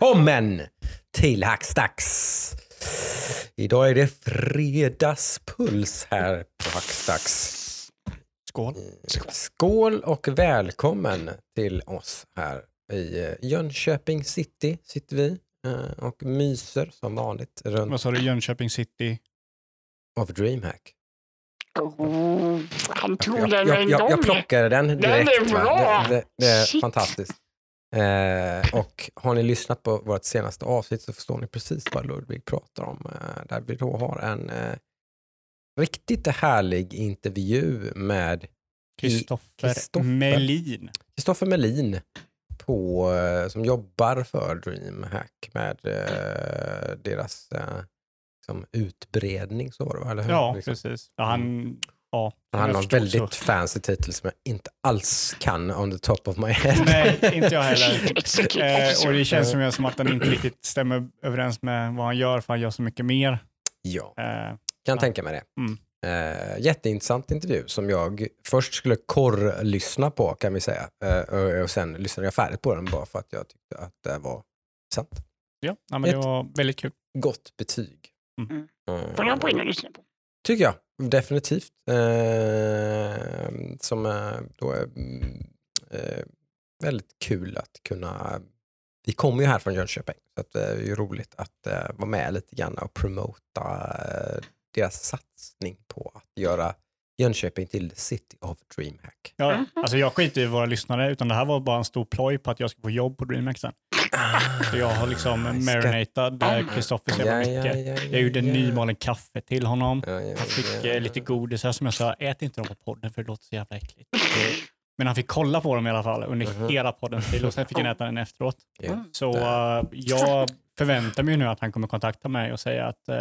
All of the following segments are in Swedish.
välkommen till Hackstacks. Idag är det fredagspuls här på Hackstacks. Skål. Skål och välkommen till oss här i eh, Jönköping city sitter vi eh, och myser som vanligt runt Vad sa du? Jönköping city? av DreamHack. Oh, han tog Jag, den jag, en jag, gång. jag plockade den direkt. är va? bra. Det, det, det är Shit. fantastiskt. Eh, och har ni lyssnat på vårt senaste avsnitt så förstår ni precis vad Ludvig pratar om. Eh, där vi då har en eh, riktigt härlig intervju med Kristoffer. Melin. Kristoffer Melin på, eh, som jobbar för DreamHack med eh, deras eh, som utbredning. Så var det, eller hur? Ja, Liksom. precis. Ja, han, ja, Han har jag en förstod väldigt så. fancy titel som jag inte alls kan on the top of my head. Nej, inte jag heller. Eh, och det känns som, som att den inte riktigt stämmer överens med vad han gör, för han gör så mycket mer. Ja, Eh, kan Ja. tänka mig det. Mm. Eh, jätteintressant intervju som jag först skulle korr-lyssna på kan vi säga. Eh, och, och sen lyssnade jag färdigt på den bara för att jag tyckte att det var sant. ja, men det var väldigt kul. Gott betyg. Mm. Eh, Får jag gå in och lyssna på? Tycker jag, definitivt. Eh, som eh, då är mm, eh, väldigt kul att kunna... Vi kommer ju här från Jönköping, så att det är ju roligt att eh, vara med lite grann och promota eh, deras satsning på att göra Jönköping till City of DreamHack. Ja, Mhm. alltså jag skiter i våra lyssnare, utan det här var bara en stor ploj på att jag ska få jobb på DreamHack sen. Så jag har liksom marinatad eh, Kristoffer så jävla mycket. Jag gjorde nymalen kaffe till honom. Ja, ja, Han fick ja. eh, lite godisar som jag sa, ät inte dem på podden för det låter så jävla äckligt. Det- Men han fick kolla på dem i alla fall under Mhm. hela poddens tid och sen fick han äta den efteråt. Ja. Så eh, jag förväntar mig nu att han kommer kontakta mig och säga att eh,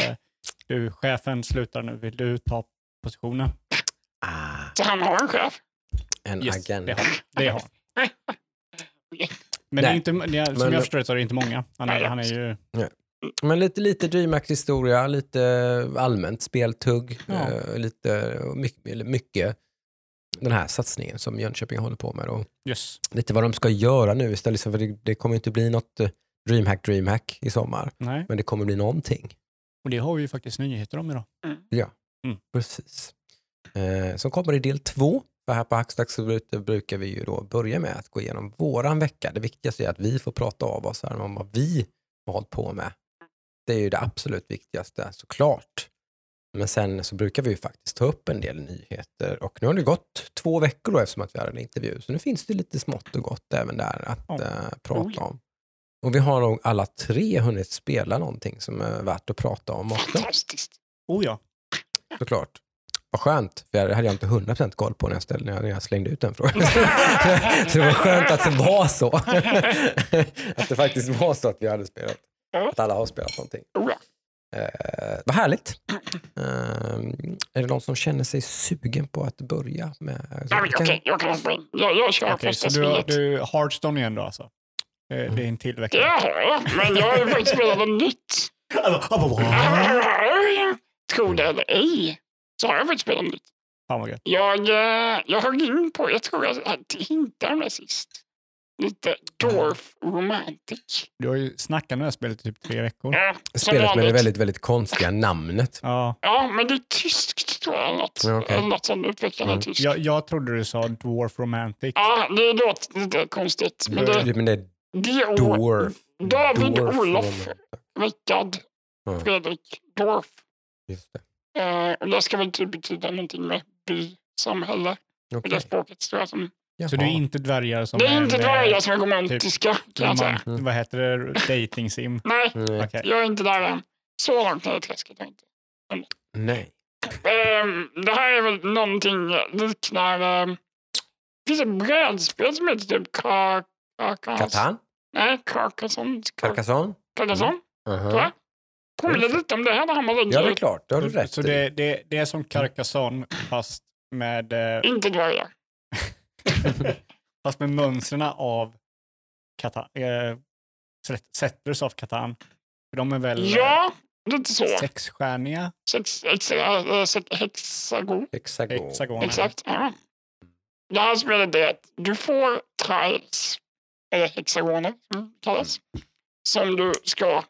du, chefen slutar nu, vill du ta positionen? Ah, Så han har en chef? en Yes, agent. det har han. Men det är inte, det är, som Men- jag förstår det så är det inte många. Han är, han är ju... Men lite, lite DreamHack historia, lite allmänt speltugg, Ja. eh, lite mycket, mycket den här satsningen som Jönköping håller på med. Och Yes. lite vad de ska göra nu istället för det, det kommer inte bli något eh, DreamHack DreamHack i sommar. Nej. Men det kommer bli någonting. Och det har vi ju faktiskt nyheter om idag. Ja, Mm. precis. Eh, som kommer i del två. För här på Hackstack brukar, vi ju då börja med att gå igenom våran vecka. Det viktigaste är att vi får prata av oss här om vad vi har hållit på med. Det är ju det absolut viktigaste såklart. Men sen så brukar vi ju faktiskt ta upp en del nyheter och nu har det gått två veckor då eftersom att vi hade en intervju. Så nu finns det lite smått och gott även där att Ja. eh, prata om. Och vi har nog alla tre hunnit spela någonting som är värt att prata om också Fantastiskt. Oh ja. såklart. Vad skönt, för det hade jag inte 100% koll på när jag, ställde, när jag slängde ut den frågan. så det var skönt att det var så. att det faktiskt var så att vi hade spelat. Ja. Att alla har spelat någonting. Ja. Eh, vad härligt. Eh, är det någon som känner sig sugen på att börja med? Ja, Okej, jag kan hoppa in. Jag, jag kör Okej, så första du, spelet. du Hearthstone igen då alltså? Eh, Det är en till vecka. Jag, men jag har ju faktiskt spelat något nytt. Tro det eller ej, så har jag faktiskt spelat nytt. Fan vad gött. Jag, eh, jag höll in på, jag tror jag hintade om det sist. Lite Dwarf Romantic. Du har ju snackat om det här spelet i typ tre veckor. Ja, Spelet med det väldigt, väldigt konstiga namnet. Ja, Ja, men det är tyskt tror jag. Något, Ja, eller något som utvecklarna är Mm. tysk. jag, jag trodde du sa Dwarf Romantic. Ja, det låter lite konstigt. Men det, Men det är det är Dwarf. David, Dwarf Olof. Rickard, Ja. Fredrik, Dwarf. Just det. Eh, och det ska väl typ betyda någonting med by-samhälle. Okej. det språket tror jag. Som, Så det är inte dvärgar som det är inte en, dvärgar eh, som är romantiska kan jag säga. Vad heter det? Dating sim? Nej, Nej. Okej. jag är inte där än. Så långt är jag inte. Nej. Ehm, det här är väl någonting liknar... Um, det finns ett brädspel som heter typ Car- Carcass- Catan? Nej, Carcassonne. Carcassonne? Carcassonne, Mhm. tror jag. Påminner lite om det här man lägger Ja, det är klart. Det har du rätt Så det, det, det är som Carcassonne fast med, eh, Inte dvärgar. fast med mönstren av Catan, eh, Set- Settlers of Catan. För de är väl eh, Ja, lite så. sexstjärniga? Sex, ex, äh, sex, hexagon. Hexagon. Exakt. Ja. Det här spelet är att du får tiles, eller hexagoner som det kallas, som du ska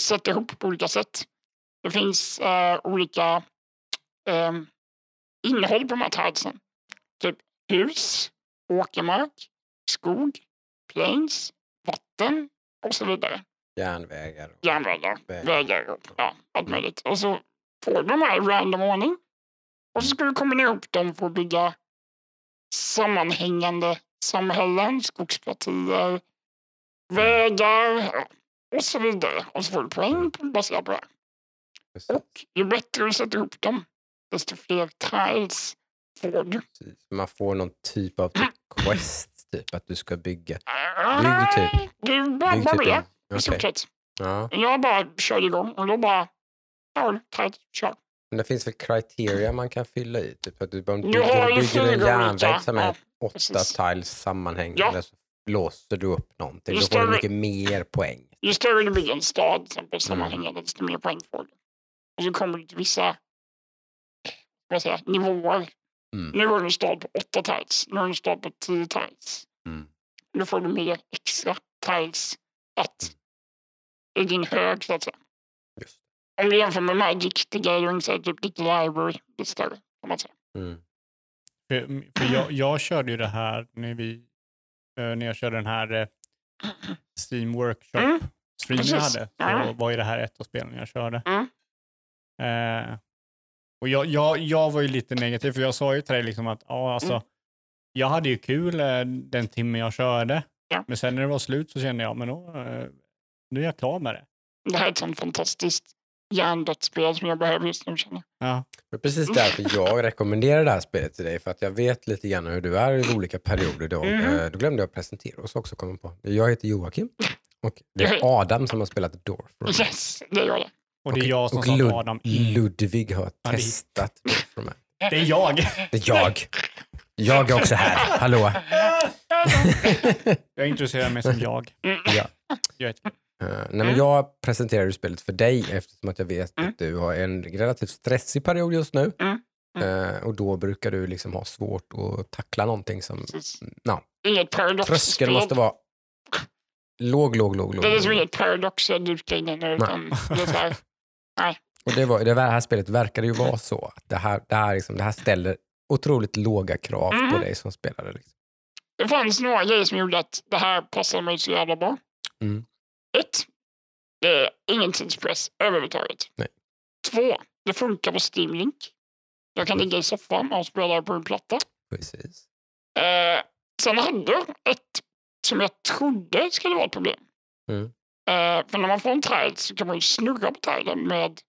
sätta ihop på olika sätt. Det finns eh, olika eh, innehåll på de här tilesen. Typ hus, åkermark, skog, plains, vatten och så vidare. Järnvägar. och- Järnvägar, Vägar. vägar ja, allt möjligt. Och så får du de här i random ordning. Och så ska du kombinera ihop dem för att bygga sammanhängande samhällen, skogspartier, vägar ja, och så vidare. Och så får du poäng på- baserat på det. Precis, Och ju bättre du sätter ihop dem, desto fler tiles får du. precis. Man får någon typ av typ quest, typ att du ska bygga. Nej, typ- Du bara Bygg typ börjar en, i stort sett. ja. Jag bara körde igång och då bara, ja, tiles, kör. Men det finns väl criteria man kan fylla i? Typ att du bara har bygger, en järnväg som är åtta tiles sammanhängande Ja. så låser du upp någonting. Då får du mycket mer poäng. Ju större du bygger en stad, till Mm. exempel sammanhängande, desto mer poäng får du. Och så kommer du till vissa vad säger, nivåer. Mm. Nu har du en stad på åtta tiles, nu har du en stad på tio tiles. Mm. Då får du mer extra tiles att i din hög, så att säga. Just. Om du jämför med Magic, The Gathering, så är det typ lite library, lite större. Kan man säga. Mm. För, för jag, jag körde ju det här när, vi, eh, när jag körde den här eh, Steam Workshop Mm, streamen jag hade. Ja. Så var ju det här ett av spelen jag körde. Mm. Eh, och jag, jag, jag var ju lite negativ för jag sa ju till dig liksom att ja, alltså, Mm. jag hade ju kul eh, den timmen jag körde. Ja. Men sen när det var slut så kände jag men då, eh, nu är jag klar med det. Det här är ett sånt fantastiskt hjärndött spel som jag behöver just nu. Känner. jag. Ja. Det är precis därför jag rekommenderar det här spelet till dig. För att jag vet lite grann hur du är i olika perioder. Då, Mhm. Eh, då glömde jag presentera oss också. Kommer på. Jag heter Joakim. Och det är Adam som har spelat Dorfroom. Yes, det gör det. Och det är jag som sa till Lud- Adam, mm, Ludvig har testat Dorfroom. det är jag. Det är jag. Jag är också här. Hallå. Jag introducerar mig som jag. Mm. Ja. jag heter, Eh, nej, men jag presenterar ju spelet för dig eftersom att jag vet Mm. att du har en relativt stressig period just nu. Mm. Eh, och då brukar du liksom ha svårt att tackla någonting som... Precis. Ja, Inget tröskeln måste vara låg, låg, låg, låg. Det är låg. inget paradox nu. Utan det här, Och det, var, det här spelet verkade ju vara så. Att det, här, det, här liksom, det här ställer otroligt låga krav på Mm. dig som spelare. Liksom. det fanns några grejer som gjorde att det här passade mig så jävla bra. Mm. Ett, det är ingen tidspress överhuvudtaget. Nej. Två, det funkar på Steam Link. Jag kan ligga i soffan och spela på en platta. Precis. Eh, sen hade jag ett som jag trodde skulle vara ett problem. Mm. Eh, för när man får en tile så kan man ju snurra på tilen med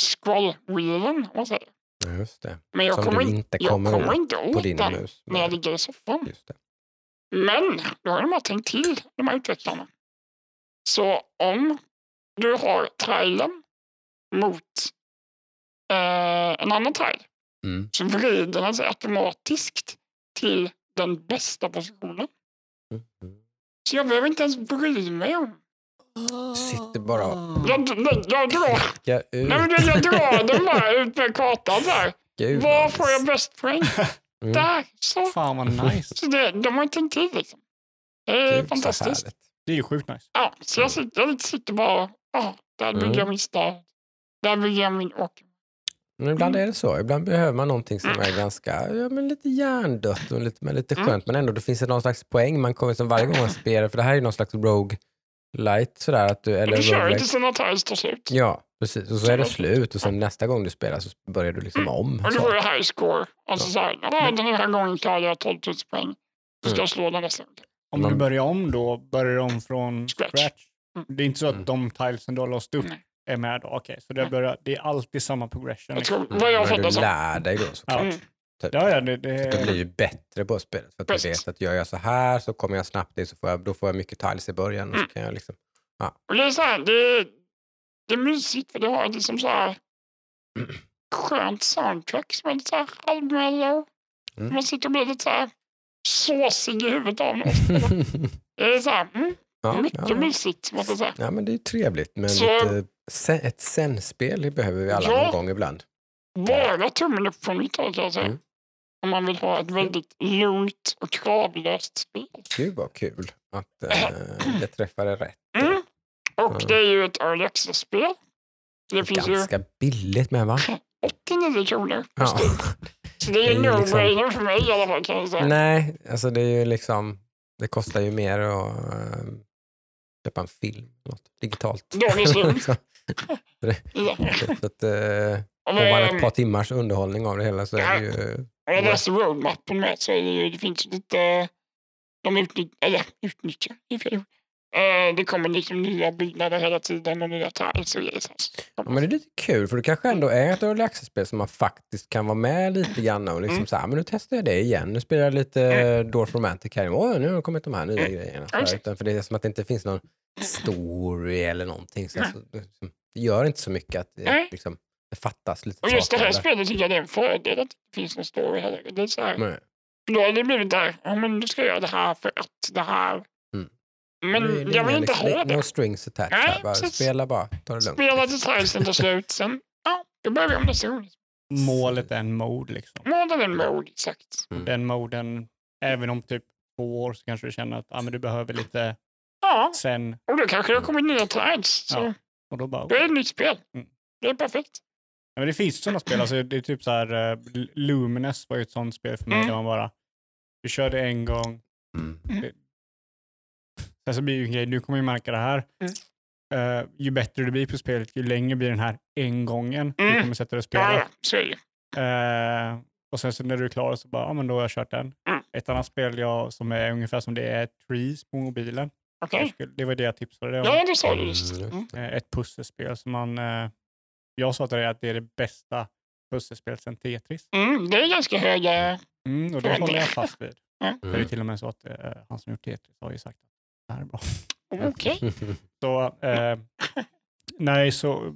scroll-wheelen. om man säger. Just det. Men jag Som kommer, du in, inte jag kommer kommer åt inte åt din den mus. när jag ligger i soffan. Men då har de här tänkt till, de här utvecklarna. Så om du har tilen mot eh, en annan tile Mm. så vrider den sig automatiskt till den bästa positionen. Mm. Så jag behöver inte ens bry mig om. Sitter bara och Jag, nej, jag drar, ut. nej, men jag, jag drar den bara ut med kartan där. Gud, Var vad får jag bäst poäng? Mm. Där, så. fan vad nice. så det, de har inte tänkt till liksom. Det är Gud, fantastiskt. Det är ju sjukt nice. Ja, så jag sitter, jag sitter bara, ja, där bygger Mm. jag min stad. Där bygger jag min åker. Men ibland är det så. Ibland behöver man någonting som Mm. är ganska, ja, men lite hjärndött och lite, men lite Mm. skönt. Men ändå, det finns det någon slags poäng. Man kommer som varje gång man spelar, för det här är någon slags rogue light sådär. Att du, eller Du kör roguelike. tills dina tiles tar slut. Ja, precis. Och så är det slut och sen nästa gång du spelar så börjar du liksom om. Mm. Och du får ju high score. Alltså så här, ja, den här gången klarade jag 12 000 poäng. Så ska Mm. jag slå den nästa gång. Om Man- du börjar om då, börjar du om från Scratch. scratch. Mm. Det är inte så att Mm. de tilesen du har låst upp Nej. Är med då? Okej, så det, börjar, det är alltid samma progression? Jag tror, vad jag fattar du så. lär dig då såklart. Mm. Typ. Ja, ja, det, det, Du blir ju bättre på spelet. För att du vet att gör jag så här så kommer jag snabbt dit så får jag, då får jag mycket tiles i början. Och så Mm. kan jag liksom, Och det är så här, det är, det är mysigt för det har liksom så här skönt soundtrack som är lite så här halvmellow. Mm. Man sitter och blir lite så här såsig i huvudet av något. Det är så här, mm, ja, mycket ja. mysigt måste jag säga. ja, men det är ju trevligt. Men Så- lite, ett zen-spel behöver vi alla Ja. någon gång ibland. Bara tummen upp från mitt håll kan jag säga. Mm. Om man vill ha ett väldigt lugnt och kravlöst spel. Gud vad kul att eh, jag träffade rätt. Mm. Och det är ju ett early access-spel. Det finns ju Ganska billigt med va? 89 kronor Ja. Så det är ju Det ju liksom- no-brainer för mig i alla fall kan jag säga. Nej, alltså det är ju liksom, det kostar ju mer att eh, köpa en film, något digitalt. Dagens så att, eh, får man ehm, ett par timmars underhållning av det hela så är det ju... Jag läste roadmappen med så är det ju, det finns lite, de utnyttjar, eller utnyttjar, Eh, Det kommer liksom nya byggnader hela tiden och nya tiles och grejer. Ja, men det är lite kul för det kanske ändå är ett early access-spel som man faktiskt kan vara med lite grann och liksom Mm. så här, men nu testar jag det igen. Nu spelar jag lite mm. Dwarf Romantic här. Åh, nu har det kommit de här nya Mm. grejerna. Exakt. utan för det är som att det inte finns någon story eller någonting. Så, så, det gör inte så mycket att det, Nej. liksom, det fattas lite Och just det här spelet tycker jag det är en fördel att det finns en story heller. Det är så här. Då har det blivit där, ja men nu ska jag göra det här för att det här. Men Det är- det är jag vill inte liksom- ha No det. strings attached. Nej. Bara, spela bara, ta det lugnt. Spela till tilesen tar slut, sen ja, då börjar vi om nästa gång. Målet är en mode liksom. Månaden en mode, exakt. Mm. Den moden, även om typ två år så kanske du känner att ah, men du behöver lite Ja, sen. och då kanske det har kommit nya tiles. Så Ja. Och då bara, då är det ett nytt spel. Mm. Det är perfekt. Ja, men det finns sådana spel, alltså, det är typ så här, uh, Luminous var ju ett sånt spel för mig Mm. där man bara, du körde en gång, Mm. Sen så blir ju en grej, du kommer ju märka det här. Eh, ju bättre du blir på spelet, ju längre blir den här en gången du Mm. kommer sätta dig och spela. ja. Eh, och sen så när du är klar så bara, ja men då har jag kört den. Mm. Ett annat spel jag, som är ungefär som det är Trees på mobilen. Skulle- Det var det jag tipsade dig om. Ja, det sa du just. Mm, Mm. Eh, ett pusselspel som man... Jag sa till dig att det är det bästa pusselspelet sen Tetris. Mm, det är ganska höga... Mm, och det håller jag fast vid. Ja. Det är till och med så att han som gjort Tetris har ju sagt att är bra. Okej. Så, eh, nej, så...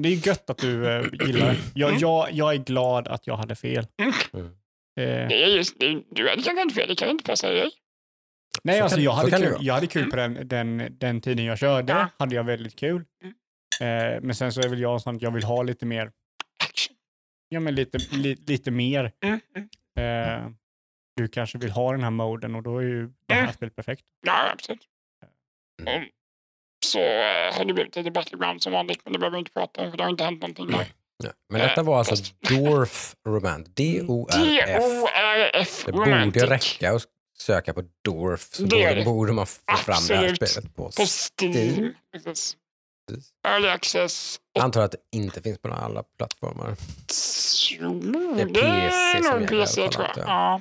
Det är gött att du eh, gillar det. Jag, Mm. jag, jag är glad att jag hade fel. Mm. Eh, Det är just, det, du hade kanske inte fel, det kan inte passa dig. nej, Så alltså jag hade, kul, jag hade kul på den, den, den tiden jag körde. Ja. hade jag väldigt kul. Mm. Eh, men sen så är väl jag sån att jag vill ha lite mer, Action. ja men lite, li, lite mer. Mm. mm. Eh, du kanske vill ha den här moden och då är ju det här Mm. spelet perfekt. Ja, absolut. Mm. Mm. Så eh, har det blivit lite battleground som vanligt, men det behöver vi inte prata om för det har inte hänt någonting där. Ja. Men detta var alltså Dwarf Romantic. D-O-R-F. D-O-R-F Det borde räcka att söka på Dwarf så Det det. borde man få fram det här spelet på. På Steam. Steam. Precis. Precis. Early access. Jag antar att det inte finns på alla plattformar. Det är PC som gäller PC tror jag. Ja.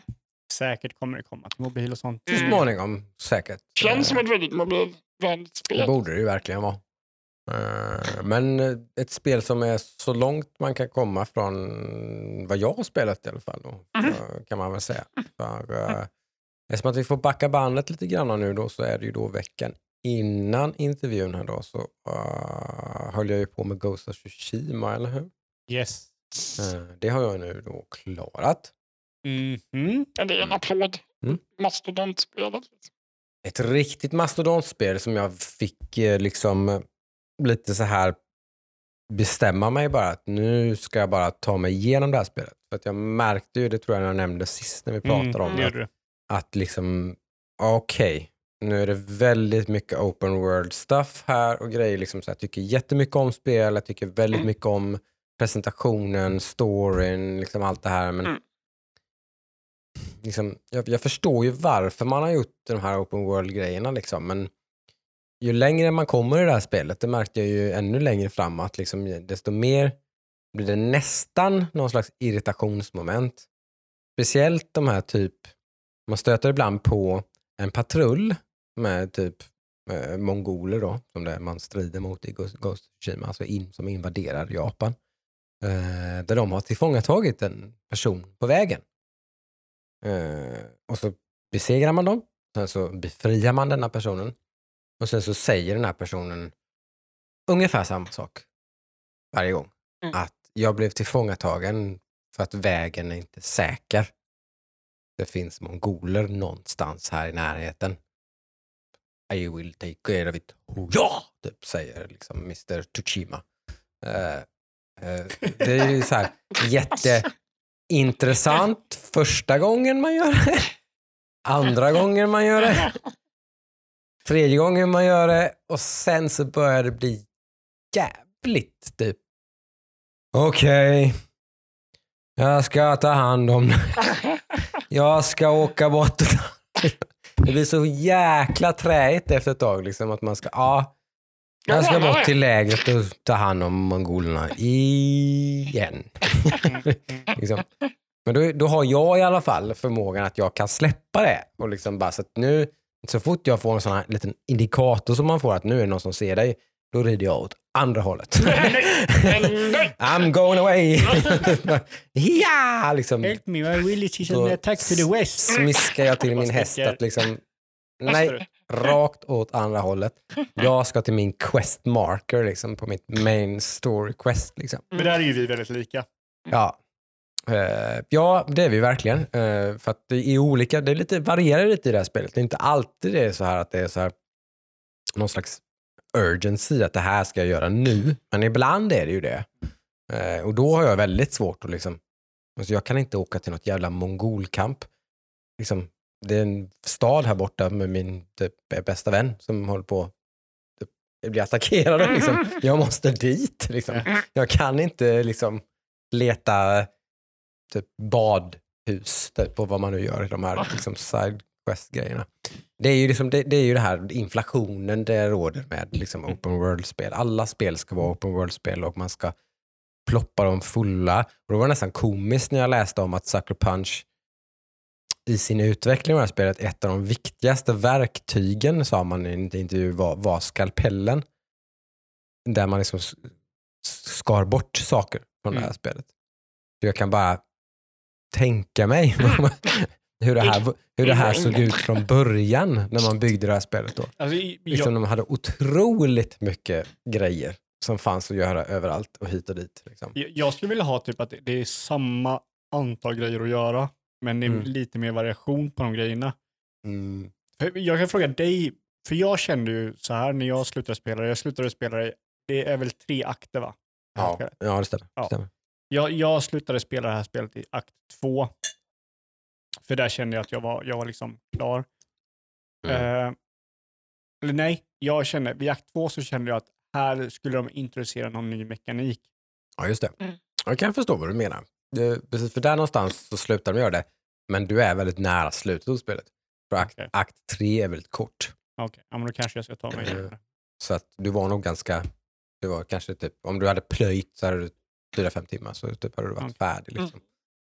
Säkert kommer det komma till mobil och sånt. Så Mm. småningom, säkert. Känns som Eh, ett väldigt mobilvänligt Det spel. borde det ju verkligen vara. Eh, Men eh, ett spel som är så långt man kan komma från vad jag har spelat i alla fall. Då, så kan man väl säga. För, uh, eftersom att vi får backa bandet lite grann nu då så är det ju då veckan innan intervjun här då så uh, höll jag ju på med Ghost of Tsushima, eller hur? Yes. Det har jag nu då klarat. Ja, det är en applåd. Mm. Mastodontspelet. Ett riktigt mastodontspel som jag fick eh, liksom eh, lite så här bestämma mig bara att nu ska jag bara ta mig igenom det här spelet. För att jag märkte ju, det tror jag jag nämnde sist när vi pratade Mm, om det det, att liksom okej, nu är det väldigt mycket open world stuff här och grejer. Liksom så jag tycker jättemycket om spel, jag tycker väldigt Mm. mycket om presentationen, storyn, liksom allt det här. Men Mm liksom, jag, jag förstår ju varför man har gjort de här open world-grejerna. Liksom, men ju längre man kommer i det här spelet, det märkte jag ju ännu längre fram, att liksom, desto mer blir det nästan någon slags irritationsmoment. Speciellt de här typ, man stöter ibland på en patrull med typ eh, mongoler då, som det man strider mot i Ghost Tsushima, alltså in, som invaderar Japan. Eh, där de har tillfångatagit en person på vägen. Eh, och så besegrar man dem, sen så befriar man denna personen och sen så säger den här personen ungefär samma sak varje gång. Mm. Att jag blev tillfångatagen för att vägen är inte säker. Det finns mongoler någonstans här i närheten. I will take care of it. Ja! Typ säger liksom Mr. Tsushima. Eh, eh, det är ju så här intressant första gången man gör det. Andra gången man gör det. tredje gången man gör det och sen så börjar det bli jävligt typ. Okej, jag ska ta hand om det. Jag ska åka bort. Det blir så jäkla träigt efter ett tag. Liksom, att man ska, ja, jag ska bort till lägret och ta hand om mongolerna igen. liksom. Men då, då har jag i alla fall förmågan att jag kan släppa det. Och liksom bara, så, att nu, så fort jag får en sån här liten indikator som man får att nu är det någon som ser dig, då rider jag åt andra hållet. I'm going away! ja! Liksom, Help me, I will teach Så an attack to the west. smiskar jag till min häst att liksom, nej, rakt åt andra hållet. Jag ska till min quest marker liksom, på mitt main story quest. Liksom. Men där är ju vi väldigt lika. Ja. Eh, ja, det är vi verkligen. Eh, för att det är olika, det är lite, varierar lite i det här spelet. Det är inte alltid det är så här att det är så här, någon slags urgency att det här ska jag göra nu. Men ibland är det ju det. Eh, och då har jag väldigt svårt att liksom, alltså jag kan inte åka till något jävla mongolkamp. Liksom, det är en stad här borta med min typ, bästa vän som håller på typ, bli attackerade. Liksom. Jag måste dit. Liksom. Jag kan inte liksom, leta typ, badhus typ, på vad man nu gör i de här liksom, side quest-grejerna. Det är, ju liksom, det, det är ju det här inflationen det råder med liksom, open world-spel. Alla spel ska vara open world-spel och man ska ploppa dem fulla. Och då var det nästan komiskt när jag läste om att Sucker Punch i sin utveckling av det här spelet, ett av de viktigaste verktygen, sa man i en intervju, var, var skalpellen. Där man liksom skar bort saker från det här Mm. spelet. Så jag kan bara tänka mig hur det här, hur det här såg ut från början när man byggde det här spelet. Då. Alltså, i- Liksom jag, de hade otroligt mycket grejer som fanns att göra överallt och hit och dit. Liksom. jag- jag skulle vilja ha typ att det är samma antal grejer att göra, men det är Mm. lite mer variation på de grejerna. Mm. Jag kan fråga dig, för jag kände ju så här när jag slutade spela, jag slutade spela, det det är väl tre akter va? Ja, ja, det stämmer. Ja. Stämmer. Jag, jag slutade spela det här spelet i akt två. För där kände jag att jag var, jag var liksom klar. Mm. Eh, eller nej, jag kände, vid akt två så kände jag att här skulle de introducera någon ny mekanik. Ja, just det. Mm. Jag kan förstå vad du menar. Det, precis, för där någonstans så slutar de göra det. Men du är väldigt nära slutet av spelet. För akt, Okej. akt tre är väldigt kort. Okej, ja, men då kanske jag ska ta mig Eh, igenom det. Så att du var nog ganska, det var kanske typ, om du hade plöjt så hade du fyra, fem timmar så typ hade du varit Okej. färdig. Liksom.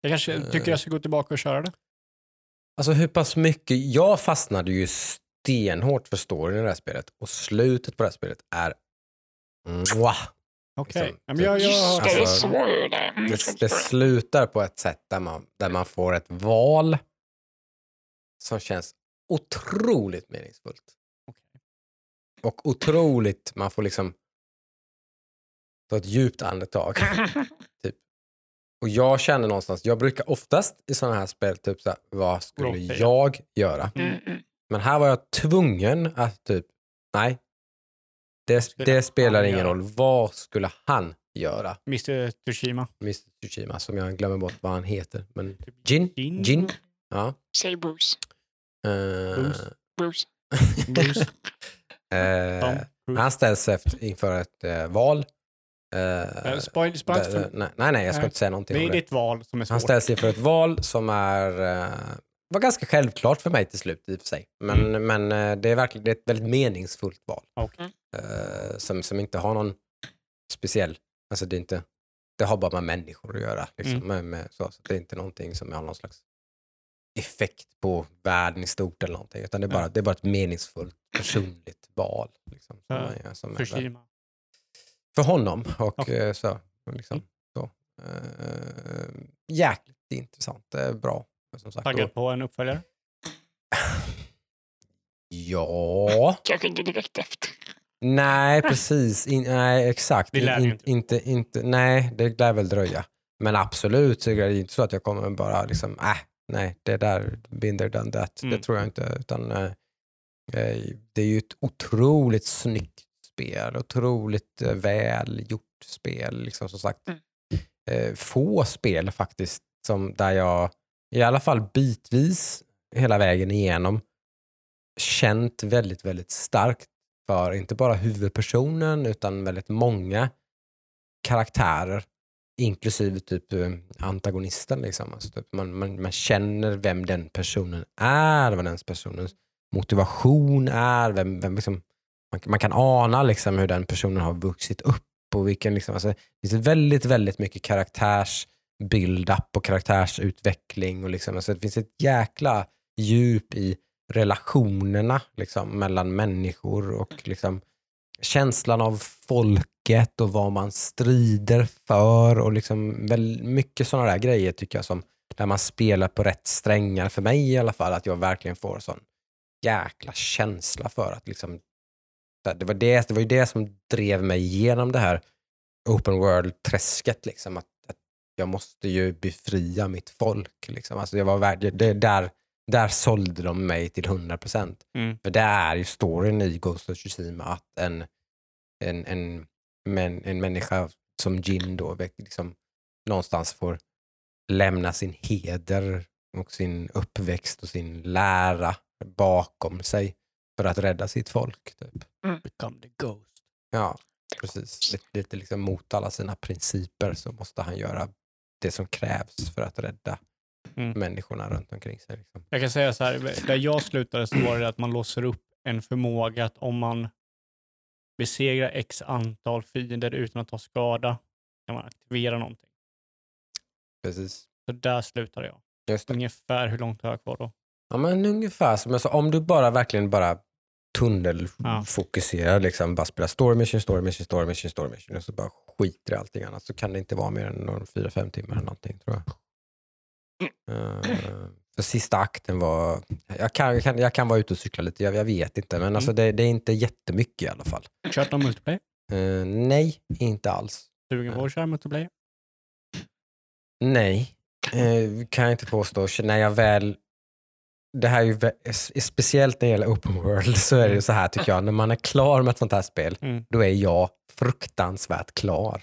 Jag kanske eh, tycker jag ska gå tillbaka och köra det. Alltså hur pass mycket, jag fastnade ju stenhårt för storyn i det här spelet och slutet på det här spelet är Mwah! Okej, Liksom, jag, Just det, Alltså, det. Mm, Det, slutar på ett sätt där man, där man får ett val som känns otroligt meningsfullt. Okej. Och otroligt, man får liksom ta ett djupt andetag. Och jag känner någonstans, jag brukar oftast i sådana här spel, typ så här, vad skulle jag göra? Mm, mm. Men här var jag tvungen att typ, nej, det, Spelar det spelar ingen roll. Vad skulle han göra? Mr Tsushima. Mr Tsushima, som jag glömmer bort vad han heter. Men Typ Jin? Jin? Jin? Ja. Säg Bruce. Eh, Bruce. Bruce. Bruce. Cruise. han ställs efter, inför ett eh, val. Eh, Spoil, spoil, nej, nej, nej, jag ska Nej. inte säga någonting det är ditt val som är svårt. Han ställs inför ett val som är, var ganska självklart för mig till slut i och för sig. Men, men eh, det är verkligen det är ett väldigt meningsfullt val. Okej. Eh, som, som inte har någon speciell, alltså det är inte, det har bara med människor att göra. Liksom, Mm. med, med, så, så det är inte någonting som har någon slags effekt på världen i stort eller någonting. Utan det är bara, Ja. det är bara ett meningsfullt personligt val. Liksom, som Ja, man gör, som är väl- Tsushima. för honom. Och Okej. eh, så. Liksom, Mm. så. Eh, jäkligt intressant. Det är bra. Som sagt, Taggad då, på en uppföljare? ja, Kanske inte direkt efter. nej precis. In, nej, exakt. Det lär In, ju in, inte, inte, nej, det lär väl dröja. Men absolut, så är det inte så att jag kommer bara liksom, äh, nej, det där, binder done that. Mm. Det tror jag inte. Utan, eh, eh, det är ju ett otroligt snyggt spel. Otroligt eh, väl gjort spel. Liksom, som sagt. Mm. Eh, få spel faktiskt, som där jag i alla fall bitvis hela vägen igenom känt väldigt, väldigt starkt för inte bara huvudpersonen utan väldigt många karaktärer inklusive typ eh, antagonisten. Liksom. Alltså typ man, man, man känner vem den personen är, vad den personens motivation är. Vem, vem liksom, man, man kan ana liksom hur den personen har vuxit upp. Och vilken, liksom, alltså, det finns väldigt, väldigt mycket karaktärs build-up och karaktärsutveckling. Och liksom, alltså, det finns ett jäkla djup i relationerna liksom, mellan människor och liksom, känslan av folket och vad man strider för och liksom väl mycket sådana där grejer tycker jag som där man spelar på rätt strängar, för mig i alla fall, att jag verkligen får sån jäkla känsla för att liksom det var, det, det var ju det som drev mig igenom det här open world-träsket. Liksom, att, jag måste ju befria mitt folk. Liksom. Alltså det var, det, där, där sålde de mig till 100 procent. Mm. För det är ju storyn i Ghost of Tsushima att en, en, en, en, en människa som Jin då liksom, någonstans får lämna sin heder och sin uppväxt och sin lära bakom sig för att rädda sitt folk. Typ. Become the ghost. Ja, precis. Lite, lite liksom mot alla sina principer så måste han göra det som krävs för att rädda Mm. människorna runt omkring sig. Liksom. Jag kan säga så här, där jag slutade så var det att man låser upp en förmåga att om man besegrar x antal fiender utan att ta skada kan man aktivera någonting. Precis. Så där slutade jag. Just det. Ungefär hur långt har jag kvar då? Ja, men ungefär som jag sa, om du bara verkligen bara tunnelfokuserar, liksom, bara spelar story mission, story mission, story mission, story mission och så bara skiter i allting annat så kan det inte vara mer än fyra, fem timmar eller någonting tror jag. Uh, för sista akten var, jag kan, jag, kan, jag kan vara ute och cykla lite, jag, jag vet inte, men alltså det, det är inte jättemycket i alla fall. Kört någon multiplayer? Uh, nej, inte alls. Sugen på att köra multiplayer? Nej, eh, kan jag inte påstå. När jag väl... Det här är ju speciellt när det gäller open world så är det ju så här tycker jag. När man är klar med ett sånt här spel, Mm. då är jag fruktansvärt klar.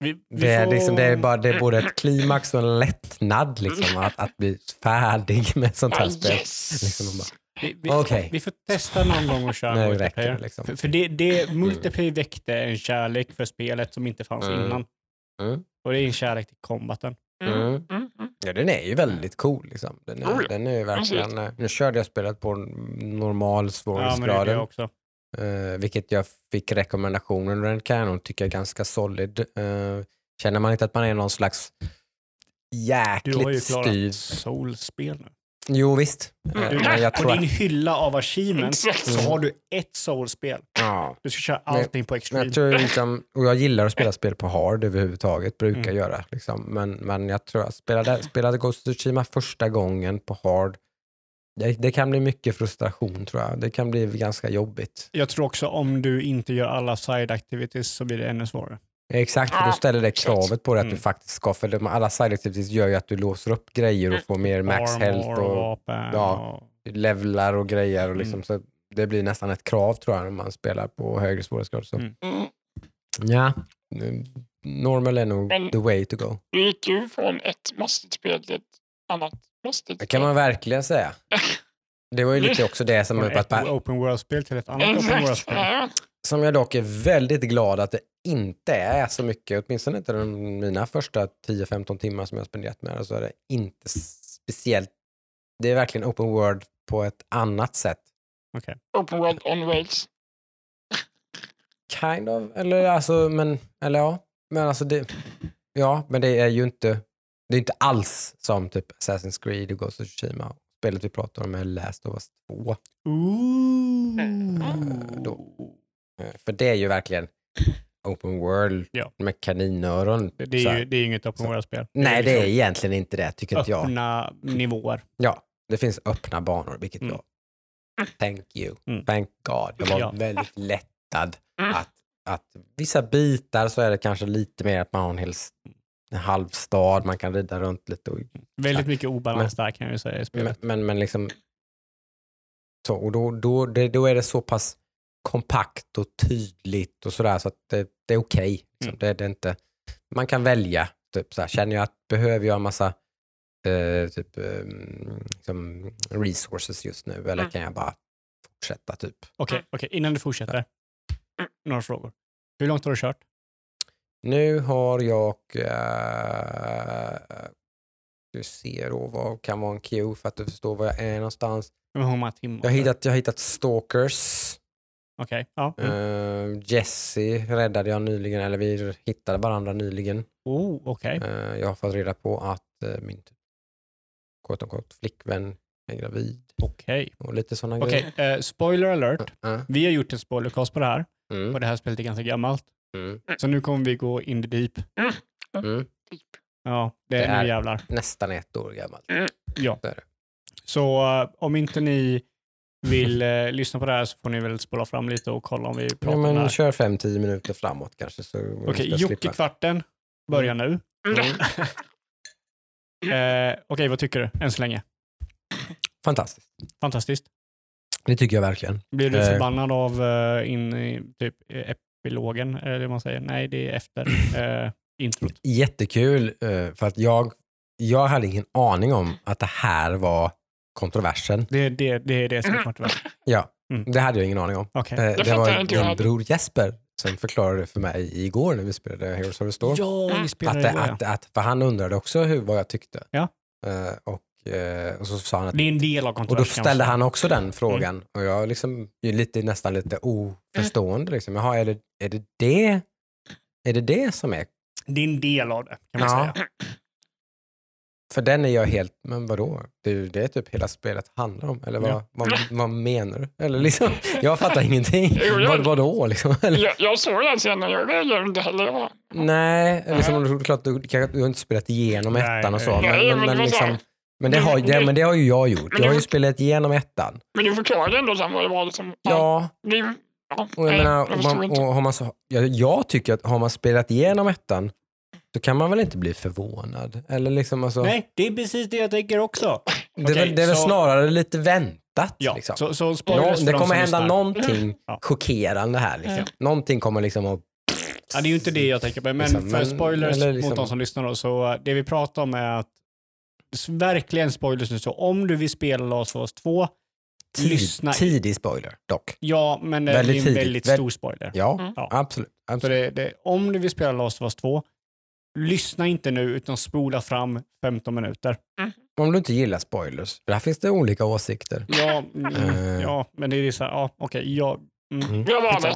Vi, vi Det är, får- liksom, det, är bara, det är både ett klimax och en lättnad liksom, att, att bli färdig med ett sånt här Ah, spel. yes. Liksom, och bara, vi, vi, Okej. vi får testa någon gång att köra Nu multiplayer. räcker det, liksom. För, för det, det, multiplayer väckte en kärlek för spelet som inte fanns Mm. innan. Mm. Och det är en kärlek till combaten. Mm, Mm. mm, mm. Ja, den är ju väldigt cool. Liksom. Den, är, ja. den är ju verkligen... eh, Nu körde jag spelet på normal Ja, svårighetsgraden. också. Eh, vilket jag fick rekommendationen och den kan jag nog tycka är ganska solid. Eh, känner man inte att man är någon slags Du har ju jäkligt klarat styv... soulspel nu. Jo visst. Eh, Mm. men jag På tror din att, hylla av achievements så har du ett soulspel. ja, Du ska köra Men- allting på extreme. jag tror liksom, och jag gillar att spela spel på hard överhuvudtaget, brukar Mm. göra. Liksom. Men, men jag tror att spelade, spelade Ghost of Tsushima första gången på hard, det, det kan bli mycket frustration tror jag. Det kan bli ganska jobbigt. Jag tror också om du inte gör alla side activities så blir det ännu svårare. Exakt, för då Ja, ställer det kravet på dig att Mm. du faktiskt ska, för alla side activities gör ju att du låser upp grejer och får mer max health och ja. och... levlar och grejer. Och liksom, Mm. så det blir nästan ett krav tror jag när man spelar på högre svårighetsgrad. Så. Mm. Mm. Ja, mm, normal är nog Men- the way to go. Du gick ju från ett mastigt spel till ett annat mastigt Det kan man verkligen säga. Det var ju lite också det som, Från ett open world-spel till ett annat open world-spel. Som jag dock är väldigt glad att det inte är så mycket, åtminstone inte de, mina första 10-15 timmar som jag har spenderat med det, så är det inte speciellt, det är verkligen open world på ett annat sätt. Open World on Rails. Kind of, eller alltså, men, eller ja, men alltså det, ja, men det är ju inte, det är inte alls som typ Assassin's Creed och Ghost of Tsushima. Spelet vi pratar om är Last of Us 2. Då. Eh, För det är ju verkligen open world Ja. med kaninöron. Det, det är ju det är ju inget open world-spel. Nej, det är liksom egentligen inte det, tycker inte jag. öppna nivåer. Ja, det finns öppna banor, vilket Mm. jag... Thank you. Mm. Thank God. Jag var Ja. väldigt lättad Mm. att, att vissa bitar så är det kanske lite mer att man har en hel en halv stad, man kan rida runt lite. Och, Väldigt mycket obalans där kan jag ju säga i men, spelet. men, men liksom... Så, och då, då, det, då är det så pass kompakt och tydligt och sådär så att det, det är okej. liksom. Mm. det, det är inte, man kan välja. Typ, så här, känner jag att behöver jag en massa eh, typ, eh, liksom resources just nu eller Mm. kan jag bara fortsätta typ. Okej, Mm. okej, innan du fortsätter. Några frågor. Hur långt har du kört? Nu har jag... Uh, du ser då vad kan vara en cue för att du förstår var jag är någonstans. Hur många timmar? Jag har hittat, jag har hittat Stalkers. Okej, ja. Mm. Uh, Jesse räddade jag nyligen, eller vi hittade varandra nyligen. Oh, okej. Eh, jag har fått reda på att uh, min typ, kort och kort flickvän är gravid Okej. och lite sådana Okej, grejer. eh, spoiler alert. Uh, Vi har gjort en spoilercast på det här mm, och det här spelet är ganska gammalt. mm, Så nu kommer vi gå in the deep. mm. Ja, det, Det är är- nu jävlar. Nästan ett år gammal. Ja. Så är det. Så eh, om inte ni vill eh, lyssna på det här så får ni väl spola fram lite och kolla om vi pratar Ja, men här. kör 5-10 minuter framåt kanske. Okej, slippa. Jocke-kvarten börjar nu. Mm. Eh, Okej, vad tycker du än så länge? Fantastiskt. Fantastiskt. Det tycker jag verkligen. Blir du Eh. förbannad av uh, in i typ eh, epilogen? Eller det man säger? Nej, det är efter uh, introt. Jättekul eh, för att jag, jag hade ingen aning om att det här var kontroversen. Det, det, det är det som är kontroversiellt. Ja, Mm. det hade jag ingen aning om. Okej. Eh, Det Det var hade. bror Jesper som förklarade det för mig igår när vi spelade Heroes of the Storm. Ja, ni spelar att, det, det- ja. att, att, för han undrade också hur, vad jag tyckte. Ja. Eh, och, eh, och så sa han att Det är en del av Och då kontroversen. ställde han också den frågan och jag liksom är lite, nästan lite oförstående. Liksom. Jaha, är det, är, det det, är det det som är? Det är en del av det, kan man Ja. säga. För den är jag helt, men vadå? Det är det typ hela spelet handlar om. Eller vad, Ja. vad, vad menar du? Eller liksom, jag fattar ingenting. Jo, jag- Vad, vadå liksom? Eller, Jag, jag såg den scenen, jag reagerade inte heller. Bara, nej, liksom, är klart du, du har inte spelat igenom ettan och så. nej. Men, Nej, men, men men, det liksom, här- men, det har, det, men det har ju jag gjort. Jag har ju spelat igenom ettan. Men du förklarade ändå sen vad det var. Liksom, Ja, Det, ja Och jag menar, man, och har man så, jag, jag tycker att har man spelat igenom ettan, då kan man väl inte bli förvånad? Eller liksom alltså, Nej, det är precis det jag tänker också. det, är okej, väl, det är väl så- snarare lite väntat. Ja, liksom. så, så Nå, spoilers för det de kommer som hända lyssnar. någonting Ja. chockerande här. Liksom. Mm. Någonting kommer liksom att... Ja, det är ju inte det jag tänker på. Men Liksom, för men- spoilers eller liksom- mot de som lyssnar då, så uh, det vi pratar om är att s- verkligen spoilers nu. Så om du vill spela Last of Us 2, Tid, lyssna. tidig spoiler dock. ja, men det är en tidigt. väldigt Väl- stor spoiler. Ja, Mm. Ja. absolut. Så absolut. det, det, om du vill spela Last of Us 2, lyssna inte nu utan spola fram 15 minuter. Om du inte gillar spoilers, för här finns det olika åsikter. Ja, mm, Eh. ja men det är så här, ja, okej, ja. Mm. Mm.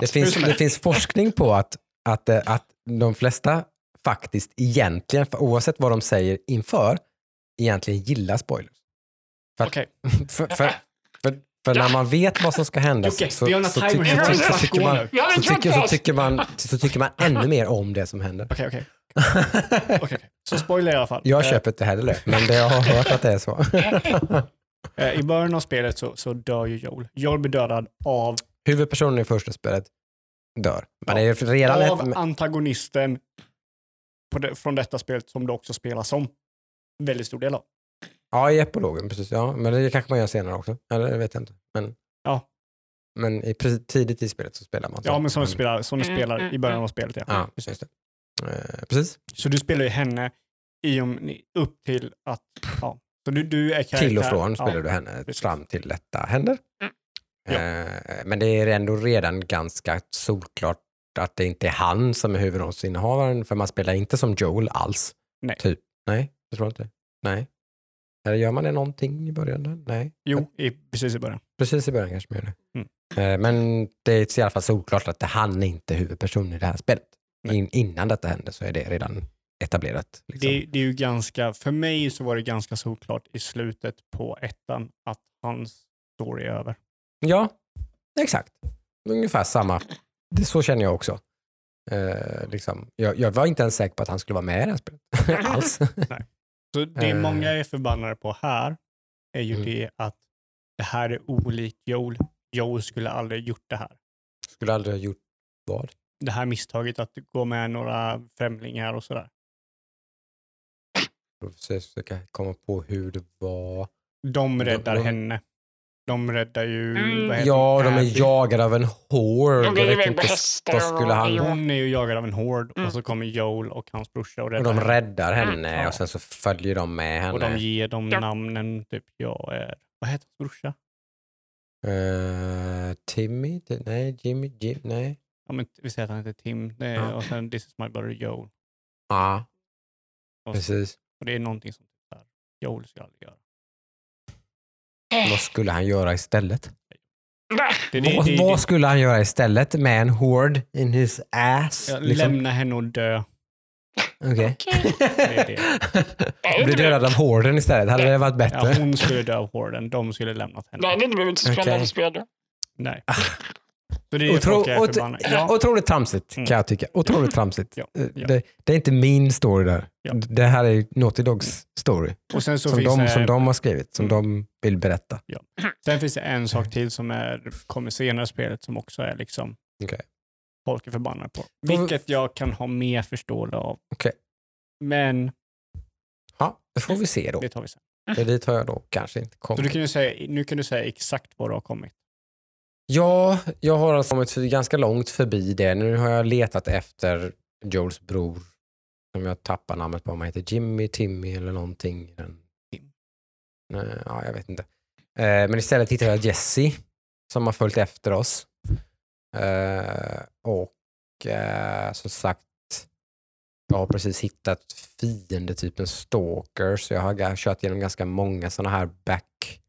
Det finns, det finns forskning på att, att, eh, att de flesta faktiskt egentligen, oavsett vad de säger inför, egentligen gillar spoilers. För, Okej, för, för, för, för när man vet vad som ska hända så, tycker, så, man, så, tycker, så, podcast. tycker man, så tycker man ännu mer om det som händer. okej, okej. Okej, okej. Så spoiler i alla fall. Jag köper inte heller det, men det, jag har hört att det är så. Eh, I början av spelet så, så dör ju Joel. Joel blir dödad av, Huvudpersonen i första spelet dör. Men Ja. är redan av ett, antagonisten det, från detta spelet som du också spelar som. Väldigt stor del av. Ja, i epilogen, precis. Ja, men det kanske man gör senare också. Eller det vet jag inte. Men, Ja. men i, tidigt i spelet så spelar man så. Ja, men som du spelar, som du Mm, spelar mm, i början mm. av spelet. Ja. Ja, Precis. det. Eh, precis. Så du spelar ju henne i om, upp till att... Ja. Så du, du är karaktär. Till och från spelar ja. du henne precis. fram till detta händer. Mm. Eh, men det är ändå redan ganska solklart att det inte är han som är huvudrollsinnehavaren, för man spelar inte som Joel alls. Nej. Typ. Nej, jag tror inte. Nej. Eller gör man det någonting i början? Där? Nej. Jo, i, precis i början. Precis i början kanske man gör det. Mm. Eh, Men det är i alla fall solklart att det han är inte huvudperson i det här spelet. Nej. In, innan detta hände så är det redan etablerat. Liksom. Det, det är ju ganska, för mig så var det ganska såklart i slutet på ettan att hans story är över. Ja, exakt. Ungefär samma. Det, så känner jag också. Eh, liksom. jag, jag var inte ens säker på att han skulle vara med i det här spelet. Alls. Så det Eh. många är förbannade på här är ju Mm. det att det här är olikt Joel. Joel skulle aldrig gjort det här. skulle aldrig ha gjort vad? Det här misstaget att gå med några främlingar och sådär. Jag försöka komma på hur det var. De räddar de- henne. De räddar ju... Mm. Ja, de är jagade av en hord. De på inte, hästar vad skulle och- han... Hon är ju jagad av en hord Mm. och så kommer Joel och hans brorsa och Och räddar de henne. räddar henne Ja. och sen så följer de med henne. Och de ger dem Ja. namnen, typ jag är... Vad heter hans brorsa? Eh, Timmy? Ti- Nej, Jimmy? Jim, nej. Ja, men vi säger att han heter Tim det är, Ja. och sen This is my brother Joel. Ja, Och, precis. och det är någonting som så här, Joel ska aldrig göra. Vad skulle han göra istället? Det, det, vad, det, vad skulle han göra istället med en hord in his ass? ja, liksom? Lämna henne och dö. Okej. Är det. Bli dödad av horden istället. Hade det varit bättre? Ja, hon skulle dö av horden. De skulle lämnat henne. Nej, det blir inte så spännande spel då. Nej. Så det är det Otro, folk är ot, förbannade. ja. Ja, Otroligt tramsigt Mm. kan jag tycka. Otroligt tramsigt. Ja, Eh, ja. Det, det är inte min story där. Ja. Det här är Naughty Dogs story. och sen så Som finns de, det, som de har skrivit, som Mm. de vill berätta. sen finns det en sak till som är, kommer senare i spelet som också är liksom Okej. folk är förbannade på. Vilket jag kan ha mer förståelse av. Okej. Men Ja, det får vi se då. det tar vi sen. För dit har jag då kanske inte Så kommit. du kan ju säga, nu kan du säga exakt var du har kommit. Ja, jag har alltså kommit för, ganska långt förbi det. Nu har jag letat efter Joels bror, som jag tappar namnet på, om han heter Jimmy, Timmy eller någonting. Tim. Nej, ja, jag vet inte. Eh, men istället hittade jag Jesse, som har följt efter oss. Eh, och eh, som sagt, jag har precis hittat fiendetypen stalker, så jag har kört igenom ganska många sådana här back,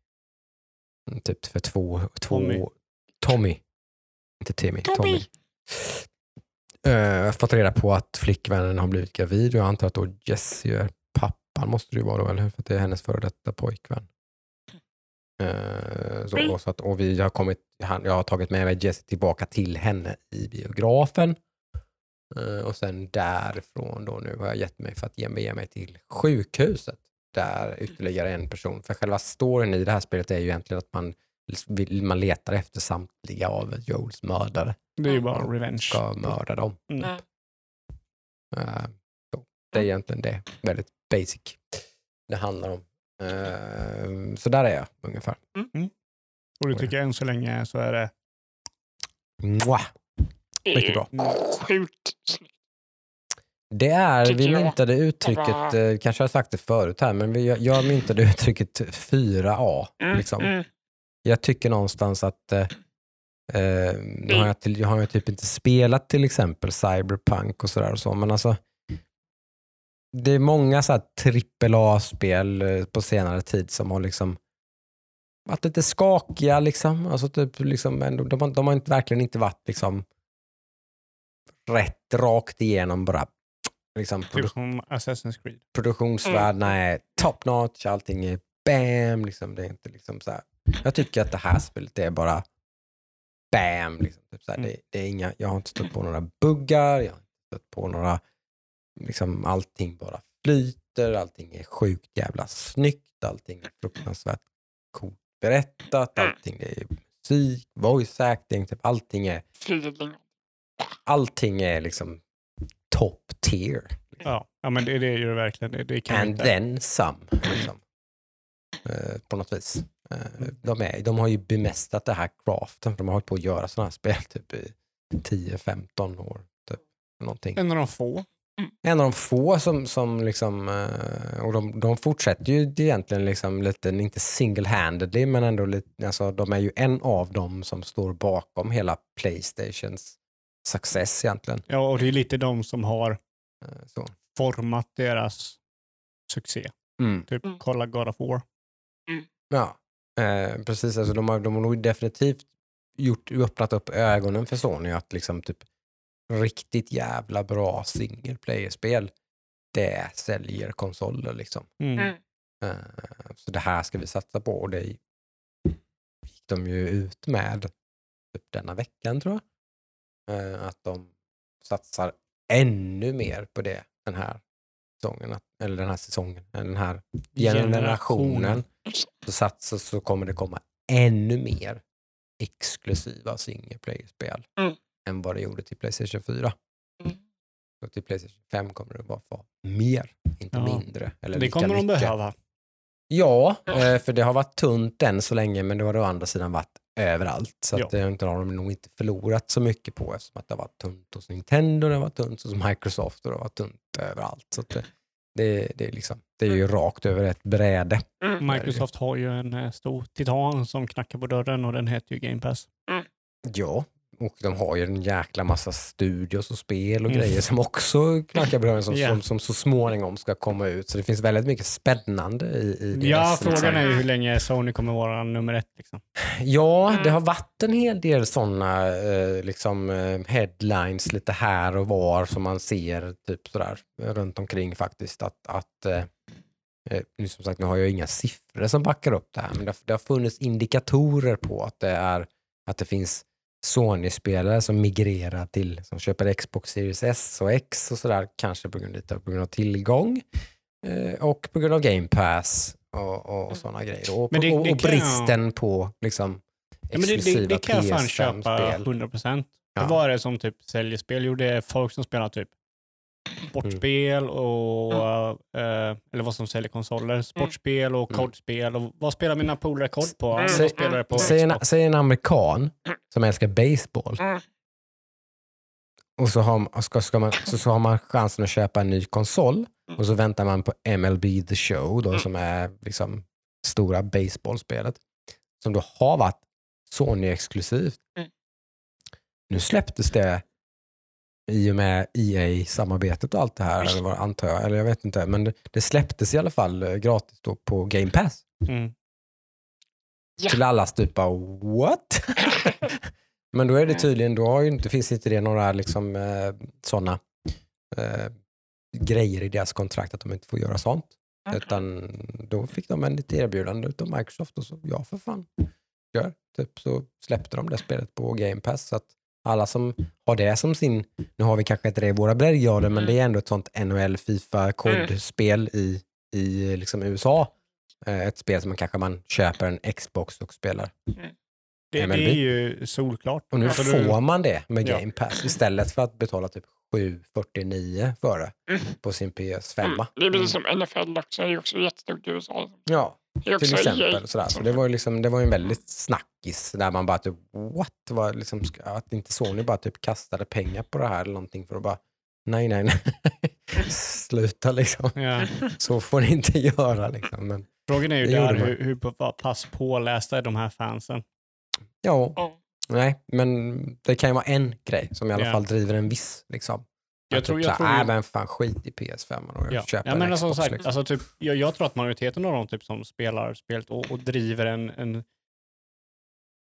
mm, typ för två, två Tommy. Tommy. Inte Timmy, Tommy. Tommy. Jag har fått reda på att flickvännen har blivit gravid och jag antar att då Jessie är pappan måste det ju vara då, eller hur? För att det är hennes före detta pojkvän. Eh, så, och, så att, och vi har kommit, han, jag har tagit med mig Jessie tillbaka till henne i biografen. Eh, och sen därifrån då nu har jag gett mig för att ge mig, ge mig till sjukhuset. Där ytterligare en person, för själva storyn i det här spelet är ju egentligen att man, man letar efter samtliga av Joels mördare Det är ju bara revenge. ska mörda dem. Mm. Mm. Så. Det är egentligen det, väldigt basic det handlar om. Eh, så där är jag ungefär. Och du tycker än så länge så är det Mwah. Mycket bra. Sjukt. Det är, Tycker vi jag. myntade uttrycket, var- eh, kanske har jag sagt det förut här, men vi, jag, jag myntade uttrycket 4A. Mm, Liksom. mm. Jag tycker någonstans att eh, eh, nu har jag, till, jag har ju typ inte spelat till exempel Cyberpunk och sådär och så, men alltså det är många så trippel A-spel eh, på senare tid som har liksom varit lite skakiga liksom. Alltså typ liksom de, har, de har inte, verkligen inte varit liksom rätt rakt igenom bara liksom typ som Assassin's Creed. produktionsvärdena är top notch, allting är bam. Liksom, det är inte liksom så här. Jag tycker att det här spelet är bara bam. Liksom, typ så här. Mm. Det, det är inga, jag har inte stött på några buggar, jag har inte stött på några, liksom, allting bara flyter, allting är sjukt jävla snyggt, allting är fruktansvärt coolt berättat, allting är musik, voice acting, typ, allting är allting är liksom top tier. Liksom. Ja, ja men det, det är ju verkligen. Det, det kan And inte. then some. Liksom. Eh, på något vis. Eh, de, är, de har ju bemästrat det här craften, för de har hållit på att göra sådana här spel typ i 10-15 år. Typ. Någonting. En av de få. En av de få som, som liksom, eh, och de, de fortsätter ju egentligen liksom lite, inte single-handedly, men ändå lite, alltså de är ju en av dem som står bakom hela Playstations success egentligen. Ja, och det är lite de som har Eh, så. format deras succé. Mm. Typ Mm. kolla God of War. Ja, eh, precis. Alltså, de, har, de har nog definitivt gjort, öppnat upp ögonen för Sony att liksom typ riktigt jävla bra single player-spel, det säljer konsoler liksom. Mm. Mm. Eh, så det här ska vi satsa på och det gick de ju ut med typ denna veckan tror jag. Eh, att de satsar ännu mer på det den här säsongen, eller den här säsongen, den här generationen så satsar så kommer det komma ännu mer exklusiva single player-spel Mm. än vad det gjorde till Playstation 4. Mm. Och till Playstation 5 kommer det bara vara mer, inte Ja. mindre. Eller Det kommer de mycket. behöva. Ja, eh, för det har varit tunt än så länge, men det har å andra sidan varit överallt. Så att det har inte- har de nog inte förlorat så mycket på eftersom att det har varit tunt hos Nintendo, det har varit tunt hos Microsoft och det har varit tunt överallt. Så att det, Det, det, är liksom, det är ju rakt över ett bräde. Mm. Microsoft har ju en eh, stor titan som knackar på dörren och den heter ju Game Pass. Ja, och de har ju en jäkla massa studios och spel och Mm. grejer som också knackar på som, Ja. som, som så småningom ska komma ut. Så det finns väldigt mycket spännande i, i deras... Ja, liksom- frågan är ju hur länge Sony kommer vara nummer ett. Liksom. Ja, Mm. det har varit en hel del sådana eh, liksom, eh, headlines lite här och var som man ser typ sådär runt omkring faktiskt. Att, att eh, eh, nu som sagt, nu har jag inga siffror som backar upp det här, men det, har- det har funnits indikatorer på att det, är, att det finns Sony-spelare som migrerar till, som köper Xbox Series S och X och sådär, kanske på grund, lite på grund av tillgång eh, och på grund av Game Pass och, och, och sådana grejer. Och, Men det- och, det och kan jag- bristen på liksom, Ja, men det, det, exklusiva det kan jag fan köpa PS5-spel. 100%. Ja. Det var det som typ säljer spel. Jo, det är folk som spelar typ sportspel och, eh, eller vad som säljer konsoler. Sportspel och Mm. kodspel. Och vad spelar mina polare kod på? Mm. det på Säg en, säg en amerikan som älskar baseball Mm. och så har, ska, ska man, så, så har man chansen att köpa en ny konsol och så väntar man på MLB The Show då, Mm. som är liksom stora baseballspelet som då har varit Sony-exklusivt. Mm. Nu släpptes det i och med EA-samarbetet och allt det här, eller vad antar jag, eller jag vet inte, men det, det släpptes i alla fall eh, gratis då på Game Pass. Mm. Ja. Till allas typ what? Men då är det tydligen, då har ju inte, finns inte det några liksom, eh, sådana eh, grejer i deras kontrakt att de inte får göra sånt. Utan då fick de en lite erbjudande av Microsoft och så, ja för fan, gör. Typ så släppte de det spelet på Game Pass. Så att alla som har det som sin, nu har vi kanske inte det i våra breddgrader, men det är ändå ett sånt NHL, Fifa, kodspel i, i liksom USA. Eh, Ett spel som man kanske man köper en Xbox och spelar. Det, det MLB. är ju solklart. Och nu Alltså, får du- man det med Ja. Game Pass istället för att betala typ 749 för det Mm. på sin PS5. Mm. Det är precis som NFL också, det är också jättestort i USA. Ja, Till exempel. Sådär. Så det var ju liksom, det var en väldigt snackis där man bara typ what? Var liksom, att inte Sony bara typ kastade pengar på det här eller någonting för att bara nej, nej, nej. Sluta liksom. Ja. Så får ni inte göra liksom. Men, Frågan är ju där hur, hur pa- pass pålästa är de här fansen. ja, Ja. nej, men det kan ju vara en grej som i alla Ja. fall driver en viss liksom. Jag tror- jag tror Nej men fan skit i PS5 och jag Ja, köper ja en men alltså, Xbox. här, liksom. alltså typ, jag, jag tror att majoriteten av de typ, som spelar spelet och, och driver en, en...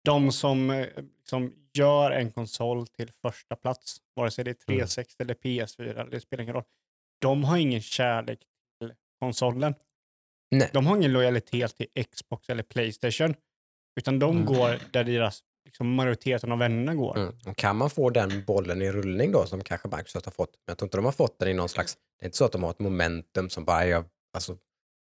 De som, eh, som gör en konsol till första plats, vare sig det är Mm. 360 eller PS4, det spelar ingen roll. De har ingen kärlek till konsolen. Nej. De har ingen lojalitet till Xbox eller Playstation. Utan de Mm. går där deras liksom, majoriteten av vännerna går. Mm. Och kan man få den bollen i rullning då som kanske Microsoft har fått, men jag tror inte de har fått den i någon slags, det är inte så att de har ett momentum som bara är, alltså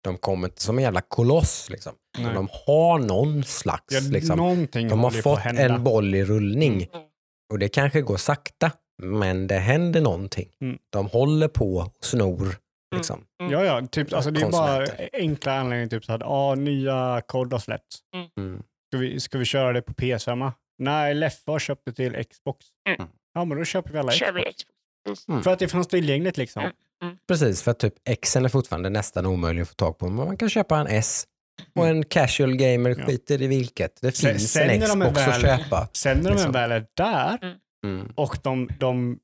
de kommer inte som en jävla koloss liksom. Men Nej. de har någon slags, Ja, liksom, de har fått en boll i rullning Mm. och det kanske går sakta, men det händer någonting. Mm. De håller på och snor. Liksom. Ja, ja, typ, alltså, det är bara enkla anledningar. Typ så att ah, nya kod har släppts. Mm. Ska vi, ska vi köra det på PS5? Nej, Leffe har köpt det till Xbox. Mm. Ja, men då köper vi alla Kör vi Xbox. Xbox. Mm. För att det fanns tillgängligt liksom. Mm. Precis, för att typ Xen är fortfarande nästan omöjlig att få tag på, men man kan köpa en S. Och en casual gamer Mm. Ja. skiter i vilket. Det finns sen en de Xbox att väl- köpa. Sen när de Liksom. väl är där Mm. och de, de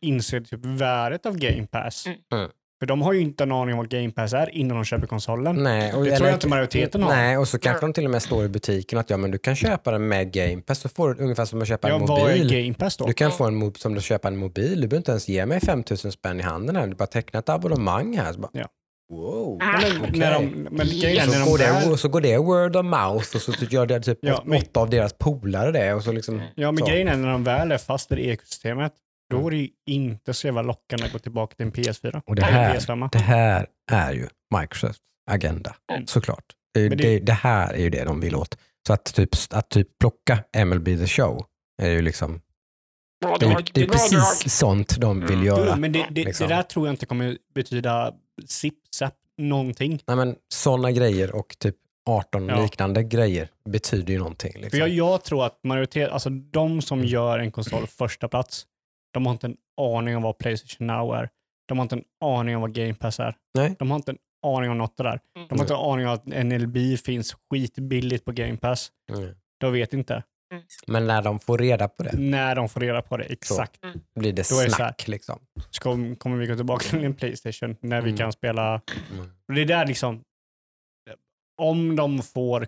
inser typ värdet av Game Pass. För de har ju inte en aning om vad Game Pass är innan de köper konsolen. Nej, och, Det tror eller- jag inte majoriteten har. Nej, och så kanske de till och med står i butiken att ja, men du kan köpa den med Game Pass, så får du ungefär som att köpa Ja, en vad är mobil. Game Pass då? Du kan få en mobil som du köper en mobil, du behöver inte ens ge mig 5000 spänn i handen här, du bara teckna ett abonnemang här. Så bara, Ja. Wow, men, när de, men grejen när så, de går det, så går det word of mouth och så gör det typ Ja, men- åtta av deras polare det. Och så liksom, Ja, men så. grejen är när de väl är fast i det ekosystemet, då är det ju inte så jävla lockande att gå tillbaka till en PS4. Och det här, PS5. det här är ju Microsofts agenda, Mm. såklart. Det, Men det, det- det, här är ju det de vill åt. Så att typ, att typ plocka MLB The Show är ju liksom, det, är- det är precis sånt de vill Mm. göra. Jo, men det, det, liksom. det där tror jag inte kommer betyda zip, zap, någonting. Nej, men sådana grejer och typ 18 Ja. liknande grejer betyder ju någonting. Liksom. För jag, jag tror att majoritet, alltså de som gör en konsol första plats, de har inte en aning om vad Playstation Now är. De har inte en aning om vad Game Pass är. Nej. De har inte en aning om något det där. Mm. De har inte en aning om att NLB finns skitbilligt på Game Pass. Mm. De vet inte. Men när de får reda på det När de får reda på det exakt. blir det Då är det så snack. Liksom. Så kom, kommer vi gå tillbaka till en Playstation när vi Mm. kan spela. Mm. Och det är där liksom, om de får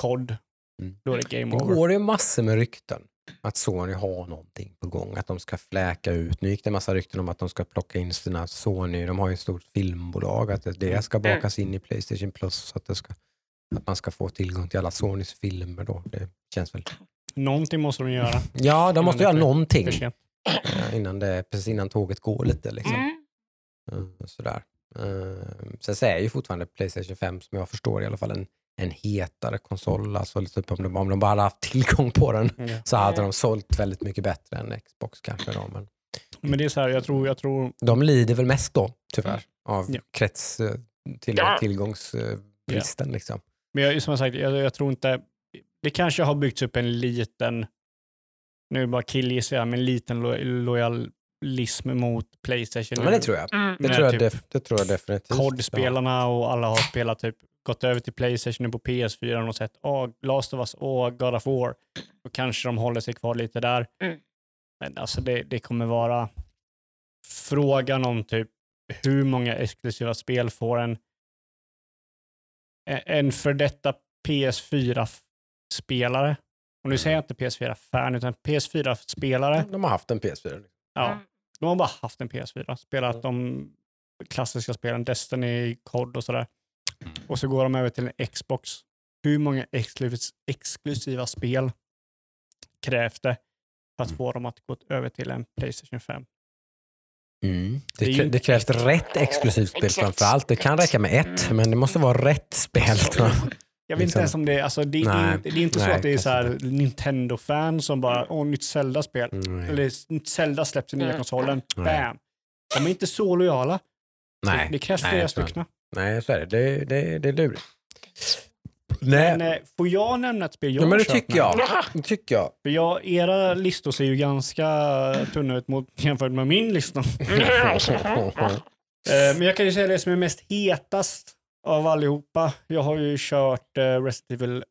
kod, Mm. då är det game Det over. går ju massor med rykten att Sony har någonting på gång, att de ska fläka ut. Nu gick det en massa rykten om att de ska plocka in sina Sony, de har ju ett stort filmbolag, att det ska bakas in i Playstation Plus så att, ska, att man ska få tillgång till alla Sonys filmer då. Det känns väl... Någonting måste de göra. Ja, de måste göra någonting eh, innan, det, precis innan tåget går lite. Liksom. Mm. Eh, Sådär. Eh, Sen så är ju fortfarande Playstation 5, som jag förstår i alla fall, en, en hetare konsol. Alltså, typ om, de, om de bara hade haft tillgång på den Ja. så hade de sålt väldigt mycket bättre än Xbox kanske. Då, men Men det är så här, jag tror, jag tror de lider väl mest då, tyvärr, av Ja. krets, eh, till, Ja. tillgångsbristen. Liksom. Men jag, som jag sagt, jag, jag tror inte... Det kanske har byggts upp en liten, nu bara killgissar jag, men en liten lo, lojalism mot Playstation. Ja, men det tror jag. Mm. Det tror jag, typ def, det tror jag definitivt. COD-spelarna och alla har spelat typ, gått över till Playstation och på PS4 och sett åh, Last of Us och God of War. Då kanske de håller sig kvar lite där. Mm. Men alltså det, det kommer vara frågan om typ hur många exklusiva spel får en en för detta PS4-spelare, och nu säger jag inte PS4-fan, utan PS4-spelare, De har haft en PS4. ja, Mm. de har bara haft en PS4, spelat Mm. de klassiska spelen, Destiny, COD och sådär. Mm. Och så går de över till en Xbox. Hur många exklus exklusiva spel krävs det för att Mm. få dem att gå över till en Playstation 5? Mm. Det Det, ju det krävs rätt exklusivt spel framför allt. Det kan räcka med ett, Mm. men det måste vara rätt spel. jag. Vet Liksom. inte ens om det är, alltså det, det, är Nej. inte- det är inte så Nej, att det är så här Nintendo-fan som bara, åh, nytt Zelda-spel. Mm. Eller nytt Zelda släpps i nya Mm. konsolen. Bam! De är inte så lojala. Nej, det krävs flera stycken. Nej, så är det. Det, det, det är lurigt. Nej, Men eh, får jag nämna ett spel jag ja, men det tycker jag. Det tycker jag. För jag, era listor ser ju ganska tunna ut mot, jämfört med min lista. Eh, men jag kan ju säga det som är mest hetast av allihopa. Jag har ju kört uh, Resident Evil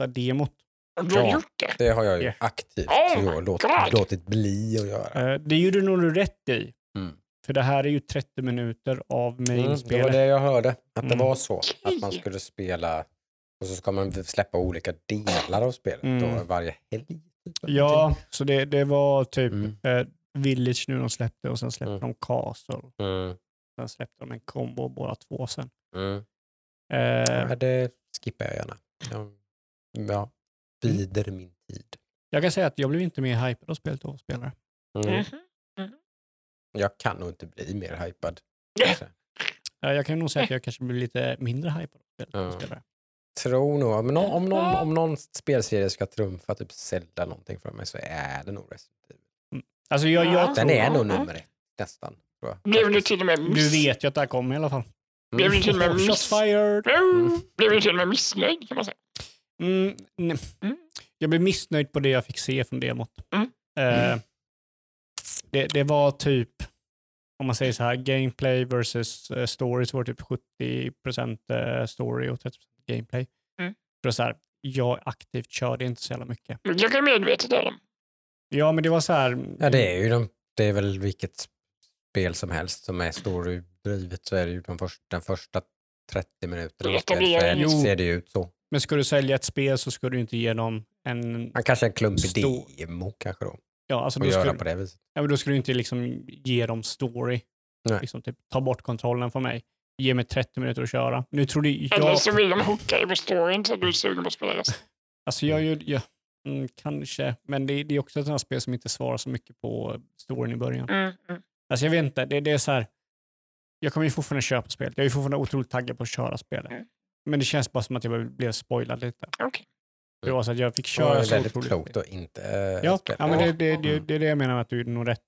8-demot. Du har Ja. gjort det? Det har jag ju Yeah. aktivt Oh my så låt, God. låtit bli att göra. Eh, det gjorde nog du rätt i. Mm. För det här är ju 30 minuter av Mm, det main-spelet. var det jag hörde, att det Mm. var så. Att man skulle spela och så ska man släppa olika delar av spelet Mm. då, varje helg. typ, Ja, så det, det var typ Mm. eh, Village nu de släppte och sen släppte Mm. de Castle. Mm. Sen släppte de en kombo båda två sen. Mm. Eh, Ja, det skippar jag gärna. Ja, ja. bider min tid. jag kan säga att jag blev inte mer hypad av spelet av spelare. Mm. Jag kan nog inte bli mer hypad. Ja. kanske. Jag kan nog säga att jag kanske blev lite mindre hypad Ja. Tror nog, men om, om, någon, om någon spelserie ska trumfa typ Zelda någonting för mig så är det nog Resident Evil. Alltså jag, jag Ja. Den tror, är nog nummer ett nästan. Tror jag. Blev du till och med du miss... vet ju att det här kommer i alla fall. Blev du till och med Shots miss... fired! Mm. Blev du till och med missnöjd kan man säga? Mm, nej. Mm. Jag blev missnöjd på det jag fick se från demot. Mm. Eh, det, det var typ, om man säger så här, gameplay versus uh, story så var det typ 70% eh, story och 30% gameplay. Mm. För så här, jag aktivt körde inte så jävla mycket. Jag kan medvetet göra det. Ja, men det var så här. Ja, det är ju de, det är väl vilket spel som helst som är storydrivet så är det ju de första, den första 30 minuterna av Det spelet är, ser det ut så. Men ska du sälja ett spel så ska du inte ge dem en... Man kanske en klumpig Stor- demo kanske då. Ja, alltså Och göra du, på det viset. ja, men då ska du inte liksom ge dem story. Nej. Liksom typ, ta bort kontrollen från mig. Ge mig 30 minuter att köra. Nu trodde jag... Eller så vill de hooka dig på storyn så du är sugen på att spela resten. Alltså jag gör, ja, mm, kanske, men det, det är också ett sånt här spel som inte svarar så mycket på storyn i början. Mm. Mm. Alltså jag vet inte, det, det är så här. Jag kommer ju fortfarande köpa spelet. Jag är ju fortfarande otroligt taggad på att köra spelet. Mm. Men det känns bara som att jag blev spoilad lite. Okej. Det var så att jag fick Det köra är så väldigt otroligt. klokt att inte äh, Ja, spela. ja men det, det, det, Mm. det är det jag menar med att du är nog rätt.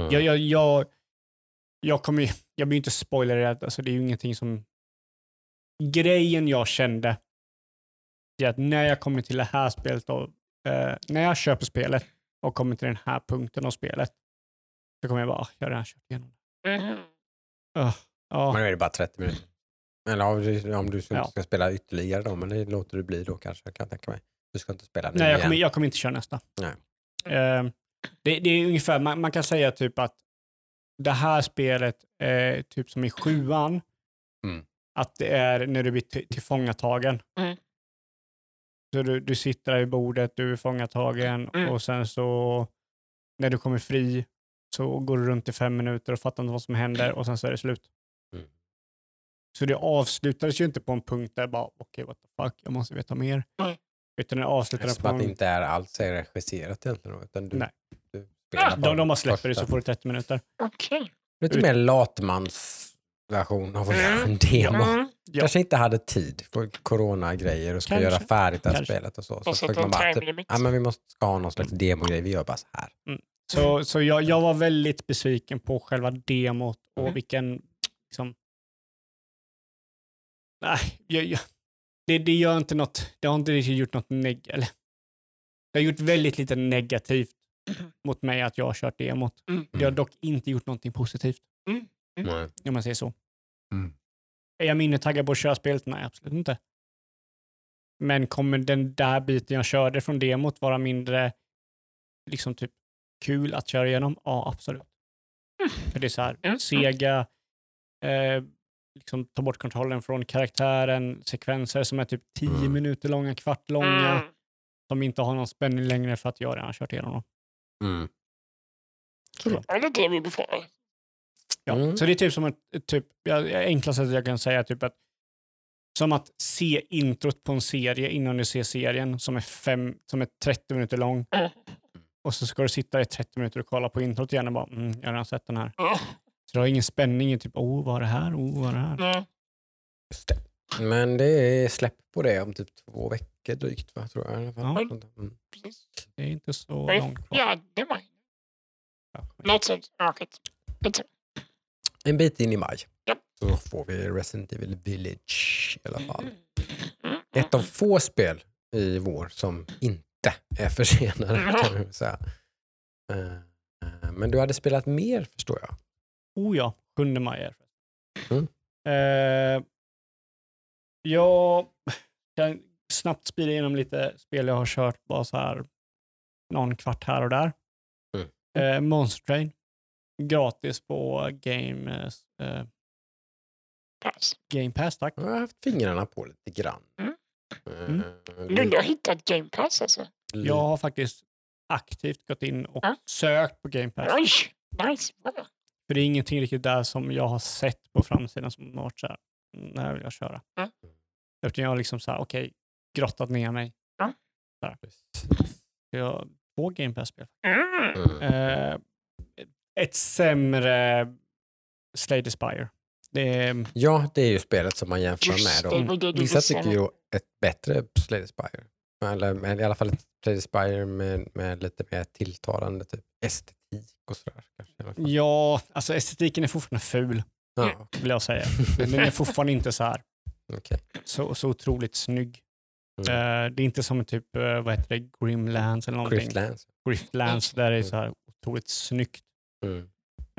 Mm. Jag, jag, jag, jag, kommer, ju- jag blir inte spoilerrädd, alltså det är ju ingenting som... Grejen jag kände är att när jag kommer till det här spelet, då, eh, när jag köper spelet och kommer till den här punkten av spelet, så kommer jag bara, "Ah, jag har redan kört igenom det. Mhm. Uh, ja. Men då är det bara 30 minuter. Eller om du, om du ska, Ja. ska spela ytterligare då, men det låter du bli då kanske, kan jag tänka mig. Du ska inte spela nu Nej, jag igen. kommer, jag kommer inte köra nästa. Nej. Eh, det, det är ungefär, man, man kan säga typ att det här spelet är typ som i sjuan, Mm. att det är när du blir till- tillfångatagen. Mm. Så du, du sitter där vid bordet, du är fångatagen Mm. och sen så när du kommer fri så går du runt i fem minuter och fattar inte vad som händer och sen så är det slut. Mm. Så det avslutades ju inte på en punkt där bara, okej what the fuck, jag måste veta mer. Nej. Utan det avslutades Som på att det inte är alls är regisserat egentligen. Utan du, Nej. du Ja, De, de bara släpper det så får du 30 minuter. Okej. Lite ut- mer latmansversion av att göra en Mm. demo. Mm. Ja. Kanske inte hade tid för corona-grejer och ska Kanske. göra färdigt det här Kanske. spelet och så. Så sätta man bara, typ, ja, men vi måste ska ha någon slags demogrej, vi gör bara så här. Så, så jag, jag var väldigt besviken på själva demot och Mm. vilken... Liksom, nej, jag, jag, det, det gör inte något. Det har inte riktigt gjort något neg... Eller, det har gjort väldigt lite negativt mot mig att jag har kört demot. Mm. Det har dock inte gjort någonting positivt, Mm. Nej. om man säger så. Mm. Är jag mindre taggad på att köra spelet? Nej, absolut inte. Men kommer den där biten jag körde från demot vara mindre liksom typ kul att köra igenom? Ja, absolut. För det är så här, Mm. sega, eh, liksom ta bort kontrollen från karaktären, sekvenser som är typ 10 Mm. minuter långa, kvart långa, Mm. som inte har någon spänning längre för att jag redan har kört igenom dem. Mm. Det är det vi befarar. Ja. Mm. Så det är typ som ett, typ, ja, enkla sättet jag kan säga är typ att som att se introt på en serie innan du ser serien som är, fem, som är 30 minuter lång. Mm. Och så ska du sitta i 30 minuter och kolla på introt igen och bara, mm, jag har redan sett den här. Ja. Så du har ingen spänning i typ, oh, vad är det här? Oh, vad är det här? Nej. Det. Men det är släpp på det om typ två veckor drygt, va? tror jag. i alla fall. Mm. Precis. Det är inte så Nej, långt kvar. Ja, det var Ja. något sånt. Ja. En bit in i maj Ja. så får vi Resident Evil Village i alla fall. Mm. Ett av få spel i vår som inte är försenade Ja. kan vi säga. Eh, eh, Men du hade spelat mer förstår jag. Oh ja, 7 maj är. Mm. Eh, jag kan snabbt spira igenom lite spel jag har kört bara så här någon kvart här och där. Mm. Eh, Monster Train. Gratis på Game, eh, Pass. Game Pass, tack. Jag har haft fingrarna på lite grann. Mm. Eh, Mm. Nu har hittat Game Pass alltså. Jag har faktiskt aktivt gått in och Ja. sökt på Game Pass. Oj, nice. Bra. För det är ingenting riktigt där som jag har sett på framsidan som har varit så här, "Mm, det här vill jag köra. Mm. Utan jag har liksom så här, okej, grottat ner mig. Så Jag har två Game Pass-spel. Mm. Mm. Eh, ett sämre Slay the Spire. Det är, Ja, det är ju spelet som man jämför Just med. det, Då. det var det du Vissa tycker ju ett bättre Slay the Spire. Eller men i alla fall ett Slay the Spire med, med lite mer tilltalande typ estetik och sådär. Kanske, i alla fall. ja, alltså estetiken är fortfarande ful, Ja, vill jag säga. Den är fortfarande inte så här okej. så, så otroligt snygg. Mm. Eh, det är inte som typ, eh, vad heter det, Grimlands eller någonting. Griftlands. Griftlands, där det är så här otroligt snyggt. Mm.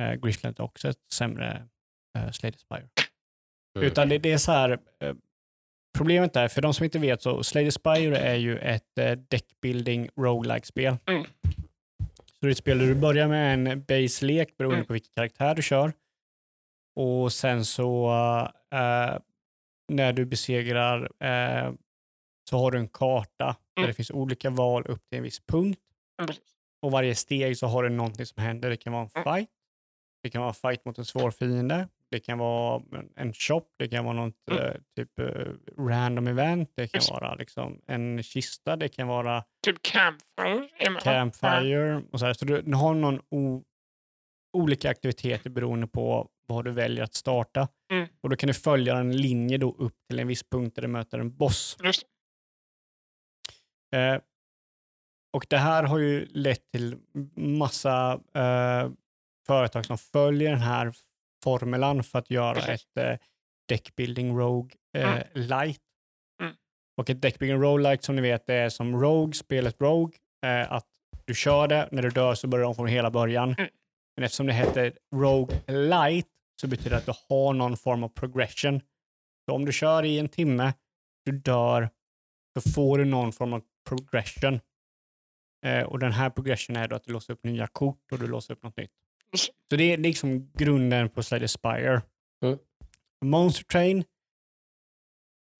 Uh, Griftland är också ett sämre uh, Slay the Spire. Mm. Utan det, det är så här, problemet är, för de som inte vet, så Slay the Spire är ju ett uh, deckbuilding roguelike spel Mm. Så det är ett spel där du börjar med en base-lek beroende Mm. på vilken karaktär du kör. Och sen så eh, när du besegrar eh, så har du en karta där Mm. det finns olika val upp till en viss punkt. Mm. Och varje steg så har du någonting som händer. Det kan vara en Mm. fight. Det kan vara en fight mot en svår fiende. Det kan vara en- shop. Det kan vara något Mm. eh, typ eh, random event. Det kan Just. vara liksom en kista. Det kan vara Typ Campfire. campfire. Och så här. så du, du har någon o, olika aktiviteter beroende på vad du väljer att starta. Mm. Och då kan du följa en linje då upp till en viss punkt där du möter en boss. Just Eh, och det här har ju lett till massa eh, företag som följer den här formulan för att göra Precis. ett eh, deckbuilding rogue eh, Mm. light. Mm. Och ett deckbuilding rogue light som ni vet är som Rogue, spelet Rogue, eh, att du kör det, när du dör så börjar de från hela början. Mm. Men eftersom det heter Rogue Light så betyder det att du har någon form av progression. Så om du kör i en timme, du dör, så får du någon form av progression. Eh, och den här progression är då att du låser upp nya kort och du låser upp något nytt. Så det är liksom grunden på Slay the Spire. Mm. Monster Train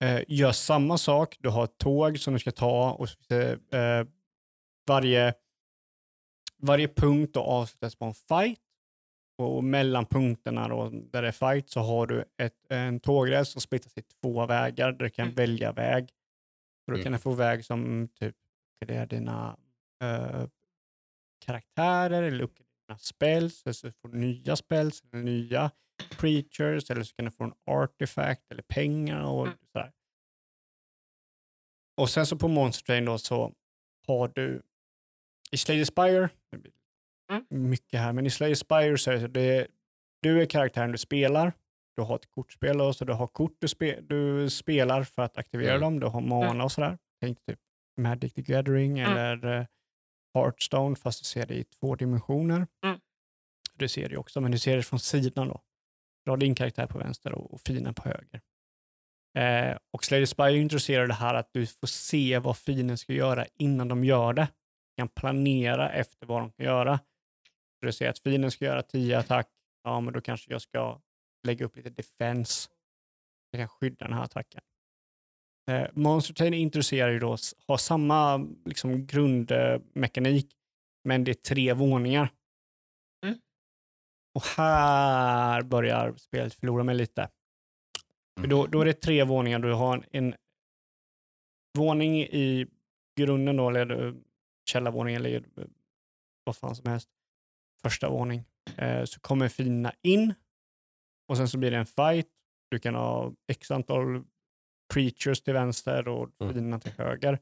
eh, gör samma sak. Du har ett tåg som du ska ta och så det, eh, varje, varje punkt avslutas på en fight. Och mellan punkterna då, där det är fight så har du ett, en tågräls som splittas i två vägar där du kan Mm. välja väg. Och då Mm. kan du få väg som typ uppgraderar dina eh, karaktärer eller spells, eller så får du nya spells, eller nya creatures, eller så kan du få en artifact eller pengar och Mm. sådär. Och sen så på Monster Train då så har du i Slay Spire, det blir Mm. mycket här, men i Slay Spire så är det, det du är karaktären du spelar, du har ett kortspel och så du har kort du, spe, du spelar för att aktivera Mm. dem, du har mana och sådär. Tänk typ Magic the Gathering Mm. eller eh, Hearthstone fast du ser det i två dimensioner. Mm. Du ser det också, men du ser det från sidan då. Du har din karaktär på vänster och, och fienden på höger. Eh, och Slay the Spire introducerar det här att du får se vad fienden ska göra innan de gör det. Du kan planera efter vad de kan göra. Så du ser att fienden ska göra 10 attack, ja men då kanske jag ska lägga upp lite defense. Jag kan skydda den här attacken. Eh, Monster Train introducerar ju då, har samma liksom, grundmekanik, men det är tre våningar. Mm. Och här börjar spelet förlora mig lite. För då, då är det tre våningar. Du har en, en våning i grunden då, eller eh, källarvåning eller eh, vad fan som helst. Första våning. Eh, så kommer fienderna in och sen så blir det en fight. Du kan ha x antal creatures till vänster och Mm. fienderna till höger.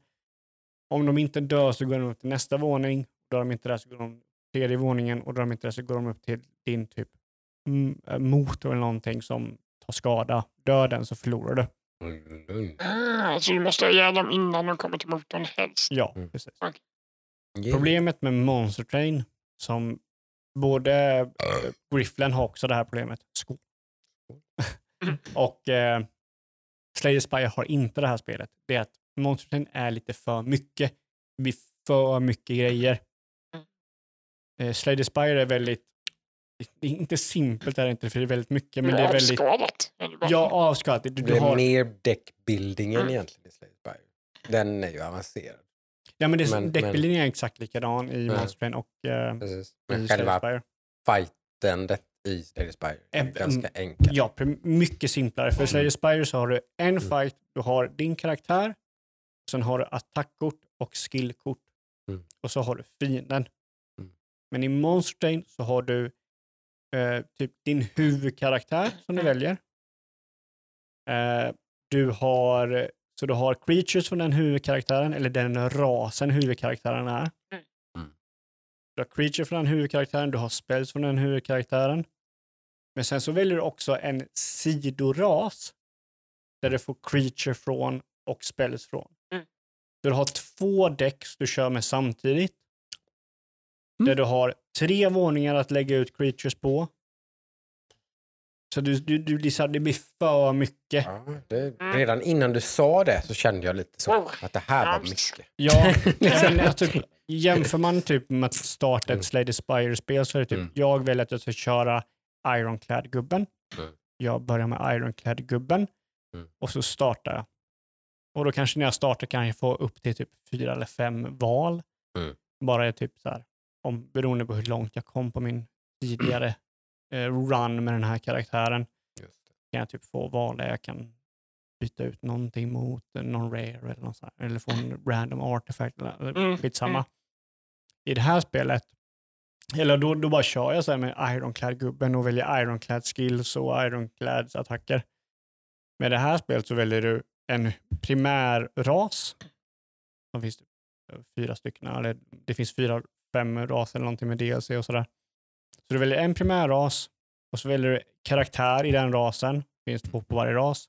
Om de inte dör så går de upp till nästa våning. Dör de inte där så går de till tredje våningen och dör de inte där så går de upp till din typ mm, eh, motor eller någonting som tar skada. Dör den så förlorar du. Mm. Ah, så du måste ha ihjäl dem innan de kommer till motorn helst. Ja, Mm. precis. Yeah. Problemet med Monster Train, som både äh, Grifflen har också det här problemet, skål. och äh, Slay the Spire har inte det här spelet. Det är att Monster Train är lite för mycket. Det blir för mycket grejer. Mm. Eh, Slay the Spire är väldigt, det är inte simpelt är det inte, för det är väldigt mycket, men det är väldigt, avskalat. det ja, avskalat. Du, Det du är har, mer deckbuildingen Mm. egentligen i Slay the Spire. Den är ju avancerad. ja, men det, men- deckbuilding är exakt likadan i. Monster Train och eh, Precis. i Men Slay the själva Spire. fightendet i Slay Spire är Äm- ganska enkelt. Ja, mycket simplare. För i Slay the Spire så har du en Mm. fight, du har din karaktär, sen har du attackkort och skillkort. Mm. Och så har du fienden. Mm. Men i Monster Train så har du eh, typ din huvudkaraktär som du Mm. väljer. Eh, du har, så du har creatures från den huvudkaraktären, eller den rasen huvudkaraktären är. Mm. Du har creature från den huvudkaraktären, du har spells från den huvudkaraktären. Men sen så väljer du också en sidoras där du får creature från och spells från. Mm. Du har två decks du kör med samtidigt. Mm. Där du har tre våningar att lägga ut creatures på. Så du, du, du, det här, det blir för mycket. Ja, det, redan innan du sa det så kände jag lite så. Oh, Att det här var mycket. Ja, men, alltså, jämför man typ med att starta Mm. ett Slay the Spire-spel så är det typ, Mm. jag väljer att jag ska köra Ironclad-gubben. Mm. Jag börjar med Ironclad-gubben Mm. och så startar jag. Och då kanske när jag startar kan jag få upp till typ fyra eller fem val. Mm. Bara typ så här, om, beroende på hur långt jag kom på min tidigare eh, run med den här karaktären kan jag typ få val där jag kan byta ut någonting mot eh, någon rare eller något sånt, eller få en random artifact eller Mm, skitsamma. mm. I det här spelet, eller då, då bara kör jag så här med Ironclad-gubben och väljer Ironclad skills och Ironclads attacker. Med det här spelet så väljer du en primär ras. Det finns det fyra stycken, eller det finns fyra, fem raser eller någonting med DLC och sådär. Så du väljer en primärras och så väljer du karaktär i den rasen. Det finns två på varje ras.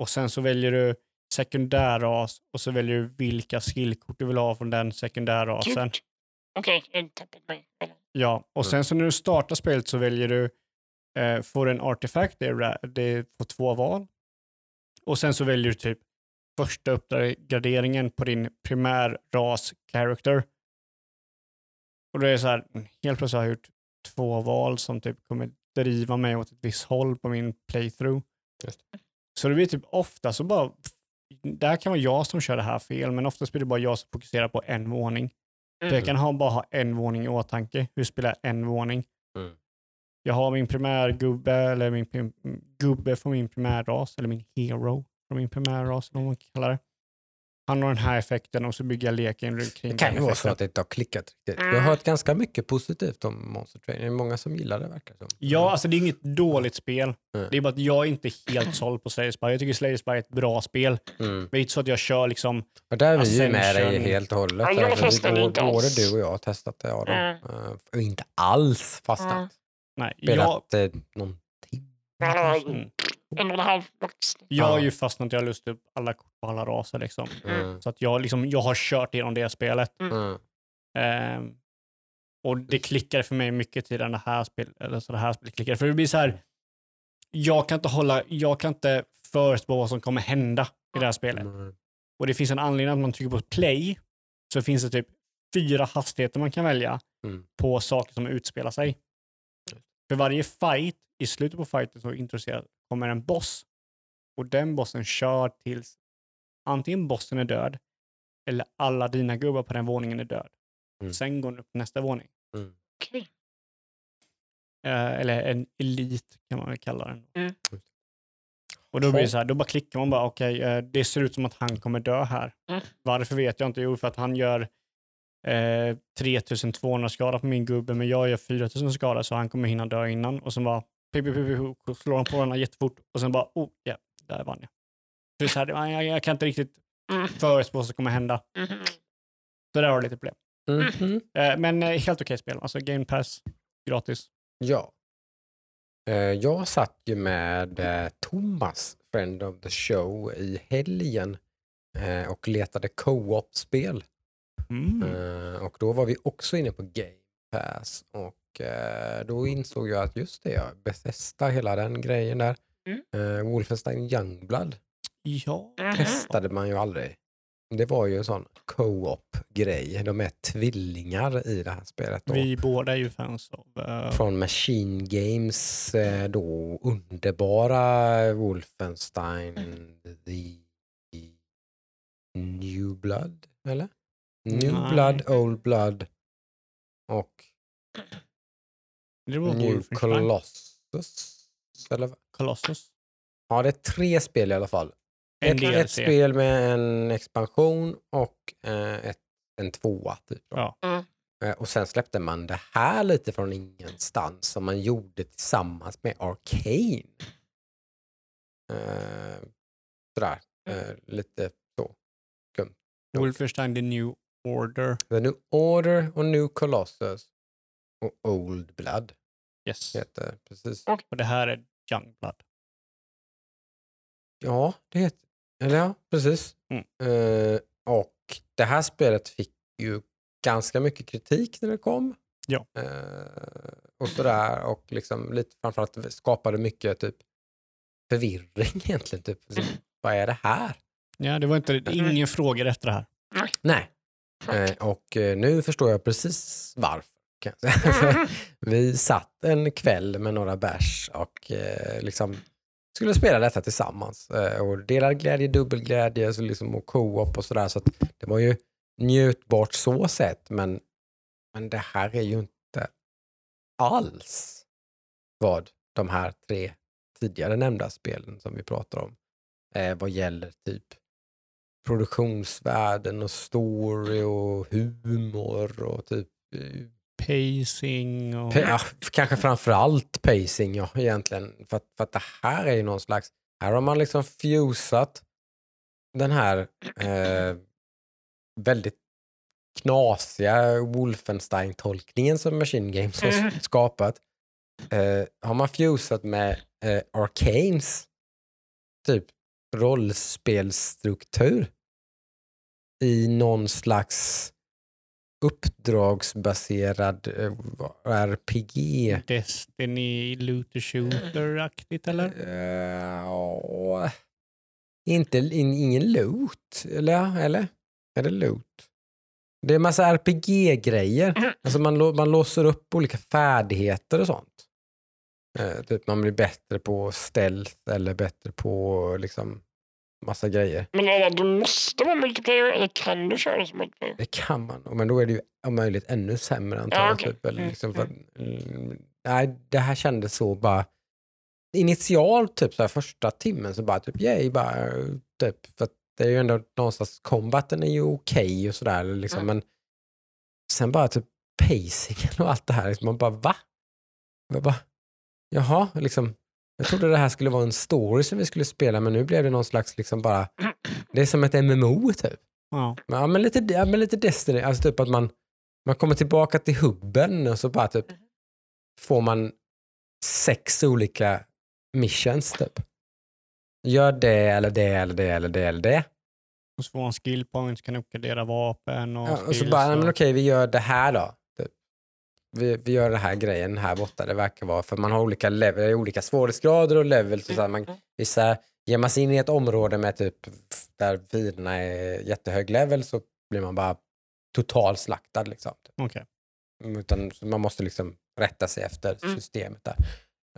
Och sen så väljer du sekundärras och så väljer du vilka skillkort du vill ha från den sekundärrasen. Okej, mig. Ja, och Mm. sen så när du startar spelet så väljer du, eh, får en artefakt, det är, det två val. Och sen så väljer du typ första uppgraderingen på din primärras character. Och det är så här, mm, helt plötsligt har jag gjort två val som typ kommer driva mig åt ett visst håll på min playthrough. Just Så det blir typ ofta så bara, där kan vara jag som kör det här fel, men oftast blir det bara jag som fokuserar på en våning. För jag kan ha, bara ha en våning i åtanke. Hur spelar jag en våning? Mm. Jag har min primärgubbe, eller min gubbe från min primärras, eller min hero från min primärras, eller vad man kallar det. Han har den här effekten och så bygger jag leken runt kring Det kan ju vara så att det inte har klickat riktigt. Jag har hört ganska mycket positivt om Monster Train. Det är många som gillar det verkar det som. Ja, alltså det är inget dåligt spel. Mm. Det är bara att jag är inte helt såld på Slayer Spy. Jag tycker Slayer Spy är ett bra spel. Mm. Det är inte så att jag kör liksom, Och där är vi ju med dig helt och hållet. Ja, jag Alltså, både- alls. du och jag har testat det. Adam. Mm. Eh, och inte alls fastnat. Mm. nej. Jag, Spelat eh, någon timme. mm. En och en halv max. jag har ju fastnat, jag har lust upp alla kort på alla raser liksom. Mm. Så att jag, liksom, jag har kört igenom det spelet. Mm. Ehm, och det klickar för mig mycket till den här spelet, eller så det här spelet klickar. För det blir så här, jag kan inte hålla, jag kan inte förutspå vad som kommer hända i det här spelet. Mm. Och det finns en anledning att man trycker på play, så finns det typ fyra hastigheter man kan välja Mm. på saker som utspelar sig. För varje fight, i slutet på fighten så introduceras, kommer en boss. Och den bossen kör tills antingen bossen är död, eller alla dina gubbar på den våningen är död. Mm. Sen går den upp på nästa våning. Mm. Okej. Eh, eller en elit kan man väl kalla den. Mm. Och då blir det så här, då bara klickar man bara, okej, eh, det ser ut som att han kommer dö här. Mm. Varför vet jag inte. Jo, för att han gör eh, 3200 skada på min gubbe, men jag gör 4000 skada, så han kommer hinna dö innan. Och sen bara, pip, pip, pip, slår han på den jättefort och sen bara, oh, ja, där vann jag. Så så här, jag, jag kan inte riktigt Mm. förutspå vad som kommer hända. Mhm. Så där har jag lite problem. Mhm. Eh, men eh, helt okej spel. Alltså Game Pass, gratis. Ja. Eh, Jag satt ju med eh, Thomas, friend of the show, i helgen eh, och letade co-op-spel. Mm. Eh, Och då var vi också inne på Game Pass och eh, då insåg jag att just det, ja, Bethesda, hela den grejen där. Mm. Eh, Wolfenstein Youngblood Ja. Testade man ju aldrig. Det var ju en sån co-op-grej. De är tvillingar i det här spelet. Då. Vi båda är ju fans av... eh, Från Machine Games eh, då underbara Wolfenstein The New Blood, eller? New Nej. Blood, Old Blood och New. Colossus. Eller? Colossus. Ja, det är tre spel i alla fall. En Ett, ett spel med en expansion och eh, ett, en tvåa. Typ. Ja. Mm. Och sen släppte man det här lite från ingenstans som man gjorde tillsammans med Arcane. Eh, sådär, eh, lite så. Wolfenstein The New Order. The New Order och New Colossus och Old Blood Yes. heter precis. Och det här är Youngblood. Ja, det heter Eller ja, precis. Mm. Eh, och det här spelet fick ju ganska mycket kritik när det kom. Ja. Eh, och sådär. Och liksom lite framförallt skapade mycket typ förvirring egentligen. Typ. Så, vad är det här? Ja, det var inte, ingen frågor efter det här. Nej. Eh, och eh, nu förstår jag precis varför. För vi satt en kväll med några bärs och eh, liksom skulle spela detta tillsammans. Och delad glädje, dubbelglädje så liksom, och co-op och sådär. Så att det var ju njutbart så sett. Men, men det här är ju inte alls vad de här tre tidigare nämnda spelen som vi pratar om eh, vad gäller typ produktionsvärden och story och humor och typ eh, Pacing och... Ja, kanske framförallt pacing ja, egentligen. För att, för att det här är ju någon slags, här har man liksom fusat den här eh, väldigt knasiga Wolfenstein-tolkningen som Machine Games har Mm. skapat. Eh, har man fusat med eh, Arcanes typ rollspelsstruktur i någon slags uppdragsbaserad eh, RPG. Destiny looter shooter-aktigt eller? Eh, ja, inte, in, ingen loot, eller? eller? Är det loot? Det är en massa RPG-grejer. Alltså man, man låser upp olika färdigheter och sånt. Eh, typ man blir bättre på stealth eller bättre på liksom massa grejer. Men är det, du måste vara multiplayer eller kan du köra som multiplayer? Det kan man, men då är det ju om möjligt ännu sämre antar Ja, okej. Typ, eller Mm, liksom för, att- mm, nej, det här kändes så bara initialt, typ så här, första timmen så bara typ yay, bara, typ, för det är ju ändå någonstans, combaten är ju okej och sådär liksom, Mm. men sen bara typ pacingen och allt det här, liksom, man bara va? Jag bara, jaha, liksom, jag trodde det här skulle vara en story som vi skulle spela men nu blev det någon slags liksom bara, det är som ett MMO typ. Ja. Ja, men lite, ja, men lite Destiny. Alltså typ att man, man kommer tillbaka till hubben och så bara typ får man sex olika missions typ. Gör det eller det eller det eller det eller det. Och så får man skill points, kan uppgradera vapen och Ja, och så bara, nej, men och- okej vi gör det här då. Vi, vi gör den här grejen här borta. Det verkar vara, för man har olika, level, olika svårighetsgrader och levels. Och så här, man, vissa, ger man sig in i ett område med typ där fienderna är jättehög level så blir man bara totalslaktad liksom. Okej. Utan man måste liksom rätta sig efter Mm. systemet där.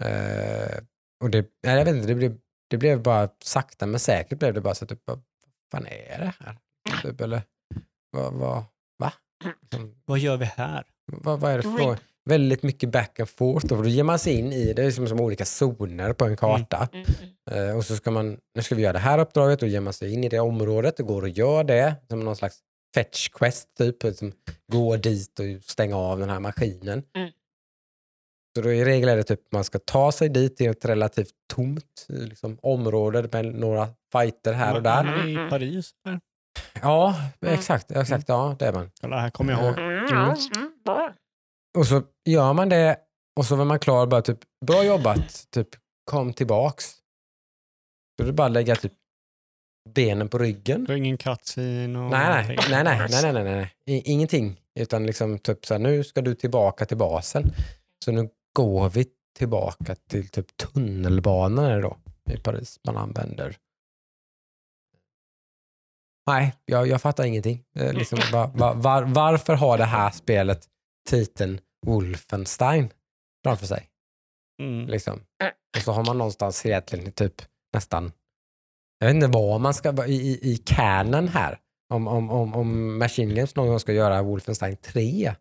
Eh, och det, nej, jag vet inte, det blev, det blev bara sakta men säkert blev det bara så att typ, vad fan är det här? Typ, eller vad, vad, va? Liksom, Vad gör vi här? Vad, vad är det för Väldigt mycket back and forth och då ger man sig in i det, är som, som olika zoner på en karta. Mm. Eh, och så ska man, nu ska vi göra det här uppdraget, då ger man sig in i det området och går och gör det som någon slags fetch quest typ. Liksom, gå dit och stänga av den här maskinen. Mm. Så då i regel är det typ man ska ta sig dit till ett relativt tomt liksom, område med några fighter här och där. Man är i Paris. Där. Ja, Mm. exakt, exakt, ja det är man. Kolla, här kommer jag ihåg. Mm, ja, mm. Och så gör man det och så var man klar bara typ, bra jobbat, typ kom tillbaks. Så det är bara att lägga typ benen på ryggen. Du har ingen cutscene och Nej, nej, nej, nej, nej, nej, nej, nej. Ingenting. Utan liksom typ så här, nu ska du tillbaka till basen. Så nu går vi tillbaka till typ tunnelbanan det då i Paris man använder. Nej, jag, jag fattar ingenting. Eh, liksom, va, va, var, varför har det här spelet titeln Wolfenstein framför sig? Mm. Liksom. Och så har man någonstans egentligen typ nästan, jag vet inte vad man ska, vara i, i, i canon här, om, om, om, om Machine Games någon gång ska göra Wolfenstein 3,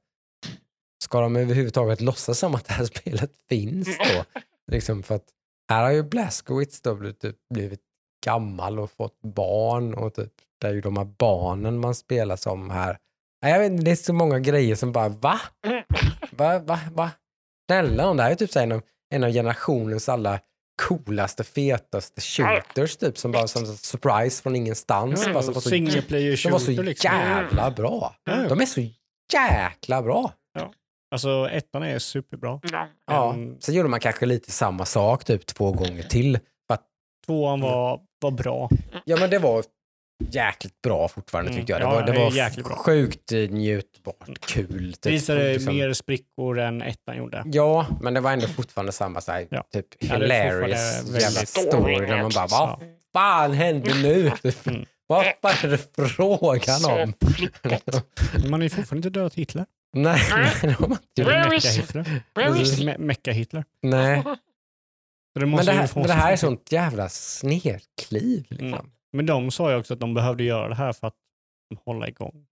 ska de överhuvudtaget låtsas som att det här spelet finns då? Liksom för att här har ju Blaskowitz då blivit, typ, blivit gammal och fått barn och typ, det är ju de här barnen man spelar som här. Jag vet inte, det är så många grejer som bara, va? Va? Va? Va? Snälla nån, det här är typ så en, av, en av generationens alla coolaste, fetaste shooters typ som bara som surprise från ingenstans. bara, som var så, Single player de var så shooter liksom. jävla bra. Ja, ja. De är så jäkla bra. Alltså ettan är superbra. Ja. Ja. Mm. Sen gjorde man kanske lite samma sak typ två gånger till. För att, Tvåan var, var bra. ja men det var jäkligt bra fortfarande Mm. tyckte jag. Det Ja, var, det är var jäkligt bra. sjukt eh, njutbart, kul. Typ, Visade liksom. mer sprickor än ettan gjorde. Ja, men det var ändå fortfarande samma så här, Ja. typ Ja, är hilarious jävla väldigt- story där man bara, vad fan händer nu? Mm. Vad fan är det frågan om? Man har ju fortfarande inte dödat Hitler. nej, nej, det har inte is- Mecka-Hitler. Nej. Det Men det här, det här är sånt jävla snedkliv. Liksom. Mm. Men de sa ju också att de behövde göra det här för att hålla igång.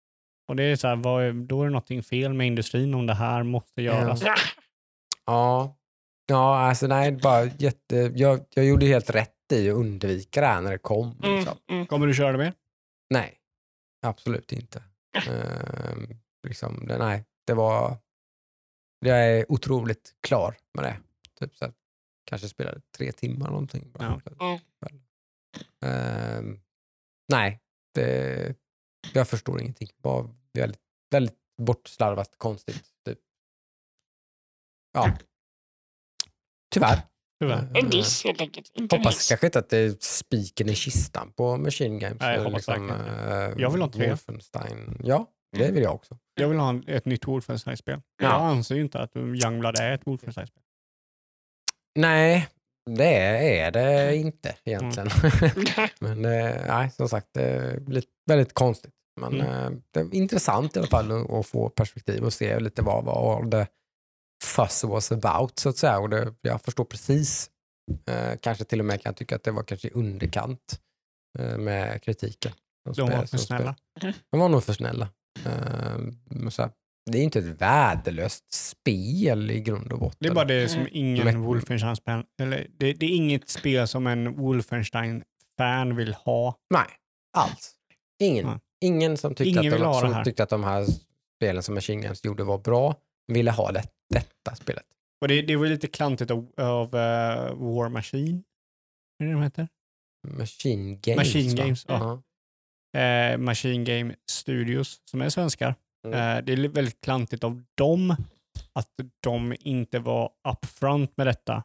Och det är så här, vad är, då är det någonting fel med industrin om det här måste göras. Ja. Ja. Ja, alltså nej, bara jätte... Jag, jag gjorde helt rätt i att undvika det här när det kom. Mm, Liksom. mm. Kommer du köra det mer? Nej, absolut inte. Ehm, liksom, det, nej, det var... Jag är otroligt klar med det. Typ så här, kanske spelade tre timmar någonting. bara. Ja. Mm. Ehm, nej, det, jag förstår ingenting. Det var väldigt, väldigt bortslarvat, konstigt. Typ. Ja. Tyvärr. Tyvärr. En diss helt enkelt. Hoppas kanske inte att det är spiken i kistan på Machine Games. Nej, jag hoppas verkligen eh, Jag vill ha en trea. Wolfenstein. Ja, Det vill jag också. Jag vill ha en- ett nytt Wolfenstein-spel. Ja. Jag anser ju inte att Youngblood är ett Wolfenstein-spel. Nej, det är det inte egentligen. Men eh, nej, som sagt, det lite, väldigt konstigt. Men Mm. eh, det är intressant i alla fall att, få perspektiv och se lite vad, vad det fuss was about så att säga. Och det, jag förstår precis, eh, kanske till och med kan jag tycka att det var kanske underkant eh, med kritiken. som De var för snälla. De var nog för snälla. Eh, så här, det är inte ett värdelöst spel i grund och botten. Det är bara det som ingen Men- Wolfenstein eller det, det är inget spel som en Wolfenstein-fan vill ha. Nej, alls. Ingen, Nej. ingen som, tyckte, Ingen att de, som tyckte att de här spelen som Machine Games gjorde var bra ville ha det, detta spelet. Och det, det var lite klantigt av, av eh, War Machine. Är det de heter? Machine Games. Machine va? Games, ja. Eh, Machine Game Studios, som är svenskar. Mm. Eh, det är väldigt klantigt av dem att de inte var upfront med detta.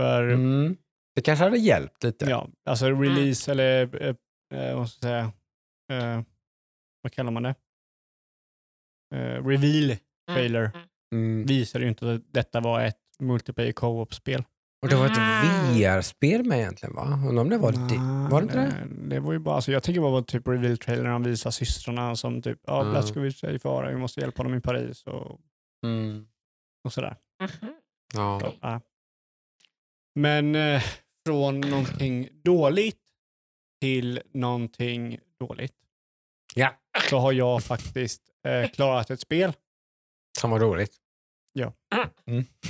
För Mm. Det kanske hade hjälpt lite. ja, alltså release eller eh, eh, vad ska jag säga, eh, vad kallar man det? Eh, reveal trailer Mm. visade ju inte att detta var ett multiplayer co-op-spel. Och det var ett VR-spel med egentligen va? Undrar om det var det? Var det inte det? det? Var ju bara, alltså, jag tycker bara det var typ reveal trailer när de visar systrarna som typ, ja, Mm. go with sig fara, vi måste hjälpa dem i Paris och, Mm. och sådär. Ja. Så, ja. Men eh, från någonting dåligt till någonting dåligt ja, så har jag faktiskt eh, klarat ett spel. som var roligt.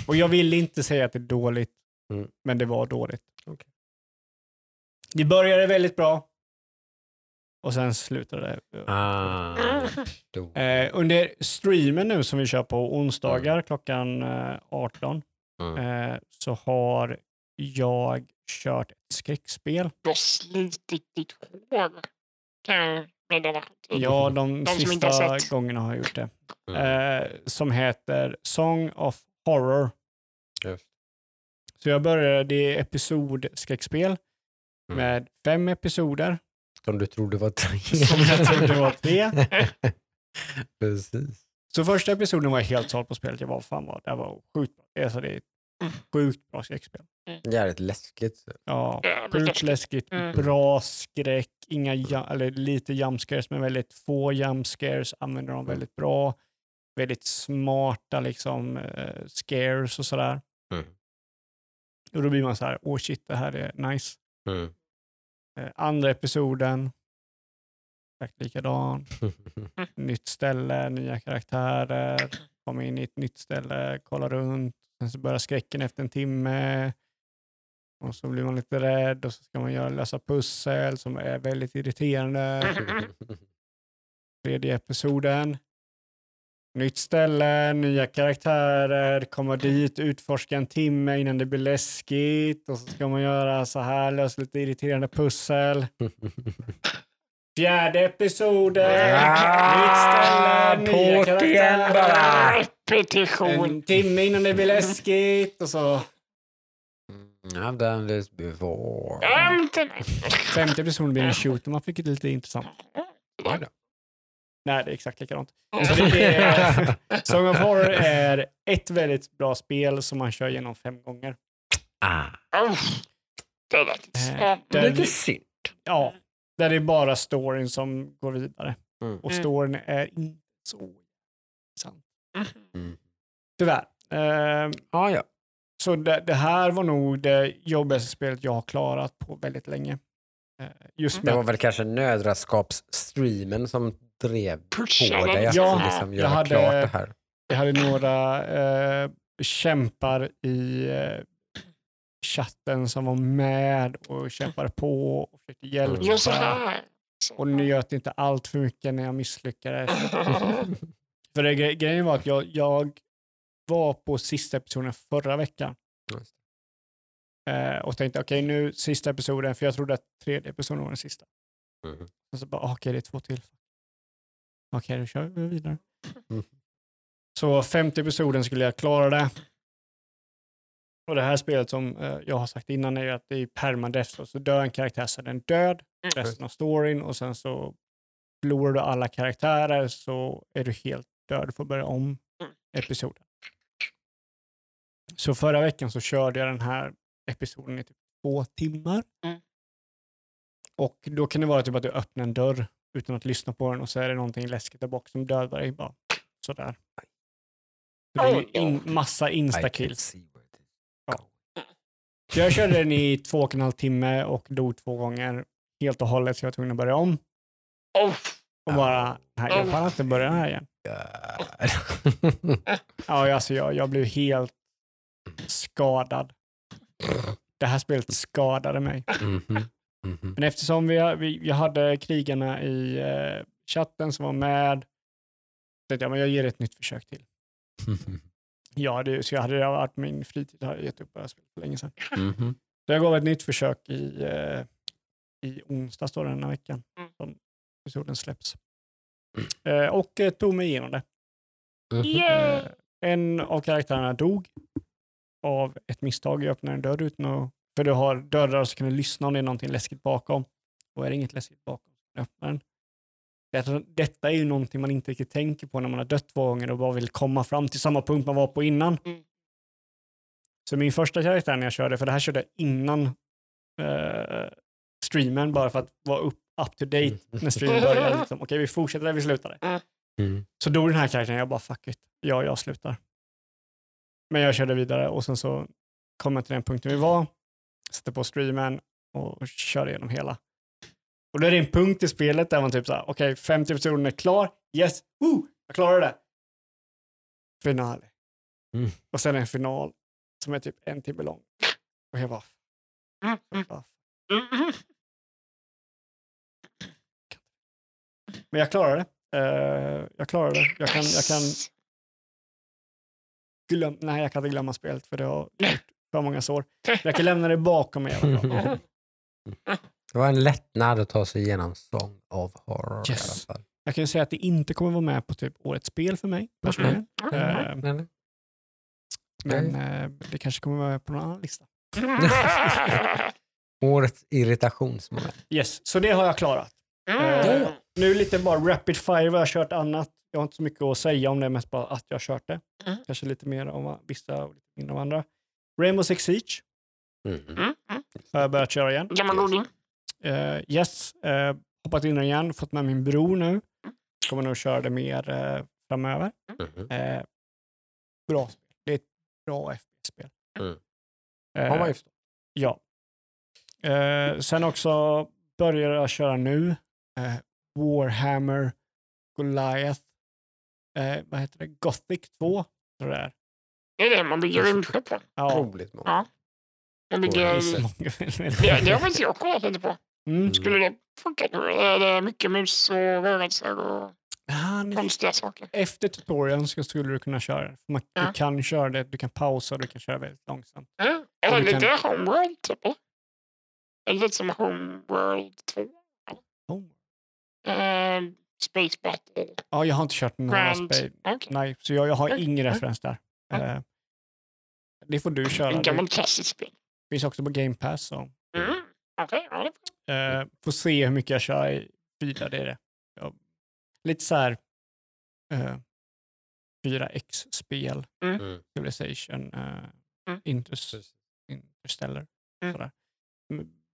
Och jag vill inte säga att det är dåligt, Mm. men det var dåligt. Okej. Det började väldigt bra och sen slutade det. Ah. Eh, under streamen nu som vi kör på onsdagar klockan eh, 18 Mm. eh, så har jag kört ett skräckspel. Du har slitit ditt hår. Kan jag meddela. Ja, de, De inte har sista gångerna har jag gjort det. Mm. Eh, som heter Song of Horror. Just. Så jag började, det är episodskräckspel Mm. med fem episoder. Som du trodde var tre. Som jag trodde var tre. Precis. Så första episoden var jag helt såld på spelet. Jag var fan vad, det var sjukt bra. Alltså, det är ett Mm. sjukt bra skräckspel. Jävligt läskigt. Ja, sjukt läskigt. Mm. Bra skräck. Inga, eller lite jumpscares, men väldigt få jumpscares. Använder Mm. dem väldigt bra. Väldigt smarta liksom eh, scares och sådär. Mm. Och då blir man så här, åh shit, det här är nice. Mm. Eh, andra episoden, exakt likadan. Nytt ställe, nya karaktärer, komma in i ett nytt ställe, kolla runt. Sen så börjar skräcken efter en timme. Och så blir man lite rädd och så ska man göra lösa pussel som är väldigt irriterande. Tredje episoden. Nytt ställe, nya karaktärer, komma dit, utforska en timme innan det blir läskigt och så ska man göra så här, lösa lite irriterande pussel. Fjärde episoden, nytt ställe, nya karaktärer. Repetition. En timme innan det blir läskigt och så I've done this before. Femte episoden blir en shooter. Man fick det lite intressant. Nej, det är exakt likadant. Så det är, Song of Horror är ett väldigt bra spel som man kör igenom fem gånger. Ah. Oh, det är lätt. Eh, Lite synd. Ja, där det är bara storyn som går vidare. Mm. Och Mm. storyn är inte så intressant. Mm. Tyvärr. Eh, Ah, ja. så det, det här var nog det jobbigaste spelet jag har klarat på väldigt länge. Eh, just Det med var att väl kanske nödraskapsstreamen som drev på dig att Ja, liksom jag göra hade- klart det här. jag hade några eh, kämpar i eh, chatten som var med och kämpade på och försökte hjälpa. Här. Och njöt inte allt för mycket när jag misslyckades. För det, gre- grejen var att jag, jag var på sista episoden förra veckan Just eh, och tänkte okej nu sista episoden, för jag trodde att tredje episoden var den sista. Mhm. Och så bara okej det är två till. Okej då kör vi vidare. Mm. Så femte episoden skulle jag klara det. Och det här spelet som eh, jag har sagt innan är ju att det är permadeath, så dör en karaktär så är den död, Mm. resten av storyn och sen så förlorar du alla karaktärer så är du helt död. Du får börja om Mm. episoden. Så förra veckan så körde jag den här episoden i typ två timmar. Mm. Och då kan det vara typ att du öppnar en dörr utan att lyssna på den och så är det någonting läskigt där bak som dödar dig bara sådär. Så det är in, massa instakills. Ja. jag körde den i två och en halv timme och dog två gånger helt och hållet så jag var tvungen att börja om. Och bara, nej jag pallar inte börja här igen. Ja, alltså jag, jag blev helt skadad. Det här spelet skadade mig. Mhm, mhm. Men eftersom vi, vi, jag hade krigarna i eh, chatten som var med, tänkte jag men jag ger det ett nytt försök till. Ja, det, så jag hade varit min fritid har jag gett upp det här spelet för länge sedan. Mhm. Så jag gav ett nytt försök i, eh, i onsdags då, den här veckan Mm. som episoden släpps. Eh, och eh, tog mig igenom det. Eh, en av karaktärerna dog av ett misstag. Jag öppnade en dörr utan att... För du har dörrar så kan du lyssna om det är någonting läskigt bakom. Och är det inget läskigt bakom så kan du öppna den. Detta, detta är ju någonting man inte riktigt tänker på när man har dött två gånger och bara vill komma fram till samma punkt man var på innan. Mm. Så min första karaktär när jag körde, för det här körde jag innan eh, streamen bara för att vara upp, up to date när streamen började. Liksom. Okej, vi fortsätter där vi slutade. Mm. Så dog den här karaktären, jag bara fuck it, ja jag slutar. Men jag körde vidare och sen så kom jag till den punkten vi var, satte på streamen och körde igenom hela. Och då är det en punkt i spelet där man typ såhär, okej 50 personer är klar, yes, woo, jag klarade det. Finale. Mm. Och sen en final som är typ en timme lång. Och jag bara, bara men jag klarade det. Eh, jag klarade det. Jag kan, jag kan glömma, nej jag kan inte glömma spelet för det har gjort för många sår. Men Jag kan lämna det bakom mig i alla fall. Det var en lättnad att ta sig igenom Song of Horror Yes. i alla fall. Jag kan ju säga att det inte kommer vara med på typ årets spel för mig personligen. Eh, Men, men eh, det kanske kommer vara med på någon annan lista. årets irritationsmoment. Yes, så det har jag klarat. Mm. Eh, nu lite bara rapid fire vad jag har kört annat. Jag har inte så mycket att säga om det, mest bara att jag har kört det. Mm. Kanske lite mer om vissa och lite mindre om andra. Rainbow Six Siege Mhm. Mm, mm. har jag börjat köra igen. Gammal goding. Uh, yes, uh, hoppat in igen, fått med min bror nu. Kommer nog köra det mer eh, framöver. Eh, bra spel. Det är ett bra FPS-spel. Mm. Eh, Har man ju. Ja. Eh, sen också börjar jag köra nu Warhammer Goliath. Eh, vad heter det? Gothic 2. tror jag Det är. Det är det man bygger rymdskepp på. Ja. Roligt. mål. Ja. Man bygger... Det är många Det, det har faktiskt jag kollat på. Mm. Skulle det funka? tror jag? Det är mycket mus och rörelser och Ah, ni- konstiga saker. Efter tutorialen så skulle du kunna köra det. Man, Ja. Du kan köra det, du kan pausa och du kan köra väldigt långsamt. Är det Och du lite Homeworld typ? eller? Är lite som Homeworld 2? Eh, Space Battle? Ja, jag har inte kört några spel. Okej. Nej, så jag, jag har Okej. ingen referens där. Ja. Eh, det får du köra. En gammal klassiskt spel. finns också på Game Pass. Så. Mm. Det Eh, får se hur mycket jag kör i fyra, det är det. Jag, lite så här eh, 4X-spel, Mm. Civilization, eh, Mm. Inters, Precis. Interstellar. Mm. Sådär.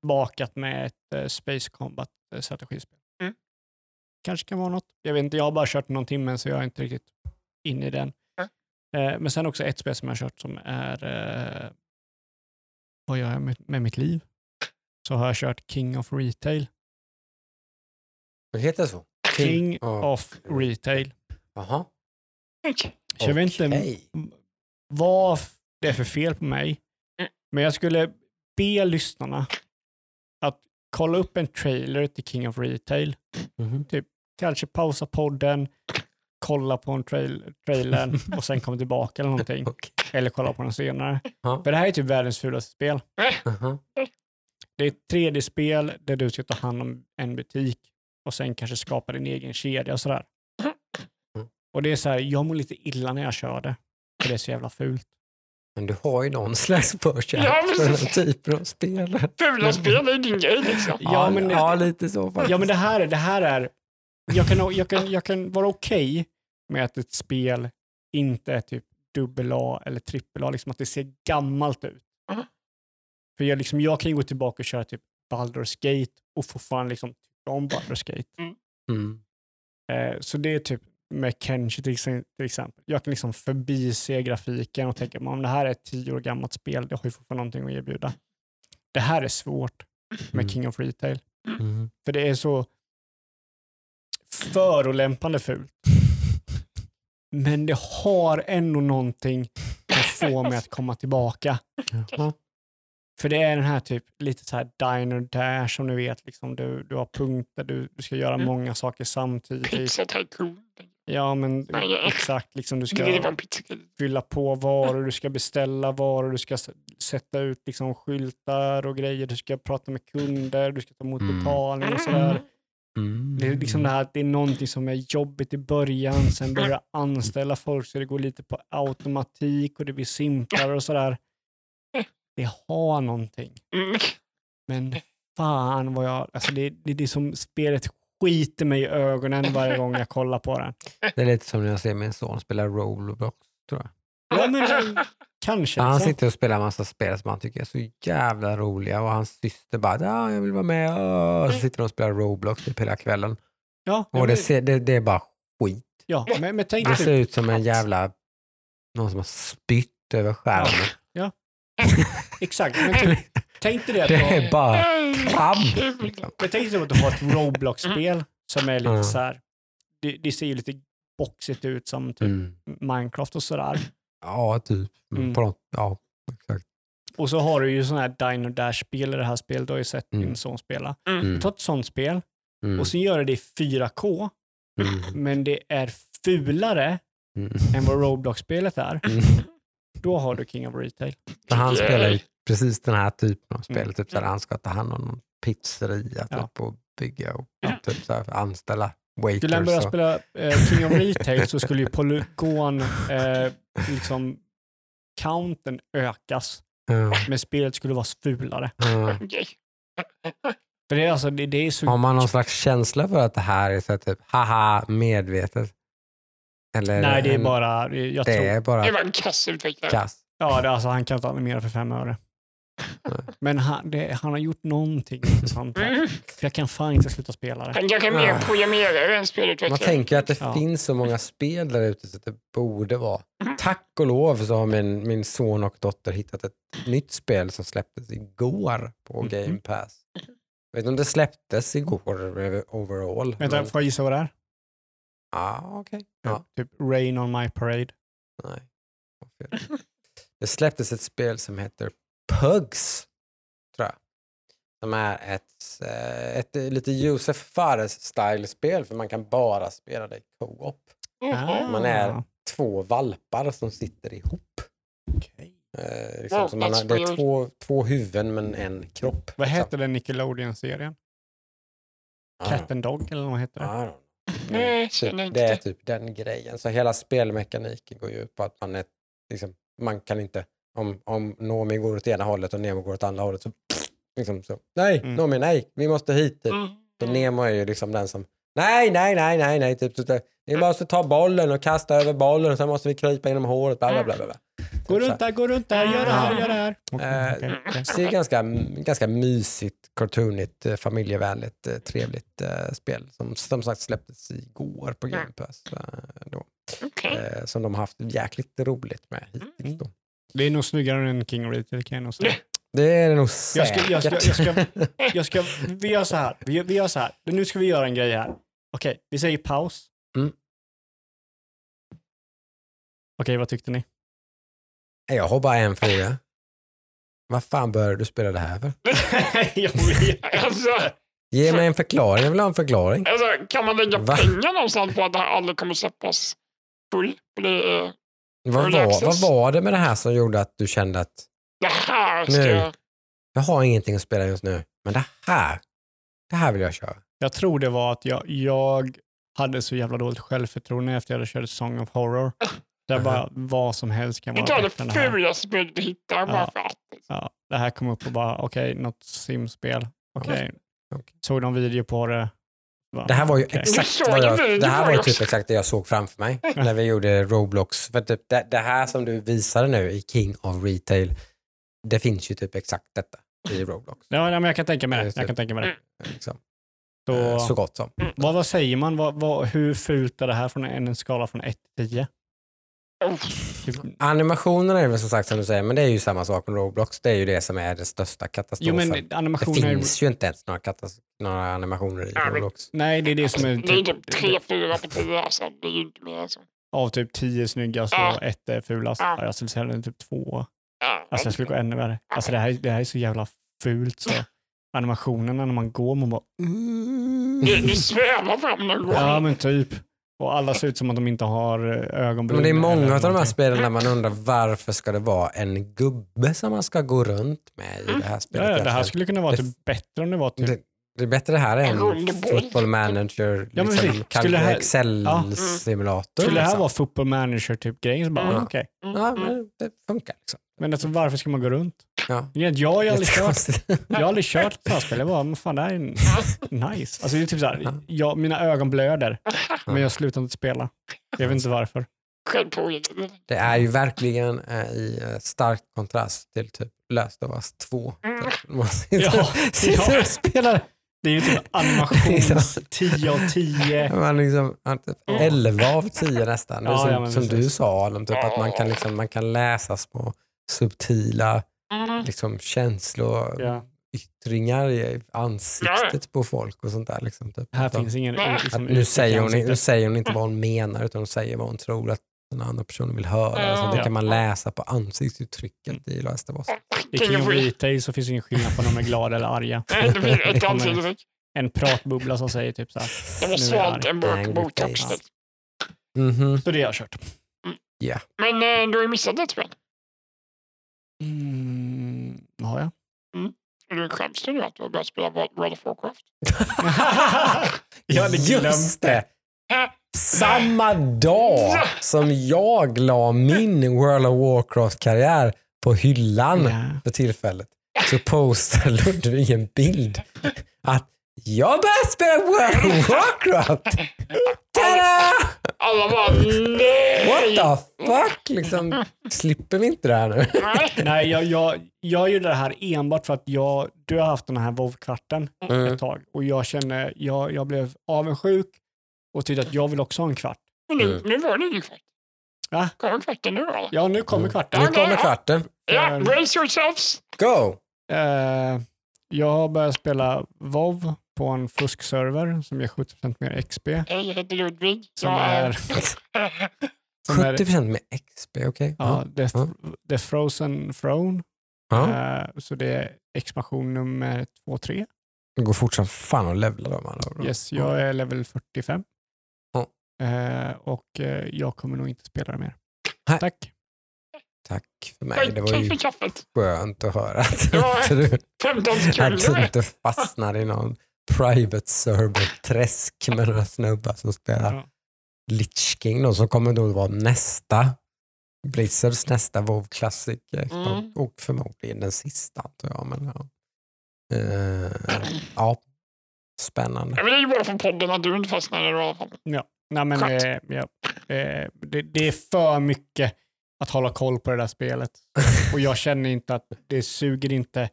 Bakat med ett eh, Space Combat strategispel. Mm. Kanske kan vara något. Jag vet inte, jag har bara kört någon timme så jag är inte riktigt inne i den. Mm. Eh, men sen också ett spel som jag har kört som är eh, vad gör jag med, med mitt liv? Så har jag kört King of Retail. Vad heter det så? King Ja. of Retail. Jaha. Så jag vet inte vad det är för fel på mig. Mm. Men jag skulle be lyssnarna att kolla upp en trailer till King of Retail. Mhm. Kanske pausa podden, kolla på en trail trailern och sen komma tillbaka eller någonting. Okej. Eller kolla på den senare. Ja. För det här är typ världens fulaste spel. Det är ett 3D-spel där du ska ta hand om en butik och sen kanske skapa din egen kedja och sådär. Mm. Och det är så här, jag mår lite illa när jag kör det. För det är så jävla fult. Men du har ju någon slags förkärlek Ja, för den här typen av spel. Fula spel är din grej liksom. Ja, men- ja lite så faktiskt. Ja men det här, är- det här är jag, kan, jag, kan, jag kan vara okej med att ett spel inte är typ dubbel A eller trippel A, liksom att det ser gammalt ut. Mhm. För jag, liksom, jag kan ju gå tillbaka och köra typ Baldur's Gate och fortfarande liksom tycka om Baldur's Gate. Mm. Eh, så det är typ med Kenshi till, ex- till exempel. Jag kan liksom förbise grafiken och tänka om det här är ett tio år gammalt spel, det har ju fortfarande någonting att erbjuda. Det här är svårt med Mm. King of Retail. Mm. För det är så förolämpande fult. Men det har ändå någonting att få mig att komma tillbaka. Jaha. För det är den här typ lite så här diner dash som du vet, liksom, du, du har punkter, du, du ska göra Mm. många saker samtidigt. Pizza Tycoon. Ja, men exakt. Liksom, du ska fylla på varor, du ska beställa varor, du ska sätta ut liksom, skyltar och grejer, du ska prata med kunder, du ska ta emot Mm. betalning och sådär. Mm. Det är liksom det här att det är någonting som är jobbigt i början, sen börjar du anställa folk så det går lite på automatik och det blir simplare och sådär. Det har någonting. Men fan vad jag, alltså det, det, det är som spelet skiter mig i ögonen varje gång jag kollar på den. Det är lite som när jag ser min son spela Roblox, tror jag. Ja, men kanske. Han liksom. sitter och spelar en massa spel som han tycker är så jävla roliga och hans syster bara ja, jag vill vara med. åh." Och så sitter de och spelar Roblox typ hela kvällen. Ja, ja, Och det, ser, det, det är bara skit. ja, men, men tänk Det typ, ser ut som en jävla, någon som har spytt över skärmen. exakt. Men tänk, tänk dig det att Det är bara trams. Kul. Liksom. Men tänk dig att du har ett Roblox-spel som är lite Mm. så här, det, det ser ju lite boxigt ut som typ Mm. Minecraft och sådär. Ja, typ. Mm. På något, ja, exakt. Och så har du ju sådana här Dino Dash-spel i det här spelet, du har ju sett Mm. din son spela. Mm. Ta ett sånt spel Mm. och så gör du det i 4K, Mm. men det är fulare Mm. än vad Roblox-spelet är. Mm. Då har du King of Retail. För han spelar ju precis den här typen av spel. Mm. Typ så här, han ska ta hand om någon pizzeria Ja. typ, och bygga och Ja. typ så här, anställa Skulle han börja Och, spela eh, King of Retail så skulle ju polygon, eh, liksom, counten ökas, ja, men spelet skulle vara fulare. Okej. För det är, alltså, det, det är så... Har man någon slags känsla för att det här är så här, typ haha medvetet? Eller Nej, det är en- bara... Jag det tror, är bara Det var en kass utvecklare. kass. ja, det, alltså, han kan inte animera för fem öre. Men han, det, han har gjort någonting intressant här. Mm. För jag kan fan inte sluta spela det. Kanske är mer Ah. programmerare än Man spelutvecklare. tänker att det Ja. finns så många spel där ute så att det borde vara. Mm. Tack och lov så har min, min son och dotter hittat ett nytt spel som släpptes igår på Mhm. Game Pass. Jag vet inte om det släpptes igår overall. Vänta, men- får jag gissa vad det är? Ja, okej. Ja, Typ Rain on my parade. nej. Det släpptes ett spel som heter Pugs, tror jag. Som är ett, eh, ett eh, lite Josef Fares-style-spel för man kan bara spela det i co-op. Mhm. Man är Ah, två valpar som sitter ihop. okej. Eh, liksom, så man har, det är två, två huvuden men en kropp. Vad liksom. heter den Nickelodeon-serien? Ah, Cat and Dog eller vad heter det? know. Nej, inte det är typ den grejen. Så hela spelmekaniken går ju ut på att man är, liksom, man kan inte, om, om Nomi går åt ena hållet och Nemo går åt andra hållet så, liksom så, nej, Mm. Nomi, nej, vi måste hit. Typ. Mm. Så Nemo är ju liksom den som, nej, nej, nej, nej, nej, typ, där, vi måste ta bollen och kasta över bollen och sen måste vi krypa genom håret, bla, bla, bla, bla. bla. Gå Typ så runt där, gå runt där, gör det här, gör det här. Okej, Eh, okej, okej. Så det är ganska, ganska mysigt, cartoonigt, eh, familjevänligt, eh, trevligt eh, spel som som sagt släpptes igår på Game Pass. eh, Då, Okej. eh, som de har haft jäkligt roligt med hittills. Mm. Då. Det är nog snyggare än King of Retail kan jag nog säga. Det är det nog Jag säkert. ska, jag ska, jag ska, jag ska, vi gör så här. Vi, gör- vi gör så här. Nu ska vi göra en grej här. Okej, vi säger paus. Mm. Okej, vad tyckte ni? Jag har bara en fråga. Vad fan började du spela det här för? jag vet. Alltså, Ge mig en förklaring, jag vill ha en förklaring. alltså, kan man lägga Va? pengar någonstans på att det här aldrig kommer släppas full? För det, är, Vad var, vad var det med det här som gjorde att du kände att det här ska... Nu. jag har ingenting att spela just nu, men det här, det här vill jag köra. Jag tror det var att jag, jag hade så jävla dåligt självförtroende efter jag hade kört Song of Horror. Där bara vad som helst kan vara det bättre än det här. spelet du hittar bara Ja. för att. Ja, det här kom upp och bara, okej, något simspel. Okej. Okej. Såg någon video på det, Va? Det här var ju Okej. exakt vad jag, det här var ju typ exakt det jag såg framför mig när vi gjorde Roblox. För typ det, det här som du visade nu i King of Retail, det finns ju typ exakt detta i Roblox. Ja, nej, men jag kan tänka mig det. Jag kan tänka mig det. Liksom. Så, Eh, Så gott som. vad, vad säger man? Vad, vad, hur fult är det här från en, en skala från 1 till 10? Animationerna är väl som sagt som du säger, men det är ju samma sak med Roblox. Det är ju det som är den största jo, katastrofen. men det animationer... finns ju inte ens några, katas- några animationer i Ja, men- Roblox. Nej, det är det som är det är typ, typ tre, fyra på tio. Alltså. Det är ju inte mer än så. av typ 10 snyggast och Ja. ett är fulast. Ja. Jag skulle säga det är typ två. Ja, Alltså jag skulle gå ännu värre. Alltså det här, det här är så jävla fult så. Animationerna när man går, man bara... du, du svävar fram när du går. Ja men typ. Och alla ser ut som att de inte har eh, ögonbryn. Men det är många av de här spelen där man undrar varför ska det vara en gubbe som man ska gå runt med i det här spelet. Ja, ja, det här skulle kunna vara Det- typ bättre om det var typ... det, det är bättre det här än football manager, Ja, men liksom, här- Excel-simulator. Skulle det här liksom. vara football manager typ grejen så bara, Mm. ah, okej. Ja, men det funkar liksom. Men alltså varför ska man gå runt? Ja. Jag har aldrig kört, jag har aldrig kört förspel. Jag bara, men fan det här är nice. Alltså det är typ såhär, jag, mina ögon blöder. Men jag slutar inte spela. Jag vet inte varför. Det. Är ju verkligen eh, i eh, stark kontrast till typ Last of Us 2. Mm. Man sitter, Ja, sitter ja. och spelar. Det är ju typ animations 10 av 10. Man liksom, man typ 11 av 10 nästan. Ja, som, som du sa typ, att man kan, liksom, man kan läsa små subtila Mm. Liksom, känslor, Ja. yttringar i ansiktet på folk och sånt där. Liksom, typ. Här finns ingen liksom, nu, säger hon, nu säger hon inte vad hon menar utan hon säger vad hon tror att den andra personen vill höra. Ja. Så det Ja. kan man läsa på ansiktsuttrycket i Last of Us. I King of Retail så finns det ingen skillnad på om de är glada eller arga. Nej, det blir Det ett ansiktsuttryck. En pratbubbla som säger typ så här. Det var jag svalt en burk. Mhm. Så det har jag kört. Men eh, du har ju missat ett spel. Mm, har jag? Du skäms du nu att du har börjat spela World of Warcraft? jag hade glömt det. Samma dag som jag la min World of Warcraft-karriär på hyllan Ja. för tillfället så postar Ludvig en bild att jag börjar spela World of Warcraft. Tada! Alla bara nej! What the fuck? Liksom, slipper vi inte det här nu? Nej. Nej, jag, jag, jag gjorde det här enbart för att jag, du har haft den här WoW-kvarten Mm. ett tag och jag känner, jag, jag blev avundsjuk och tyckte att jag vill också ha en kvart. Men nu, Mm. nu var det ingen kvart. Va? Kommer kvarten nu eller? Ja, nu kommer kvarten. Nu kommer kvarten. Ja, brace yourselves! Go! Eh, jag har börjat spela WoW på en fuskserver som ger 70% mer XP. Hej, jag heter Ludvig. Som är, som är 70% med XP, okej. ja, the, Ja. the Frozen Throne. Ja. Eh, så det är expansion nummer 2-3. Det går fortsatt fan att levla dem. alla. Yes, jag är level 45. Ja. Eh, och eh, jag kommer nog inte spela det mer. Nej. Tack. Tack för mig. Det var ju skönt att höra att, Ja. att du 15 att du inte fastnar i någon private server-träsk med några snubbar som spelar Ja. Lich King då, som kommer då vara nästa Blizzards nästa WoW-klassiker Mm. och förmodligen den sista antar jag. Men, ja. Eh, ja, spännande. Ja, men det är ju bara för podden att du inte fastnar i det alla fall. Nej, men, Skönt. eh, ja, eh, det, det är för mycket att hålla koll på det där spelet. Och jag känner inte att det suger inte.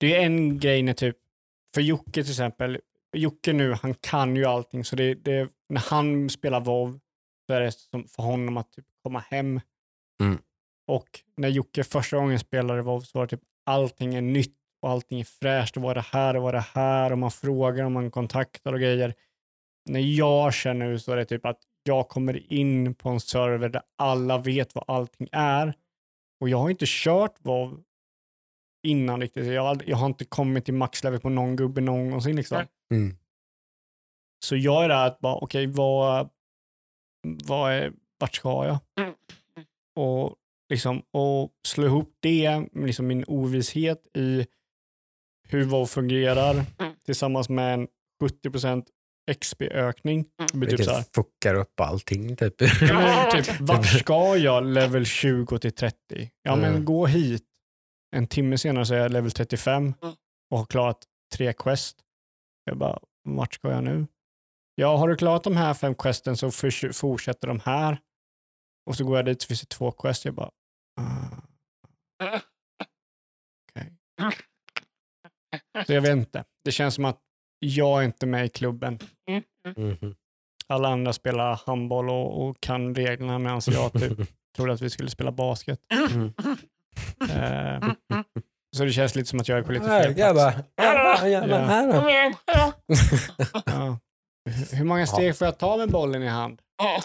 Det är en grej när typ, för Jocke till exempel, Jocke nu, han kan ju allting. Så det, det, när han spelar WoW så är det som för honom att typ komma hem. Mm. Och när Jocke första gången spelade WoW så var det typ allting är nytt och allting är fräscht. Och vad är det här och vad är det här? Och man frågar och man kontaktar och grejer. När jag känner nu så är det typ att jag kommer in på en server där alla vet vad allting är. Och jag har inte kört WoW innan riktigt. Jag har, aldrig, jag har inte kommit till maxlevel på någon gubbe någonsin. Liksom. Mm. Så jag är där att bara, okej, vad, vad är, vart ska jag? Mm. Och, liksom, och slå ihop det med liksom min ovisshet i hur WoW fungerar Mm. tillsammans med en 70% XP-ökning. Det typ så här, fuckar upp allting. Typ. Ja, men typ, vart ska jag level 20 till 30? Ja, men Mm. gå hit. En timme senare så är jag level 35 Mm. och har klarat tre quest. Jag bara, vart ska jag nu? ja, har du klarat de här fem questen så fortsätter de här. Och så går jag dit så finns det två quest. Jag bara, ah, okej. Så jag vet inte. Det känns som att jag är inte med i klubben. Mhm. Alla andra spelar handboll och, och kan reglerna medan jag typ trodde att vi skulle spela basket. Mm. Eh, så det känns lite som att jag är på lite Nej, fel plats. grabbar. Grabbar, här då. Ja. Hur- många steg får jag ta med bollen i hand? Ja.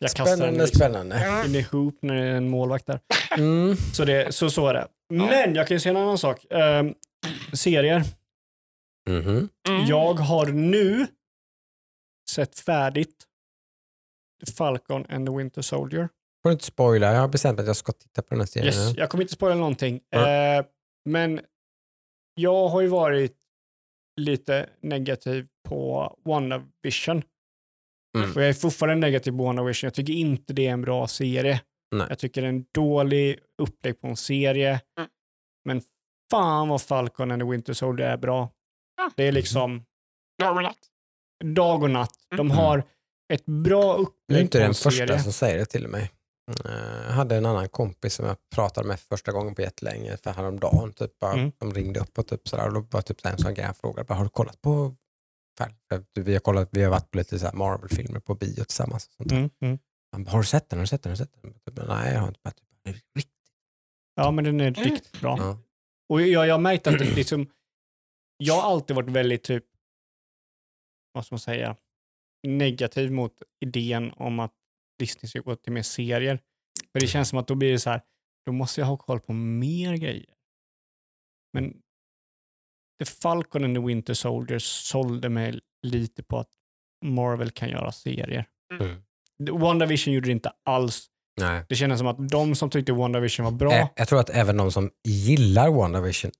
Jag kastar den Spännande, liksom spännande. in i hoop när det är en målvakt där. Mm. Så, det, så, så är det. Men jag kan ju säga en annan sak. Ehm, serier. Mhm. Mm. Jag har nu sett färdigt Falcon and the Winter Soldier. Får du inte spoila, jag har bestämt att jag ska titta på den här serien. Yes, jag kommer inte spoila någonting. Ja. Eh, men jag har ju varit lite negativ på WandaVision. Mm. Och jag är fortfarande negativ på WandaVision. Jag tycker inte det är en bra serie. Nej. Jag tycker det är en dålig upplägg på en serie. Mm. Men fan vad Falcon and the Winter Soldier är bra. Ja. Det är liksom Dag och natt. dag och natt. De Mm. har ett bra Du är upplägg inte på den en första serie. som säger det till mig. Eh, Jag hade en annan kompis som jag pratade med för första gången på jättelänge, för häromdagen. Typ, bara, Mm. De ringde upp och typ sådär, och då var typ en sån grej jag frågade, bara, har du kollat på Vi har, kollat, vi har varit på lite Marvel-filmer på bio tillsammans. Och sånt. Mm, mm. Han bara, har du sett den? Har du sett den? Har du sett den? Typ, Nej, jag har inte. Bara, typ, "Det är riktigt Ja, men den är Mm. riktigt bra. Ja. Och jag, jag har märkt att det liksom, jag har alltid varit väldigt typ, vad ska man säga, negativ mot idén om att Disney ska gå till mer serier. För det känns som att då blir det så här, då måste jag ha koll på mer grejer. Men The Falcon and the Winter Soldier sålde mig lite på att Marvel kan göra serier. Mm. WandaVision gjorde det inte alls. Nej. Det kändes som att de som tyckte WandaVision var bra, Eh, Jag tror att även de som gillar WandaVision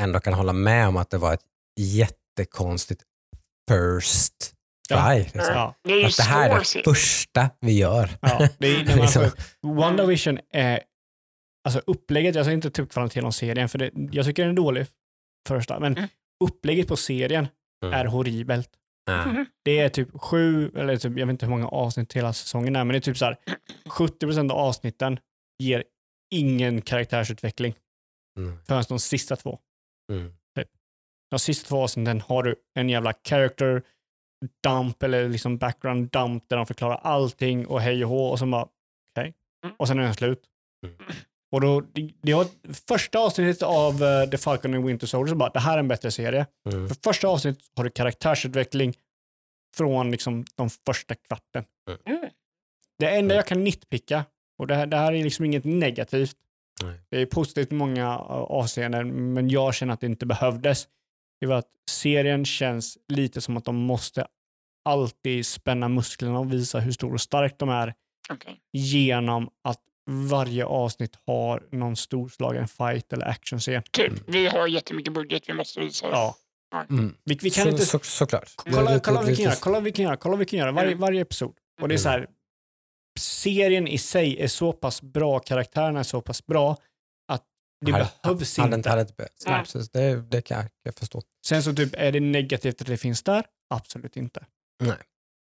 ändå kan hålla med om att det var ett jättekonstigt first Ja. try. Liksom. ja, Det är det här är det första vi gör. Ja, det är, alltså, Liksom. WandaVision är, alltså upplägget, jag ska inte ta upp kvaliteten om serien, för det, jag tycker den är dålig första, men Mm. upplägget på serien Mm. är horribelt. Mhm. Det är typ sju, eller typ, jag vet inte hur många avsnitt hela säsongen är, men det är typ så här, 70% av avsnitten ger ingen karaktärsutveckling Mm. förrän de sista två. Mm. De sista två avsnitten har du en jävla character dump eller liksom background dump där de förklarar allting och hej och hå och så bara okej. Mm. Och sen är den slut. Mm. Och då, det, det var första avsnittet av uh, The Falcon and Winter Soldier så bara det här är en bättre serie. Mm. För första avsnittet har du karaktärsutveckling från liksom de första kvarten. Mm. Det enda jag kan nitpicka, och det här, det här är liksom inget negativt, Nej. det är positivt i många uh, avseenden, men jag känner att det inte behövdes. Det var att serien känns lite som att de måste alltid spänna musklerna och visa hur stor och stark de är Okej. genom att varje avsnitt har någon storslagen fight eller actionscen. Typ, vi har jättemycket budget, vi måste visa. Ja. Mm. Vi, vi kan så, inte... så, såklart. kolla, kolla vad vi kan göra, kolla vad vi kan göra, kolla vad vi kan göra, varje, Mm. varje episod. Och det är så här, serien i sig är så pass bra, karaktärerna är så pass bra det Hade- behövs hade inte. Hade inte behövts. Nej. Precis. Det, det kan jag, jag förstå. Sen så typ, är det negativt att det finns där? Absolut inte. Nej.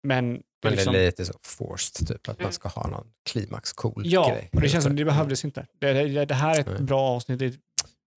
Men, det Men liksom, det är lite så forced, typ, att Mm. man ska ha någon klimax cool ja, grej. och det känns som det behövdes inte. Det, det, det här är ett Nej. bra avsnitt, det är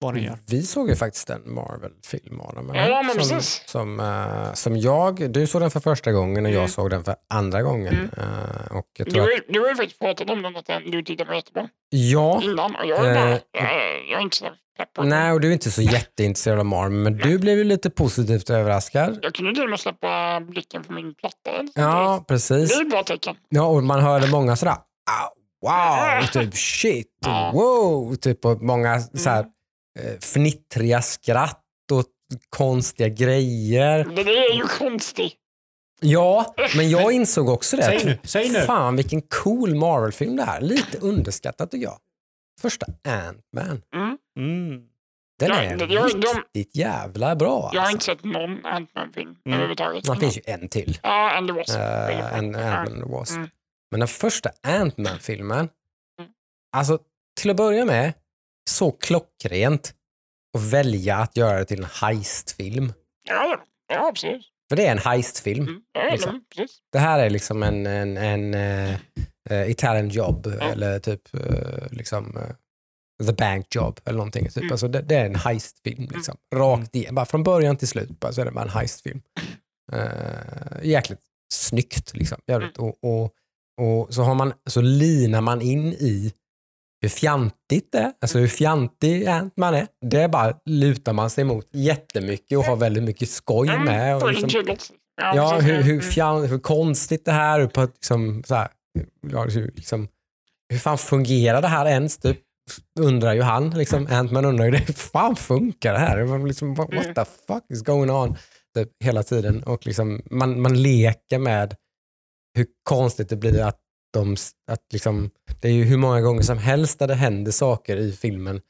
vad den gör. Vi såg ju faktiskt en Marvel-film Adam? Ja, men som, precis. som, eh, som jag, du såg den för första gången och jag Mm. såg den för andra gången. Mm. Eh, och jag Du, tror att, du har ju faktiskt pratat om den, att den- du tyckte den var jättebra ja, innan. Och jag är, bara, Eh, jag, är- jag är inte så pepp på den. nej och du är inte så jätteintresserad av Marvel, men du blev ju lite positivt överraskad. Jag kunde till och med släppa blicken från min platta. Ja, Det precis. är ett bra tecken. Ja, och man hörde många sådär, "Ah, wow, typ shit, wow, typ och många så här, eh, fnittriga skratt och konstiga grejer. Det där är ju konstigt. Ja, men jag insåg också det. Säg nu, säg nu. Fan vilken cool Marvel-film det här är. Lite underskattat tycker jag. Första Ant-Man. Mm. Mm. Den Ja, är det- jag- de- riktigt jävla bra. Jag har alltså. inte sett någon Ant-Man-film Mm. överhuvudtaget. Det finns ju en till. Ja, and the Wasp. Uh. Ant-Man and the Wasp. Mm. Men den första Ant-Man-filmen, Mm. alltså till att börja med, så klockrent att välja att göra det till en heistfilm. Ja, ja. absolut. För det är en heistfilm. Mm. Ja, Liksom. Det här är liksom en, en, en eh, Italian job eller typ eh, liksom eh, The Bank Job eller någonting. Typ. Mm. Alltså det, det är en heistfilm. Liksom. Rakt igenom. Bara från början till slut bara, så är det bara en heistfilm. Eh, jäkligt snyggt. Liksom. Jävligt. Och, och, och så, har man, så linar man in i hur fjantigt det är, alltså hur fjantig man är. Det bara lutar man sig mot jättemycket och har väldigt mycket skoj med. Och liksom. Ja, hur, hur, Mm. fjär, hur konstigt det här. På att liksom, så här hur, liksom, hur fan fungerar det här ens? Typ, undrar ju han. Liksom, Ant-Man undrar ju det. Hur fan funkar det här? Liksom, what, what the fuck is going on? Typ, hela tiden. Och liksom, man, man leker med hur konstigt det blir att de... Att liksom, det är ju hur många gånger som helst där det händer saker i filmen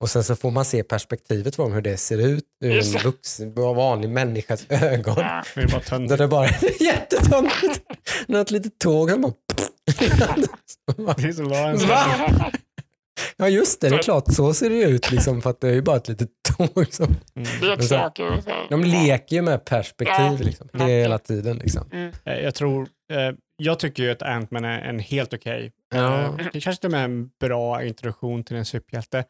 och sen så får man se perspektivet från hur det ser ut ur Just en vuxen, vanlig människas ögon. Ja. Det är bara det bara jättetöntigt. Något litet tåg som bara... Det är så Lawrence. Va? Ja just det, det är klart så ser det ut liksom, för att det är ju bara ett litet tåg. Som, Mm. Så. de leker ju med perspektiv liksom, hela tiden. Liksom. Mm. Jag tror, jag tycker ju att Ant-Man är en helt okej. Ja. Eh, Det kanske till och med en bra introduktion till en superhjälte.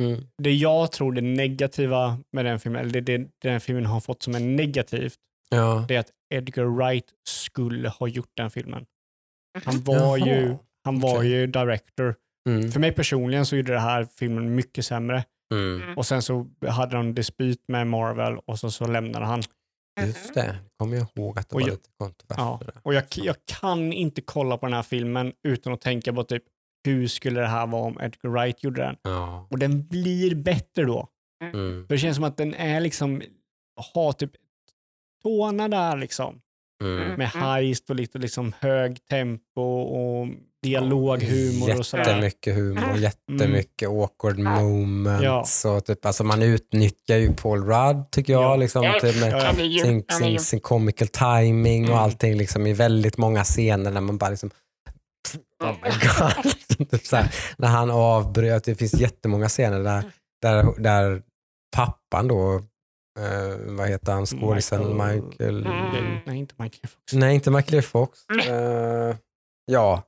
Mm. Det jag tror det negativa med den filmen, eller det, det den filmen har fått som är negativt, Ja. det är att Edgar Wright skulle ha gjort den filmen. Han var ju, han var okej. ju director. Mm. För mig personligen så gjorde det här filmen mycket sämre. Mm. Och sen så hade han dispyt med Marvel och så, så lämnade han. Just det, kommer jag ihåg att det Och var jag- lite kontrovers Ja. Och jag, jag kan inte kolla på den här filmen utan att tänka på typ hur skulle det här vara om Edgar Wright gjorde den? Ja. Och den blir bättre då. Mm. För det känns som att den är liksom, har typ tårna där liksom. Mm. Med heist och lite liksom hög tempo och dialoghumor och sådär. Jättemycket humor, jättemycket awkward moments. Och typ, alltså man utnyttjar ju Paul Rudd tycker jag. Ja. Liksom, Ja, typ med ja, ju... sin, sin, sin comical timing och Mm. allting liksom, i väldigt många scener när man bara liksom Oh my god. Typ så här, när han avbröt, det finns jättemånga scener där, där, där pappan då, eh, vad heter han, skådisen Michael- Michael, Mm. Nej, inte Michael Fox. nej inte Michael Fox. Eh, ja,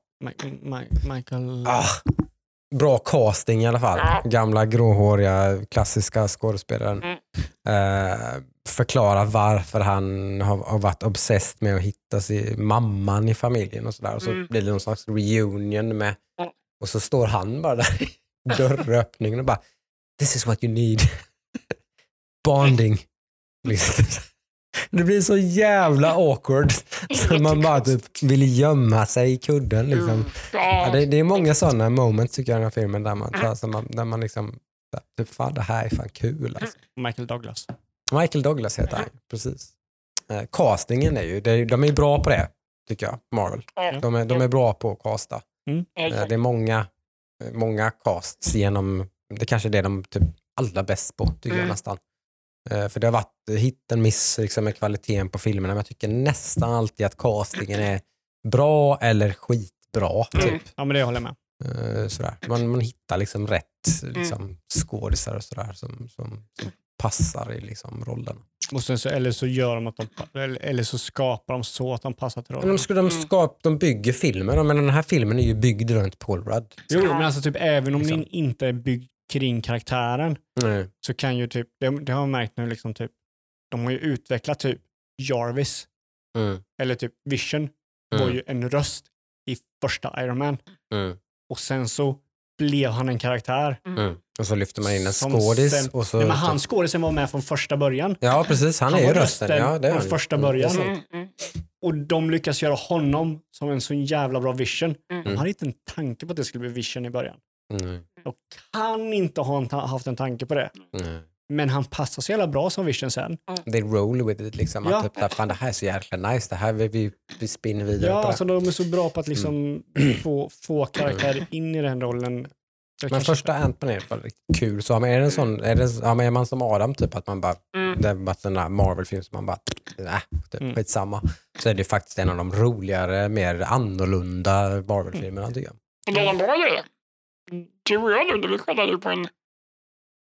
Michael... Ah, bra casting i alla fall. Ja. Gamla gråhåriga klassiska skådespelaren. Mm. Eh, förklara varför han har, har varit obsessed med att hitta sin, mamman i familjen och sådär. Och så Mm. blir det någon slags reunion med, Ja. och så står han bara där i dörröppningen och bara This is what you need. Bonding. Liksom. Det blir så jävla awkward så man bara typ vill gömma sig i kudden. Liksom. Mm. Ja, det, det är många sådana moments tycker jag i den här filmen där man, alltså, man, där man liksom, typ fan det här är fan kul alltså. Michael Douglas. Michael Douglas heter han, precis. Eh, castingen är ju, de är ju bra på det, tycker jag, Marvel. De är, de är bra på att casta. Eh, Ja, det är många, eh, många casts genom, det kanske är det de typ allra bäst på, tycker jag Mm. nästan. Eh, för det har varit hit and miss liksom, med kvaliteten på filmerna, men jag tycker nästan alltid att castingen är bra eller skitbra. Typ. Mm. Ja, men det håller jag med. Eh, sådär. Man, man hittar liksom rätt liksom, skådisar och sådär som, som, som passar i liksom, rollen. Och sen så, eller så gör de att de, eller, eller så skapar de så att de passar till Men rollen. de, skulle, de, skap, de bygger filmen, men den här filmen är ju byggd runt Paul Rudd. Jo, men alltså typ även om Liksom. den inte är byggd kring karaktären Mm. så kan ju typ, det, det har jag märkt nu liksom typ, de har ju utvecklat typ Jarvis Mm. eller typ Vision var Mm. ju en röst i första Iron Man Mm. och sen så blev han en karaktär. Mm. Och så lyfter man in en skådis. sen- Och så, Nej, men han skådisen var med från första början Ja, precis. Han, är ju var rösten. Ja, det är från han. första Mm, början. Mm, mm. och de lyckas göra honom som en så jävla bra Vision. De Mm. hade inte en tanke på att det skulle bli Vision i början. Mm. De kan inte ha haft en tanke på det. Mm. Men han passar så jävla bra som Vision sen. They roll with it. Liksom, Ja. att typ, fan, det här är så jäkla nice. Det här vill vi, vi spinner vidare Ja, på. alltså det. de är så bra på att liksom få, få karaktärer in i den rollen. Så Men första Ant-Man är fall riktigt kul. Så, men är, det en sån, är, det, ja, men är man som Adam, typ att man bara, Mm. det är bara en där Marvel-film som man bara, äh, typ, Mm. skitsamma. Så är det faktiskt en av de roligare, mer annorlunda Marvel-filmerna tycker jag. Det är en bra grej. Du och jag Ludde, vi kollade ju på en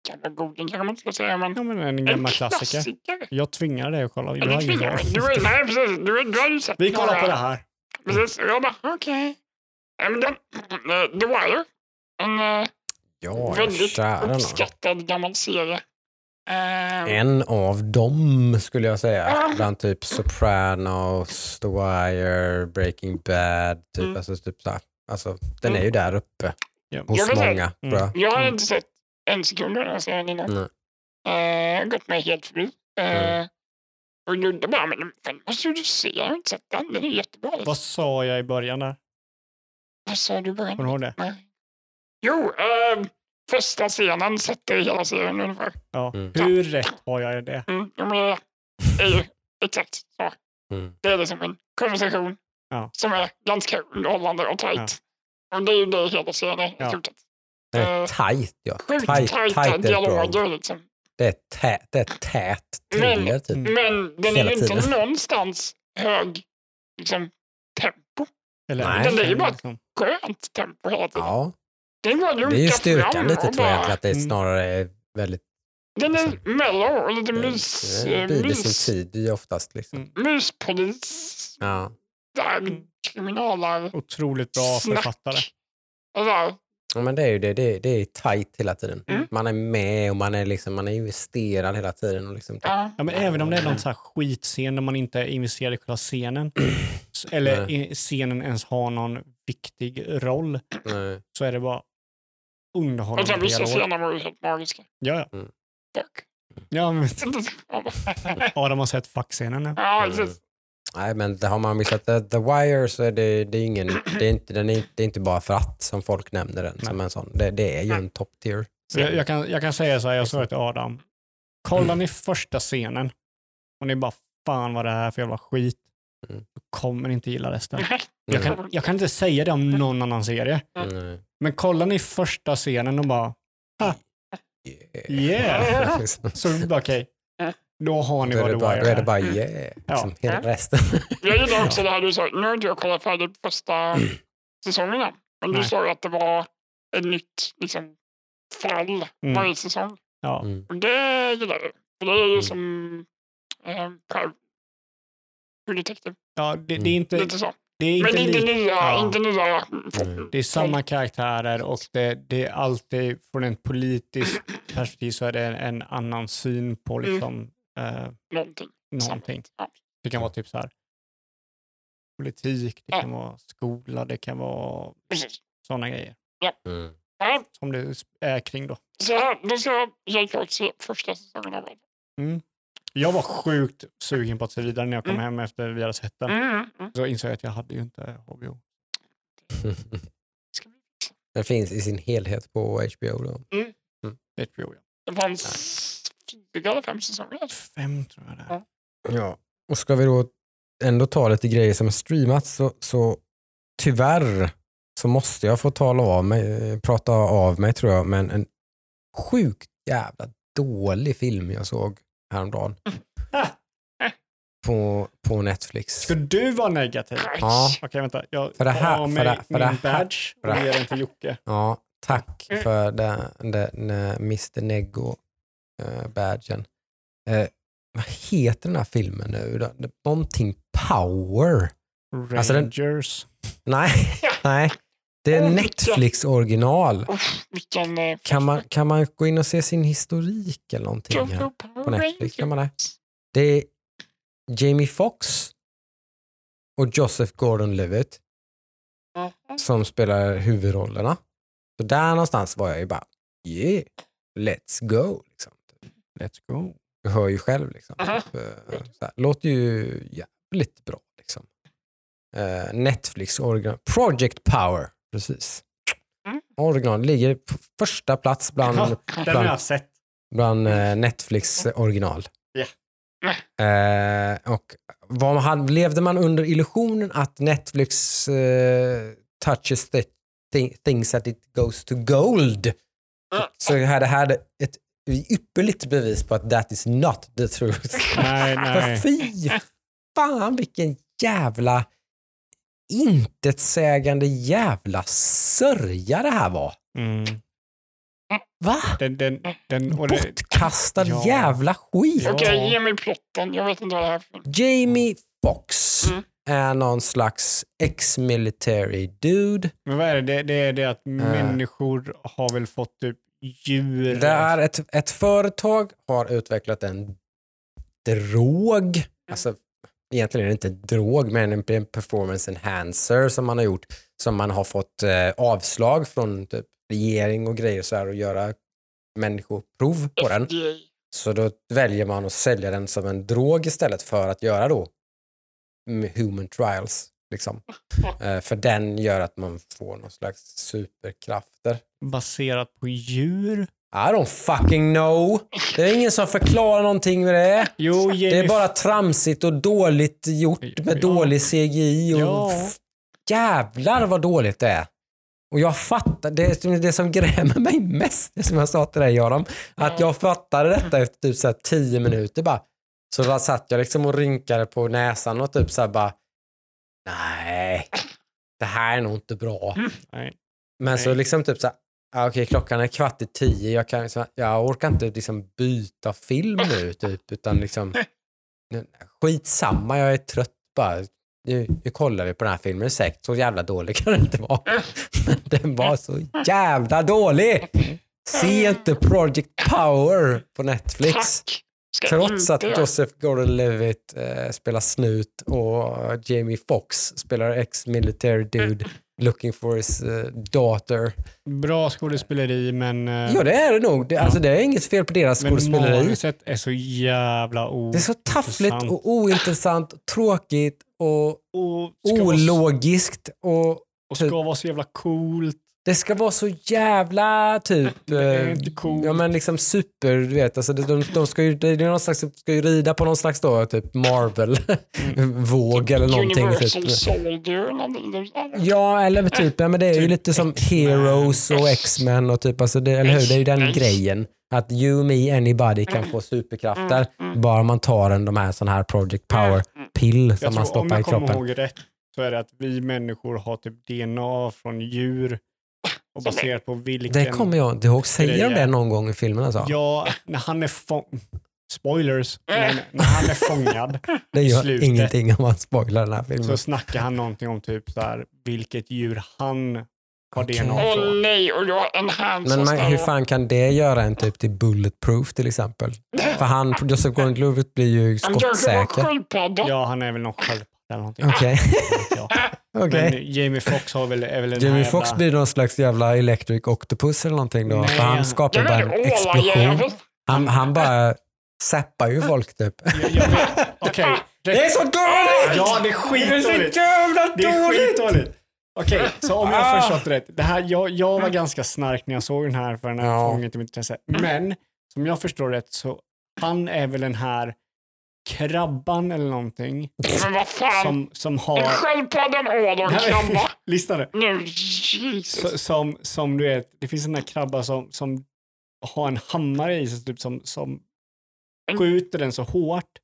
gammal goding kan man inte säga, men Ja, men en en gammal klassiker. klassiker. Jag tvingar dig att kolla. Ja, du tvingar. Du, är- nej, precis. Du, du har ju sett Vi kollar några- på det här. Precis. Och jag bara, okej. Nej, men den, The Wire. En eh, Ja, väldigt nån. uppskattad gammal serie. Eh, En av dem skulle jag säga. Ah. Bland typ Sopranos, The Wire, Breaking Bad. Typ, Mm. alltså, typ så här. Alltså, den är Mm. ju där uppe Ja. hos Jag många. Mm. Jag. Har Mm. inte sett en sekund av den serien innan. Nej. Eh, gått mig helt förbi. Eh, Mm. Och Ludde bara, men den måste ju du se, jag har inte sett den, den är jättebra. Vad sa jag i början där? Vad sa du i början? Kommer du ihåg det? Nej. Jo, eh, första scenen sätter hela serien ungefär. Ja. Mm. Hur rätt har jag i det? Mm, ja, men det är ju exakt så. Mm. Det är liksom en konversation Ja. som är ganska underhållande och tajt. Och det är ju det hela serien är i Ja. stort sett. Den är Eh, tajt ja. Sjukt Tajt, tajta tajt är ett dialoger liksom. Det är tät, det är tät thriller typ. Men den är ju inte tiden. någonstans hög liksom, tempo. Eller Nej. Den är ju bara- liksom. Skönt tempo hela tiden. Ja, Den går det är ju styrkan lite tror jag bara-. Att det Mm. snarare är väldigt... Den är liksom- mellow och lite Det mys, det bider mys, sin tid i oftast. Liksom. Mm. myspolis. Ja. Där, Mm. kriminaler. Otroligt bra snack. författare. Och där. Ja, men det är ju det. Det är, det är tajt hela tiden. Mm. Man är med och man är, liksom, man är investerad hela tiden. Och liksom, Ja. Ja, men även om det är någon så här skitscen där man inte är investerad i själva scenen, eller Nej. scenen ens har någon viktig roll, nej. så är det bara Och underhållande sen vissa scener var ju helt magiska. Ja, ja. Tack. ja men, Adam har sett fuckscenen nu. Ja, Mm. precis. Nej, men det har man missat. The, The Wire så är det, det är ingen, det är inte, den är, det är inte bara för att som folk nämner den som en sån. Det, det är ju en top tier. Jag, jag, kan, jag kan säga så här, jag sa till Adam, kollar ni första scenen och ni bara fan vad det här är för jävla skit, Mm. då kommer inte gilla resten. Jag Mm. kan, jag kan inte säga det om någon annan serie, Mm. men kollar ni första scenen och bara Yeah. yeah, Liksom. så okej. Då har ni Då vad det bara, då är det bara yeah. Liksom, hela resten. Jag gillar också det här du sa. Nu har inte jag kollat färdigt första säsongen än. Men du Nej. sa ju att det var ett nytt liksom, fall Mm. varje säsong. Ja. Mm. Och det gillar jag. För det är ju Mm. som eh, Private True Detective. Ja, det, det är Mm. inte, Lite så. det är Men inte inte nya. ja. Inte nya Mm. Det är samma karaktärer och det, det är alltid från ett politiskt perspektiv så är det en, en annan syn på Mm. Eh, någonting. någonting. Ja. Det kan vara typ så här politik, det Ja. kan vara skola, det kan vara sådana grejer Mm. Ja, som det är kring då. så då ska jag klart se första säsongen av det. Mm. Jag var sjukt sugen på att se vidare när jag kom Mm. hem efter vi hade sett den. Mm, mm. Så insåg jag att jag hade ju inte HBO. Den finns i sin helhet på HBO. Då. HBO ja. Det fanns fyra eller fem säsonger. Fem tror jag det är. Ja. Ja. Och ska vi då ändå ta lite grejer som har streamats så, så tyvärr så måste jag få tala av mig, eh, prata av mig tror jag, men en sjukt jävla dålig film jag såg häromdagen på, på Netflix. Ska du vara negativ? Ja. Okej, vänta. Jag För det här- tar av för mig det- för min det här- badge för det och här- ger den till Jocke. Ja, tack för den, den, den Mr Neggo uh, badgen. Eh, vad heter den här filmen nu? Någonting Power. Alltså den- Rangers. Nej, nej. Det är Netflix original. Eh, Kan man, kan man gå in och se sin historik eller någonting här? på Netflix? Kan man det? Det är Jamie Foxx och Joseph Gordon-Levitt som spelar huvudrollerna. Så där någonstans var jag ju bara, yeah, let's go. Liksom. Let's go. Du hör ju själv. Liksom. Typ, eh, så här, låter ju jävligt bra. Liksom. Eh, Netflix original. Project Power, precis. Mm. Original ligger på första plats bland, Ja, sett. bland eh, Netflix original. Ja. Eh, och vad han, levde man under illusionen att Netflix eh, touches the thi- things that it goes to gold så det här ett ypperligt bevis på att that is not the truth. Nej, nej. fy fan vilken jävla intetsägande jävla sörja det här var. Mm. Va? Den, den, den, och det, Bortkastad Ja. jävla skit. Ja. Okej, ge mig plotten. Jag vet inte vad det här är för. Jamie Foxx Mm. är någon slags ex-military dude. men vad är det? det? Det är det att människor har väl fått typ djur. Det är ett, ett företag har utvecklat en drog. Alltså, egentligen är det inte en drog, men en performance enhancer som man har gjort. Som man har fått eh, avslag från typ, regering och grejer så här och göra människoprov på den. Så då väljer man att sälja den som en drog istället för att göra då mm, human trials. Liksom. Eh, för den gör att man får någon slags superkrafter. Baserat på djur. I don't fucking know. Det är ingen som förklarar någonting med det. Jo, Det är bara tramsigt och dåligt gjort med Ja. dålig CGI. Och Ja. Jävlar vad dåligt det är. Och jag fattar, det, det som grämer mig mest, det som jag sa till dig Göran, att jag fattade detta efter typ så här tio minuter bara. Så då satt jag liksom och rynkade på näsan och typ så här bara, nej, det här är nog inte bra. Nej. Men så Nej. liksom typ så här, ah, okej klockan är kvart i tio, jag, kan, liksom, jag orkar inte liksom byta film nu typ, utan liksom skitsamma, jag är trött bara. Nu, nu kollar vi på den här filmen, säkert så jävla dålig kan den inte vara. Men den var så jävla dålig! Se inte Project Power på Netflix. Tack. Ska Trots att inte jag- Joseph Gordon-Levitt eh, spelar snut och Jamie Foxx spelar ex-military dude looking for his eh, daughter. Bra skådespeleri men, eh, Ja det är det nog. Det, alltså, det är inget fel på deras men skådespeleri. manuset är så jävla o- Det är så taffligt och ointressant, tråkigt och och ologiskt. Och och ska vara så jävla coolt. Det ska vara så jävla typ... Det är eh, inte coolt. Ja men liksom super, du vet. Alltså, de, de ska ju, det är någon slags, ska ju rida på någon slags då, typ Marvel-våg eller någonting. Universal Typ. Soldier. Ja, eller typ, ja, men det är ju Typ lite som. Heroes och X-Men och typ, alltså det, eller hur? Det är ju den grejen. Att you, me, anybody kan få superkrafter Mm, bara man tar en de här sån här Project Power-pill som man tror, om stoppar i jag kommer kroppen. ihåg rätt så är det att vi människor har typ DNA från djur och baserat på vilken... Det kommer jag inte ihåg. Säger de det någon gång i filmen alltså? Ja, när han är fång... Spoilers. Men när han är fångad det gör slutet. ingenting om man spoilar den här filmen. så snackar han någonting om typ så här, vilket djur han har Okej. DNA Åh från. nej, och jag enhancer Men man, hur fan kan det göra en typ till bulletproof till exempel? För han, Joseph Gordon-Levitt blir ju skottsäker. Ja, han är väl någon sköldpadda eller någonting. Okej. Okej. Men Jamie Foxx har väl, är väl den Jamie Foxx jävla... blir någon slags jävla electric octopus eller någonting då. Nej, för han skapar bara en explosion. Han, han bara zappar ju folk typ. Okej. Det är så dåligt! Ja, det är Det är så skitdåligt. jävla Det är dåligt! skitdåligt. Okej, så om jag Ah. förstått rätt. Det här, jag, jag var ganska snark när jag såg den här för den här Ja. fången till mitt intresse. Men som jag förstår rätt så han är väl den här krabban eller någonting Men vad fan. som, som har... en ål och en krabba. Lyssna nu. Nu, Jesus. Som, som du vet, det finns en där krabba som, som har en hammare i sig typ som, som En- skjuter den så hårt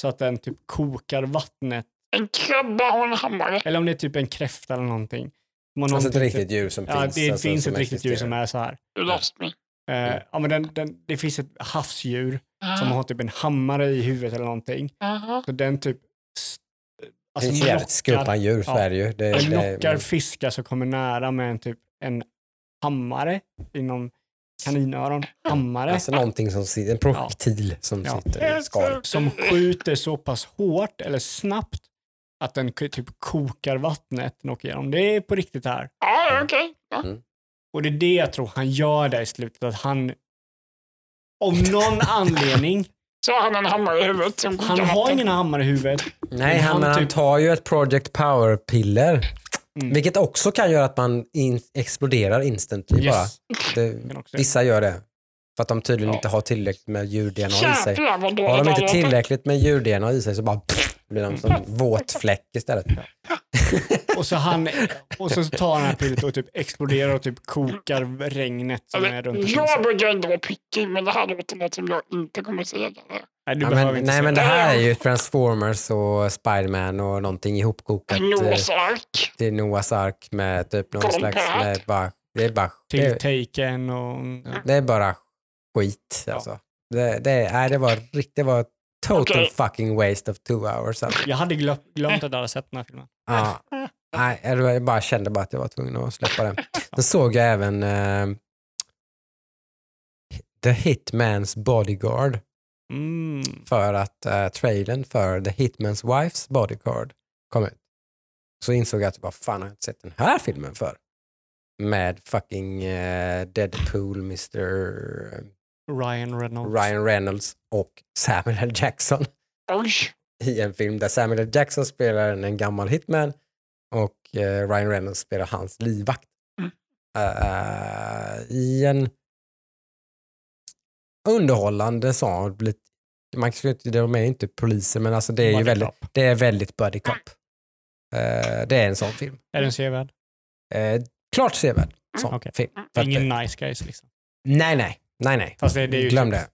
så att den typ kokar vattnet. En krabba och en hammare. Eller om det är typ en kräfta eller någonting. Man har Alltså ett riktigt djur som Ja, finns. det alltså, finns ett riktigt djur som är så här. You lost me. Eh, ja, men den, den, det finns ett havsdjur som Ah, har typ en hammare i huvudet eller någonting. aha. Så den typ... s- Det Alltså finns jävligt skumma djur, så ja. är det ju. Det, den det, knockar fiskar som kommer nära med en typ en hammare inom kaninöron. Hammare. Alltså någonting som sitter, en projektil som Ja. sitter i skalet. som skjuter så pass hårt eller snabbt att den typ kokar vattnet och åker igenom. Det är på riktigt här. Ja, okej. Ja. Och det är det jag tror han gör där i slutet. Att han av någon anledning, Så har han en hammare i huvudet han har ingen hammare i huvudet. Nej, han, han men han typ- tar ju ett Project Power-piller. Mm. Vilket också kan göra att man in, exploderar instantly bara. Yes. Det, Kan också- vissa gör det. För att de tydligen Ja. inte har tillräckligt med djur-DNA i sig. Har de inte det tillräckligt med djur-DNA i sig så bara pff, blir de som en våt fläck istället. Och så, han, och så tar han det här pillret och typ exploderar och typ kokar regnet som är runt omkring Jag brukar inte vara picky, men det här låter något som jag inte kommer säga. Nej, du Ja, behöver men, inte nej säga men det det. här är ju Transformers och Spiderman och någonting ihopkokat. eh, Noahs ark. till Noahs ark med typ någon Kolla slags det med bara Det är bara, Till det, Taken och... det är bara skit. Ja. Alltså. Det, det, nej, det var riktigt, det var total Okej. fucking waste of two hours. Alltså. Jag hade glöm, glömt att jag hade sett den här filmen. Ja. Nej, jag bara kände bara att jag var tvungen att släppa den. Sen såg jag även eh, The Hitman's Bodyguard Mm. för att eh, trailern för The Hitman's Wife's Bodyguard kom ut. Så insåg jag att vad fan har jag inte sett den här filmen för? Med fucking eh, Deadpool, Mr. Ryan Reynolds. Ryan Reynolds och Samuel L. Jackson Oj. i en film där Samuel L. Jackson spelar en, gammal hitman och eh, Ryan Reynolds spelar hans livvakt. Mm. Eh, I en underhållande sån, man skulle inte, de är inte poliser men alltså det är ju Buddy väldigt, cop. det är väldigt buddy cop. Eh, det är en sån film. Är den sevärd? Eh, klart sevärd sån Okej. film. Att, Ingen nice guys liksom. nej, nej, nej, nej. Fast det, det är ju Glöm typ det.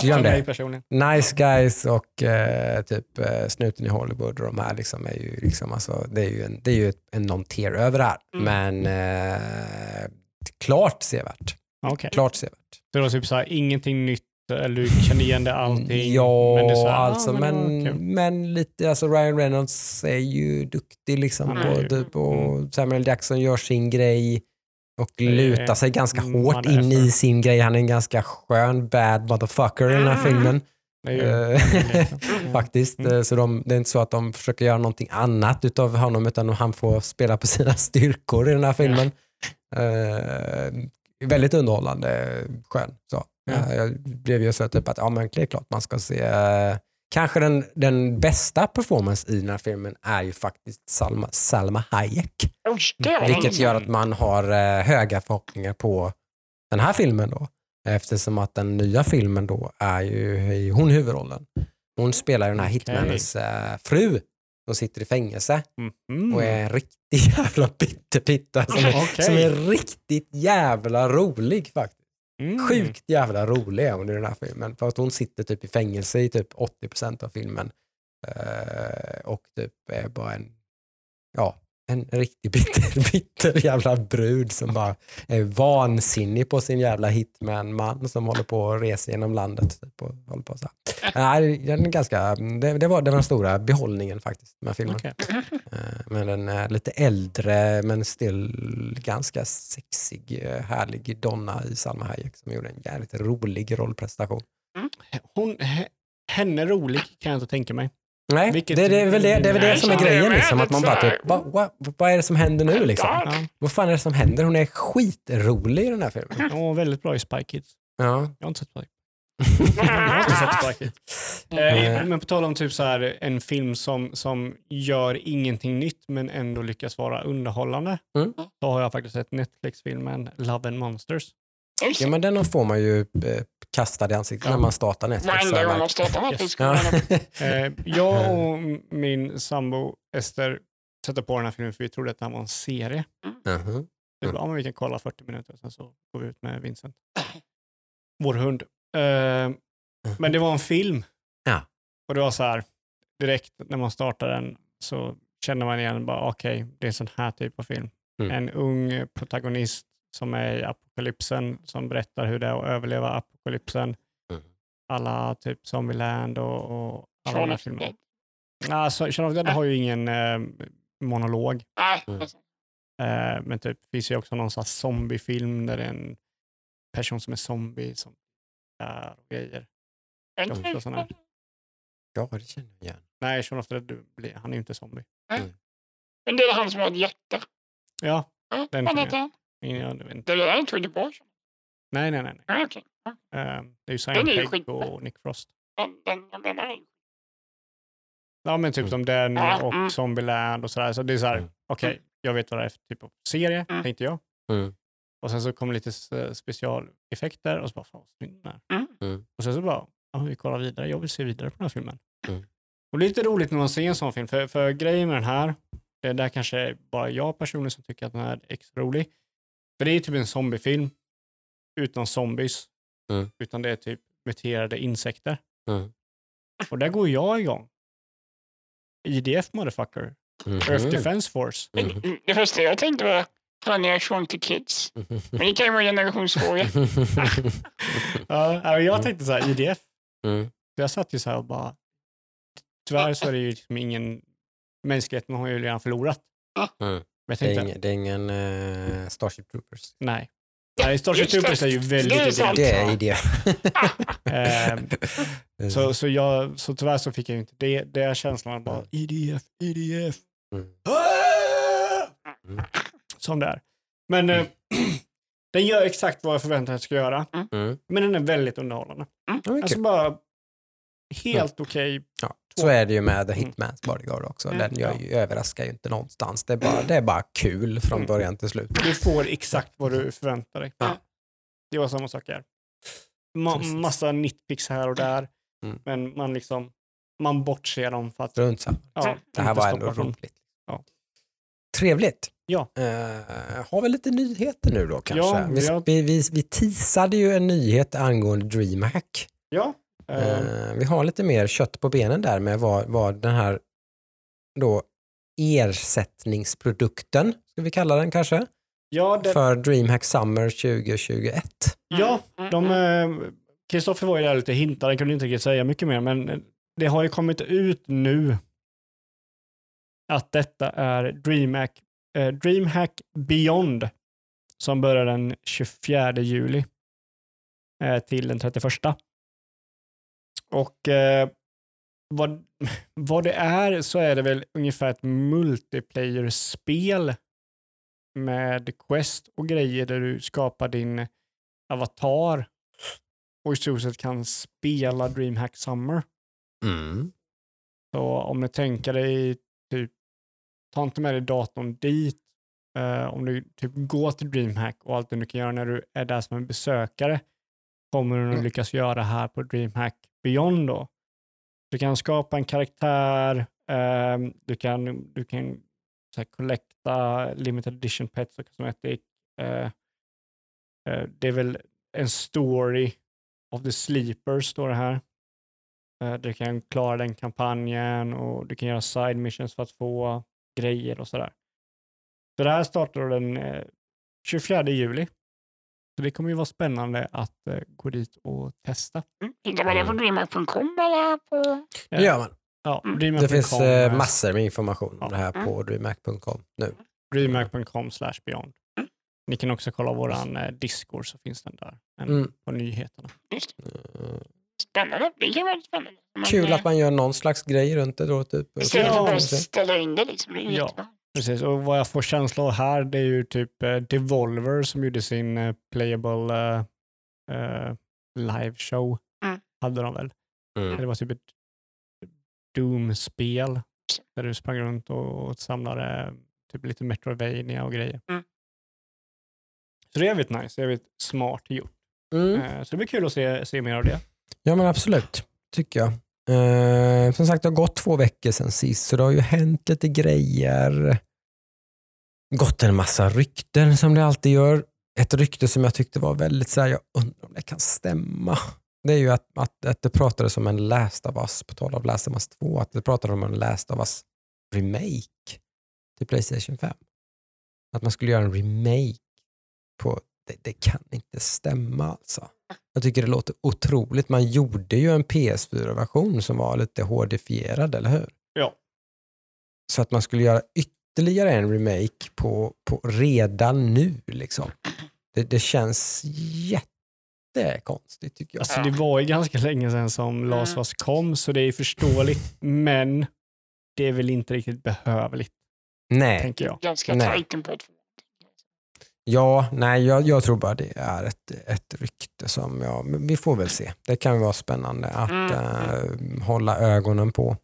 Glöm det. Nice Guys och eh, typ eh, Snuten i Hollywood och de här liksom är ju liksom alltså, det är ju en, det är ju ett, en non-tier över det här. Mm. Men eh, klart sevärt. Okej. Klart sevärt. Så det var typ så här, ingenting nytt, eller du kände igen det allting? Ja, men det är så här, alltså, ah, men, kul. men lite, alltså Ryan Reynolds är ju duktig liksom Han är på typ, och mm. Samuel Jackson gör sin grej och lutar sig ganska mm, hårt in i sin grej. Han är en ganska skön bad motherfucker i den här Mm. filmen. Eh, Mm. faktiskt. Mm. Så de, det är inte så att de försöker göra någonting annat utav honom utan han får spela på sina styrkor i den här filmen. Eh, väldigt underhållande, skön. Så. Ja, jag blev ju så typ att ja, men det är klart man ska se. Kanske den, den bästa performance i den här filmen är ju faktiskt Salma, Salma Hayek. Var Vilket gör att man har eh, höga förhoppningar på den här filmen då. Eftersom att den nya filmen då är ju är hon huvudrollen. Hon spelar ju den här Okej. hitmannens eh, fru som sitter i fängelse Mhm. och är en riktig jävla bitterpitta som, Okej. som är riktigt jävla rolig faktiskt. Mm. Sjukt jävla rolig är hon i den här filmen. För att hon sitter typ i fängelse i typ 80% av filmen. Eh, och typ är bara en, ja, en riktig bitter, bitter jävla brud som bara är vansinnig på sin jävla hitman-man som håller på att resa genom landet. Typ, och håller på så här. Nej, den är ganska, det, det, var, den stora behållningen faktiskt med filmen. Okej. Eh, Men den är lite äldre men still ganska sexig, eh, härlig donna i Salma Hayek som gjorde en jävligt rolig rollprestation. Hon, he- henne rolig kan jag inte tänka mig. Nej, Vilket- det, det är väl det, det, är väl det som är grejen. Liksom, att man bara typ, vad, vad, vad är det som händer nu liksom? Ja. Ja. Vad fan är det som händer? Hon är skitrolig i den här filmen. Hon var väldigt bra i Spy Kids. Ja. Jag har inte sett Spy Jag har inte sett Spy Kids. Eh, men på tal om typ så här, en film som, som gör ingenting nytt men ändå lyckas vara underhållande. Mm. Så har jag faktiskt sett Netflix-filmen Love and Monsters. Ja, men den får man ju eh, kastad i ansiktet Ja. när man startar Netflix. De här, startar Netflix Ja. Eh, jag och min sambo Ester sätter på den här filmen för vi trodde att det här var en serie. Mhm. Vi bara, ja, men vi kan kolla 40 minuter, sen så går vi ut med Vincent. Vår hund. Eh, men det var en film. Ja. Och det var så här, direkt när man startar den så känner man igen, bara okej, det är en sån här typ av film. Mm. En ung protagonist som är i apokalypsen, som berättar hur det är att överleva apokalypsen. Mm. Alla typ Zombieland och, och alla de här filmerna. Dead. Alltså, Shaun of the Dead har ju ingen eh, monolog. Mm. Eh, men typ finns ju också någon sån här zombiefilm där det är en person som är zombie som är och grejer. sån här. Ja, det känner jag igen. Nej, Shaun of the Dead, han är ju inte zombie. Men det är han som har ett jätte. Ja, Ja, Den vad heter han? Jag vet inte. Det är en Tony Boy. Nej, nej, nej. nej. Ja, Eh, det är ju Simon Pegg skitbra. och Nick Frost. Den, den, den, är Ja, men typ Mm. som den och mm. Zombieland och sådär. Så det är så här, Mm. okej, jag vet vad det är för typ av serie, Mm. tänkte jag. Mm. Och sen så kom lite s- specialeffekter och så bara, fan vad snygg den är. Mm. Mm. Och sen så bara, ja, vi kollar vidare, jag vill se vidare på den här filmen. Mm. Och det är lite roligt när man ser en sån film, för, för grejen med den här, det är där kanske är bara jag personligen som tycker att den här är extra rolig. För det är typ en zombiefilm utan zombies, Mm. utan det är typ muterade insekter. Mm. Och där går jag igång. IDF motherfucker. Mhm. Earth Defense Force. Mm, Det första jag tänkte var, generation till kids. Men det kan ju vara en generationsfråga. Ja, jag tänkte så här, IDF. Mm. Jag satt ju så här och bara, tyvärr så är det ju liksom ingen, mänskligheten har ju redan förlorat. Mm. Det är ingen, det är ingen eh, Starship Troopers. nej. Nej, Starship. Troopers är ju väldigt ideellt. Det är idé. Ehm, så, så, jag, så tyvärr så fick jag inte det. Det är känslan bara IDF, IDF. Mm. Mm. Som det är. Men eh, den gör exakt vad jag förväntar mig att ska göra. Mm. Men den är väldigt underhållande. Är Alltså bara helt okej. Ja, så är det ju med The Mm. Hitman's Bodyguard också. Mm, Den gör ja. ju, överraskar ju inte någonstans. Det är bara, det är bara kul från Mm. början till slut. Du får exakt vad du förväntar dig. Ja. Det var samma sak här. Ma- massa nitpicks här och där. Mm. Men man liksom, man bortser dem för att samma. ja, Det här var ändå roligt. Ja. Trevligt. Ja. Eh, har vi lite nyheter nu då kanske? Ja, vi, vi, vi, vi teasade ju en nyhet angående DreamHack. Ja. Eh, Eh, vi har lite mer kött på benen där med vad, vad den här då ersättningsprodukten, ska vi kalla den kanske, ja, det, för DreamHack Summer 2021. ja, Mm, de... mm. eh, Kristoffer var ju där lite hintade, han kunde inte riktigt säga mycket mer, men eh, det har ju kommit ut nu att detta är DreamHack, eh, DreamHack Beyond som börjar den 24 juli eh, till den 31. Och eh, vad, vad det är så är det väl ungefär ett multiplayer-spel med quest och grejer där du skapar din avatar och i stort sett kan spela DreamHack Summer. Mm. Så om du tänker dig, typ, ta inte med dig datorn dit. Eh, om du typ går till DreamHack och allt det du kan göra när du är där som en besökare kommer du nog lyckas göra här på DreamHack Beyond då. Du kan skapa en karaktär, ehm, du kan, du kan så här, collecta limited edition pets och cosmetic. Eh, eh, det är väl en story of the sleepers står det här. Eh, Du kan klara den kampanjen och du kan göra side missions för att få grejer och sådär. Så det här startar den eh, 24 juli. Så det kommer ju vara spännande att eh, gå dit och testa. Mm. Hittar man det på dreamhack.com eller på... Det gör man. Ja, Mm. Det finns eh, eh, massor med information om Ja. det här på dreamhack.com nu. DreamHack.com slash beyond. Mm. Ni kan också kolla våran eh, Discord så finns den där. En, Mm. På nyheterna. Eh, Spännande. Det kan vara spännande. Man, Kul eh, att man gör någon slags grej runt det då. Typ. Istället för Ja. att bara ställa in det liksom. Det är Ja. jättebra. Precis, och vad jag får känsla av här det är ju typ eh, Devolver som gjorde sin eh, playable eh, eh, live show. Mm. Hade de väl. Mm. Det var typ ett Doom-spel där du sprang runt och, och samlade typ lite Metroidvania och grejer. Mm. Så det är jävligt nice, det är jävligt smart gjort. Mm. Eh, så det blir kul att se, se mer av det. Ja men absolut, tycker jag. Eh, som sagt det har gått två veckor sedan sist så det har ju hänt lite grejer. Gått en massa rykten som det alltid gör. Ett rykte som jag tyckte var väldigt så här, jag undrar om det kan stämma. Det är ju att, att, att det pratades om en Last of Us, på tal av Last of Us 2, att det pratades om en Last of Us remake till Playstation 5. Att man skulle göra en remake på, det, det kan inte stämma alltså. Jag tycker det låter otroligt. Man gjorde ju en PS4-version som var lite HD-fierad, eller hur? Ja. Så att man skulle göra ytterligare en remake på, på redan nu. Liksom. Det, det känns jättekonstigt tycker jag. Alltså det var ju ganska länge sedan som Last of Us kom så det är förståeligt men det är väl inte riktigt behövligt Nej, tänker jag. Ganska tajt ett ja, nej jag, jag tror bara det är ett, ett rykte som, ja, men vi får väl se. Det kan vara spännande att eh, hålla ögonen på.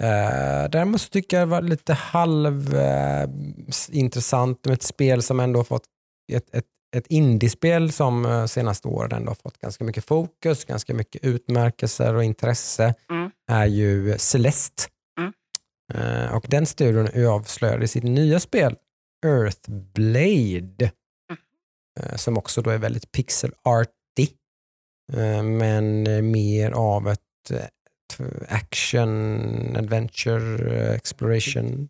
Uh, däremot så tycker jag det var lite halv eh, intressant med ett spel som ändå har fått ett, ett, ett indiespel som senaste åren ändå har fått ganska mycket fokus, ganska mycket utmärkelser och intresse Mm. är ju Celeste. Mm. Och den studion avslöjade sitt nya spel Earthblade eh, som också då är väldigt pixel-arty eh, men mer av ett eh, action, adventure, exploration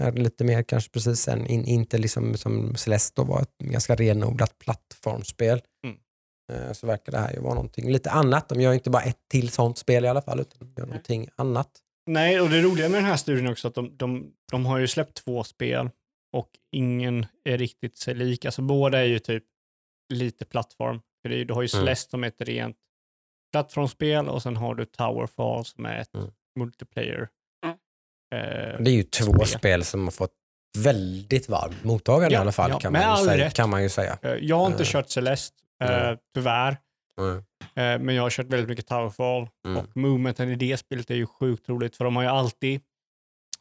är lite mer kanske precis än, in, inte liksom som Celeste då var ett ganska renodlat plattformsspel. Mm. Så verkar det här ju vara någonting lite annat. De gör inte bara ett till sånt spel i alla fall, utan de gör någonting annat. Nej, och det roliga med den här studien också att de, de, de har ju släppt två spel och ingen är riktigt sig lik. Alltså båda är ju typ lite plattform. För det är, ju- du har ju Mm. Celeste som är ett rent plattformsspel och sen har du Towerfall som är ett Mm. multiplayer. Mm. Eh, Det är ju två Spel. spel, som har fått väldigt varmt mottagande Ja, i alla fall, ja, kan, man säga, rätt. kan man ju säga. eh, jag har inte Eh. kört Celeste, eh, Mm. tyvärr. Mm. Eh, men jag har kört väldigt mycket Towerfall Mm. och movementen i det spelet är ju sjukt roligt för de har ju alltid,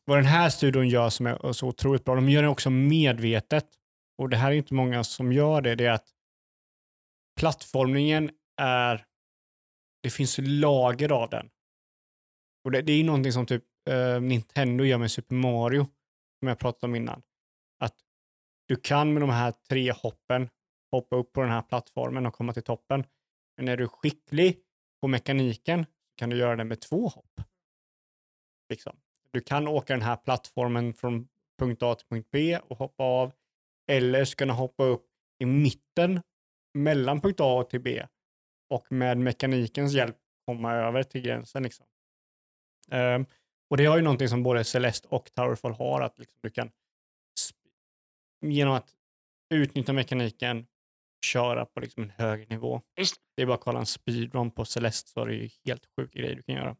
vad den här studion gör som är så otroligt bra, de gör det också medvetet och det här är inte många som gör det, det är att plattformningen är, det finns lager av den. Och det, det är någonting som typ eh, Nintendo gör med Super Mario, som jag pratade om innan. Att du kan med de här tre hoppen hoppa upp på den här plattformen och komma till toppen. Men är du skicklig på mekaniken kan du göra det med två hopp. Liksom. Du kan åka den här plattformen från punkt A till punkt B och hoppa av. Eller så kan du hoppa upp i mitten mellan punkt A och till B och med mekanikens hjälp komma över till gränsen. Liksom. Ehm, och det har ju någonting som både Celeste och Towerfall har, att liksom du kan genom att utnyttja mekaniken köra på liksom en hög nivå. Just. Det är bara att kolla en speedrun på Celeste så är det ju helt sjuka grejer du kan göra.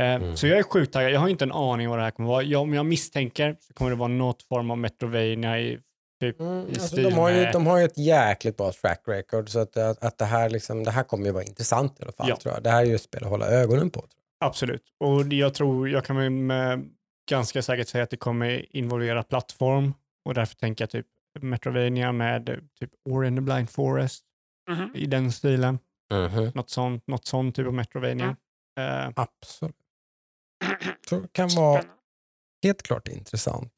Ehm, Mm. Så jag är sjukt taggad. Jag har inte en aning vad det här kommer vara. Jag, om jag misstänker så kommer det vara något form av Metrovania i typ Mm, i alltså, stil de, har ju, de har ju ett jäkligt bra track record, så att, att, att det, här liksom, det här kommer ju vara intressant i alla fall. Ja. Tror jag. Det här är ju ett spel att hålla ögonen på. Tror Absolut. Och jag tror, jag kan med, ganska säkert säga att det kommer involvera plattform och därför tänker jag typ Metrovania med eh, typ Ori and the Blind Forest Mhm. i den stilen. jag. Mhm. Något sånt, något sånt typ av Metrovania. Eh, Absolut. Det kan vara helt klart intressant.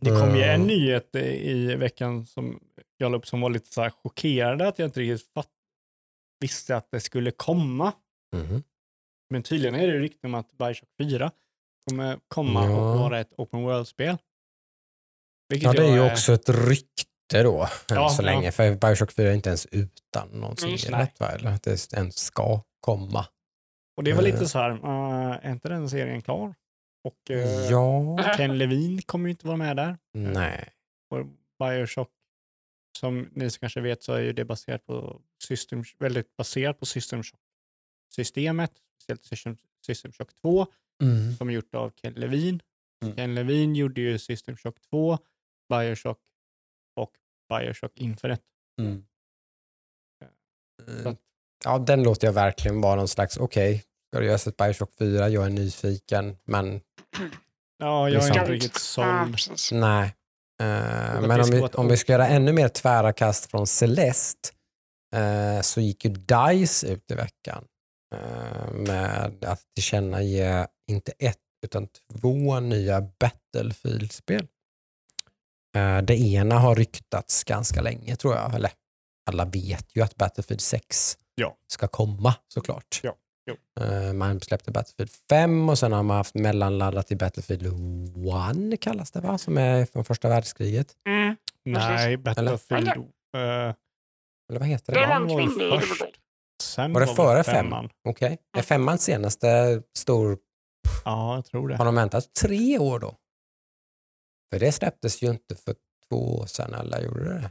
det kom ju en Mm. nyhet eh, i veckan som jag la upp som var lite så här chockerande att jag inte riktigt fatt, visste att det skulle komma. Mhm. Men tydligen är det rykten om att Bioshock 4 kommer komma Ja. och vara ett open world-spel. Vilket Ja, det är ju också ett rykte då, än Ja, så ja. länge. För Bioshock 4 är inte ens utan någonsin Just det. rätt, va? Eller att det ens ska komma. Och det var lite Eh. så här, uh, är inte den serien klar? Och eh, Ja, Ken Levine kommer ju inte vara med där. nej. Och Bioshock, som ni som kanske vet så är ju det baserat på System, väldigt baserat på System Shock-systemet, speciellt System, System Shock 2, Mm. som är gjort av Ken Levine. Mm. Ken Levine gjorde ju System Shock 2, Bioshock och Bioshock Infinite. Mm. Så att- Ja, den låter jag verkligen vara någon slags, okej, ska det göras ett Bioshock 4, jag är nyfiken, men Ja, jag är Liksom- inte riktigt såld. nej. Att men om vi, om vi ska göra ännu mer tvära kast från Celeste eh, så gick ju DICE ut i veckan eh, med att tillkännage inte ett utan två nya Battlefield-spel. Det ena har ryktats ganska länge tror jag, eller alla vet ju att Battlefield 6 Ja. ska komma såklart. Ja, jo. Eh, Man släppte Battlefield 5 och sen har man haft mellanladdat i Battlefield 1 kallas det va? Som är från första världskriget. Mm. Nej, Battlefield... eh, Eller vad heter Det det? var kvinnlig sen Var det före fem? femman. Okej. Är femman senaste stor... Ja, jag tror det. Har de väntat tre år då? För det släpptes ju inte för två år sedan, eller gjorde det?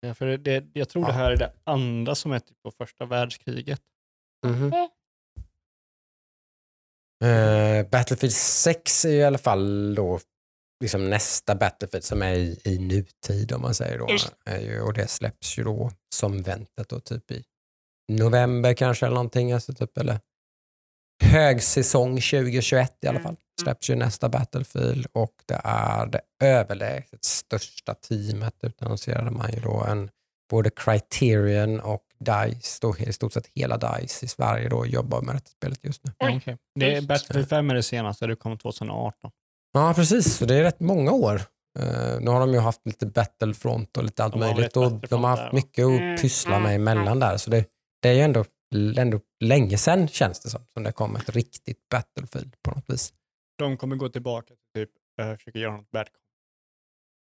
Ja, för det, det, jag tror det här är det andra som är typ på första världskriget. Mhm. Eh, Battlefield 6 är ju i alla fall då liksom nästa Battlefield som är i, i nutid om man säger då. Ju, och det släpps ju då som väntat då typ i november kanske eller någonting. Alltså typ, eller högsäsong 2021 i alla Mm. fall. Släpps ju nästa Battlefield och det är det överlägset största teamet utannonserade man ju då en både Criterion och DICE, då i stort sett hela DICE i Sverige då jobbar med det spelet just nu. Ja, okej. Det är. Battlefield 5 är det senaste, det kom 2018. Ja, precis. Så det är rätt många år. Uh, nu har de ju haft lite Battlefront och lite allt möjligt och de har haft mycket att Mm, pyssla mm, med emellan där. Så det, det är ju ändå, ändå länge sedan känns det som, som det kom ett riktigt Battlefield på något vis. De kommer gå tillbaka till typ uh, försöka göra något bad.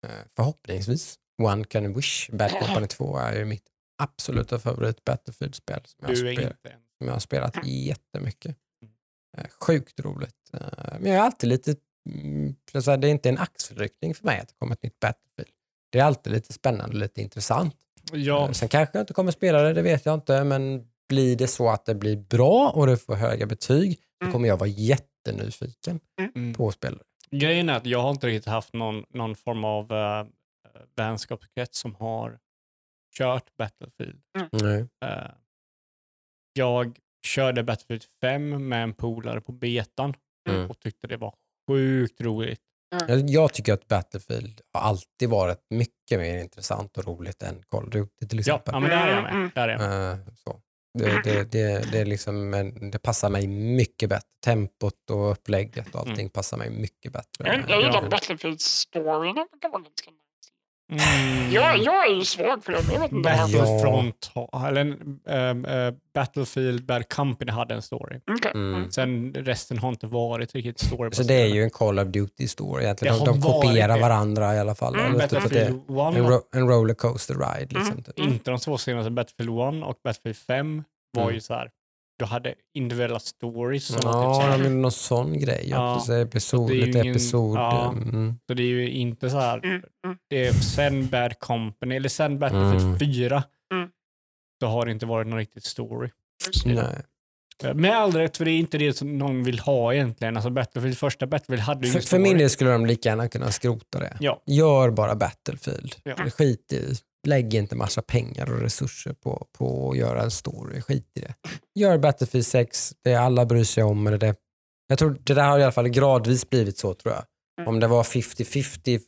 Eh, Förhoppningsvis. One Can Wish. Bad Company 2 är ju mitt absoluta favorit Battlefield-spel som, jag spelat- inte som jag har spelat jättemycket. Mm. Eh, Sjukt roligt. Men jag är alltid lite, mm, det är inte en axelryckning för mig att det kommer ett nytt Battlefield. Det är alltid lite spännande och lite intressant. Ja, Sen kanske jag inte kommer spela det, det vet jag inte, men blir det så att det blir bra och det får höga betyg, då Mm. kommer jag vara jättenyfiken mm. på att spela det. grejen är att jag har inte riktigt haft någon, någon form av uh, vänskapskrets som har kört Battlefield. Nej. Eh, jag körde Battlefield 5 med en polare på betan Mm. och tyckte det var sjukt roligt. Jag- Jag tycker att Battlefield har alltid varit mycket mer intressant och roligt än Call of Duty till Ja, exempel. ja men där är jag med. Mm. Där är jag med. Eh, så. Det, det, det, det, liksom, det passar mig mycket bättre. Tempot och upplägget och allting Mm. passar mig mycket bättre. Jag, jag Ja. gillar Battlefield-storyn. Det var ganska nice. Mm. Jag, jag är ju svag för det. men Jag vet inte. Battlefront, um, uh, Battlefield Bad Company hade en story. Okej. Mm. Sen resten har inte varit riktigt story. Så det är ju en Call of Duty-story egentligen. De, har de kopierar det. varandra i alla fall. Mm, Eller typ att det är Battlefield 1, en, ro, en rollercoaster ride. Liksom, typ. inte de två senaste, Battlefield 1 och Battlefield 5 var Mm. ju så här. Du hade individuella stories. Som typ Ja, så, de någon sån grej. Ja. Ja. Episod, Det är ju lite ingen- episod. ja. Mm. så det är ju inte så här. Mm, mm. Det är sen Bad Company, eller sen Battlefield Mm. 4. Mm. Så har det inte varit någon riktig story. Nej. Med all rätt, för det är inte det som någon vill ha egentligen. Alltså Battlefield, första Battlefield hade ju För, för min del skulle de lika gärna kunna skrota det. Ja. Gör bara Battlefield. Ja. Skit i, lägg inte massa pengar och resurser på, på att göra en story. Skit i det. Gör Battlefield 6, det alla bryr sig om. Eller det. Jag tror det där har i alla fall gradvis blivit så tror jag. Mm. Om det var 50-50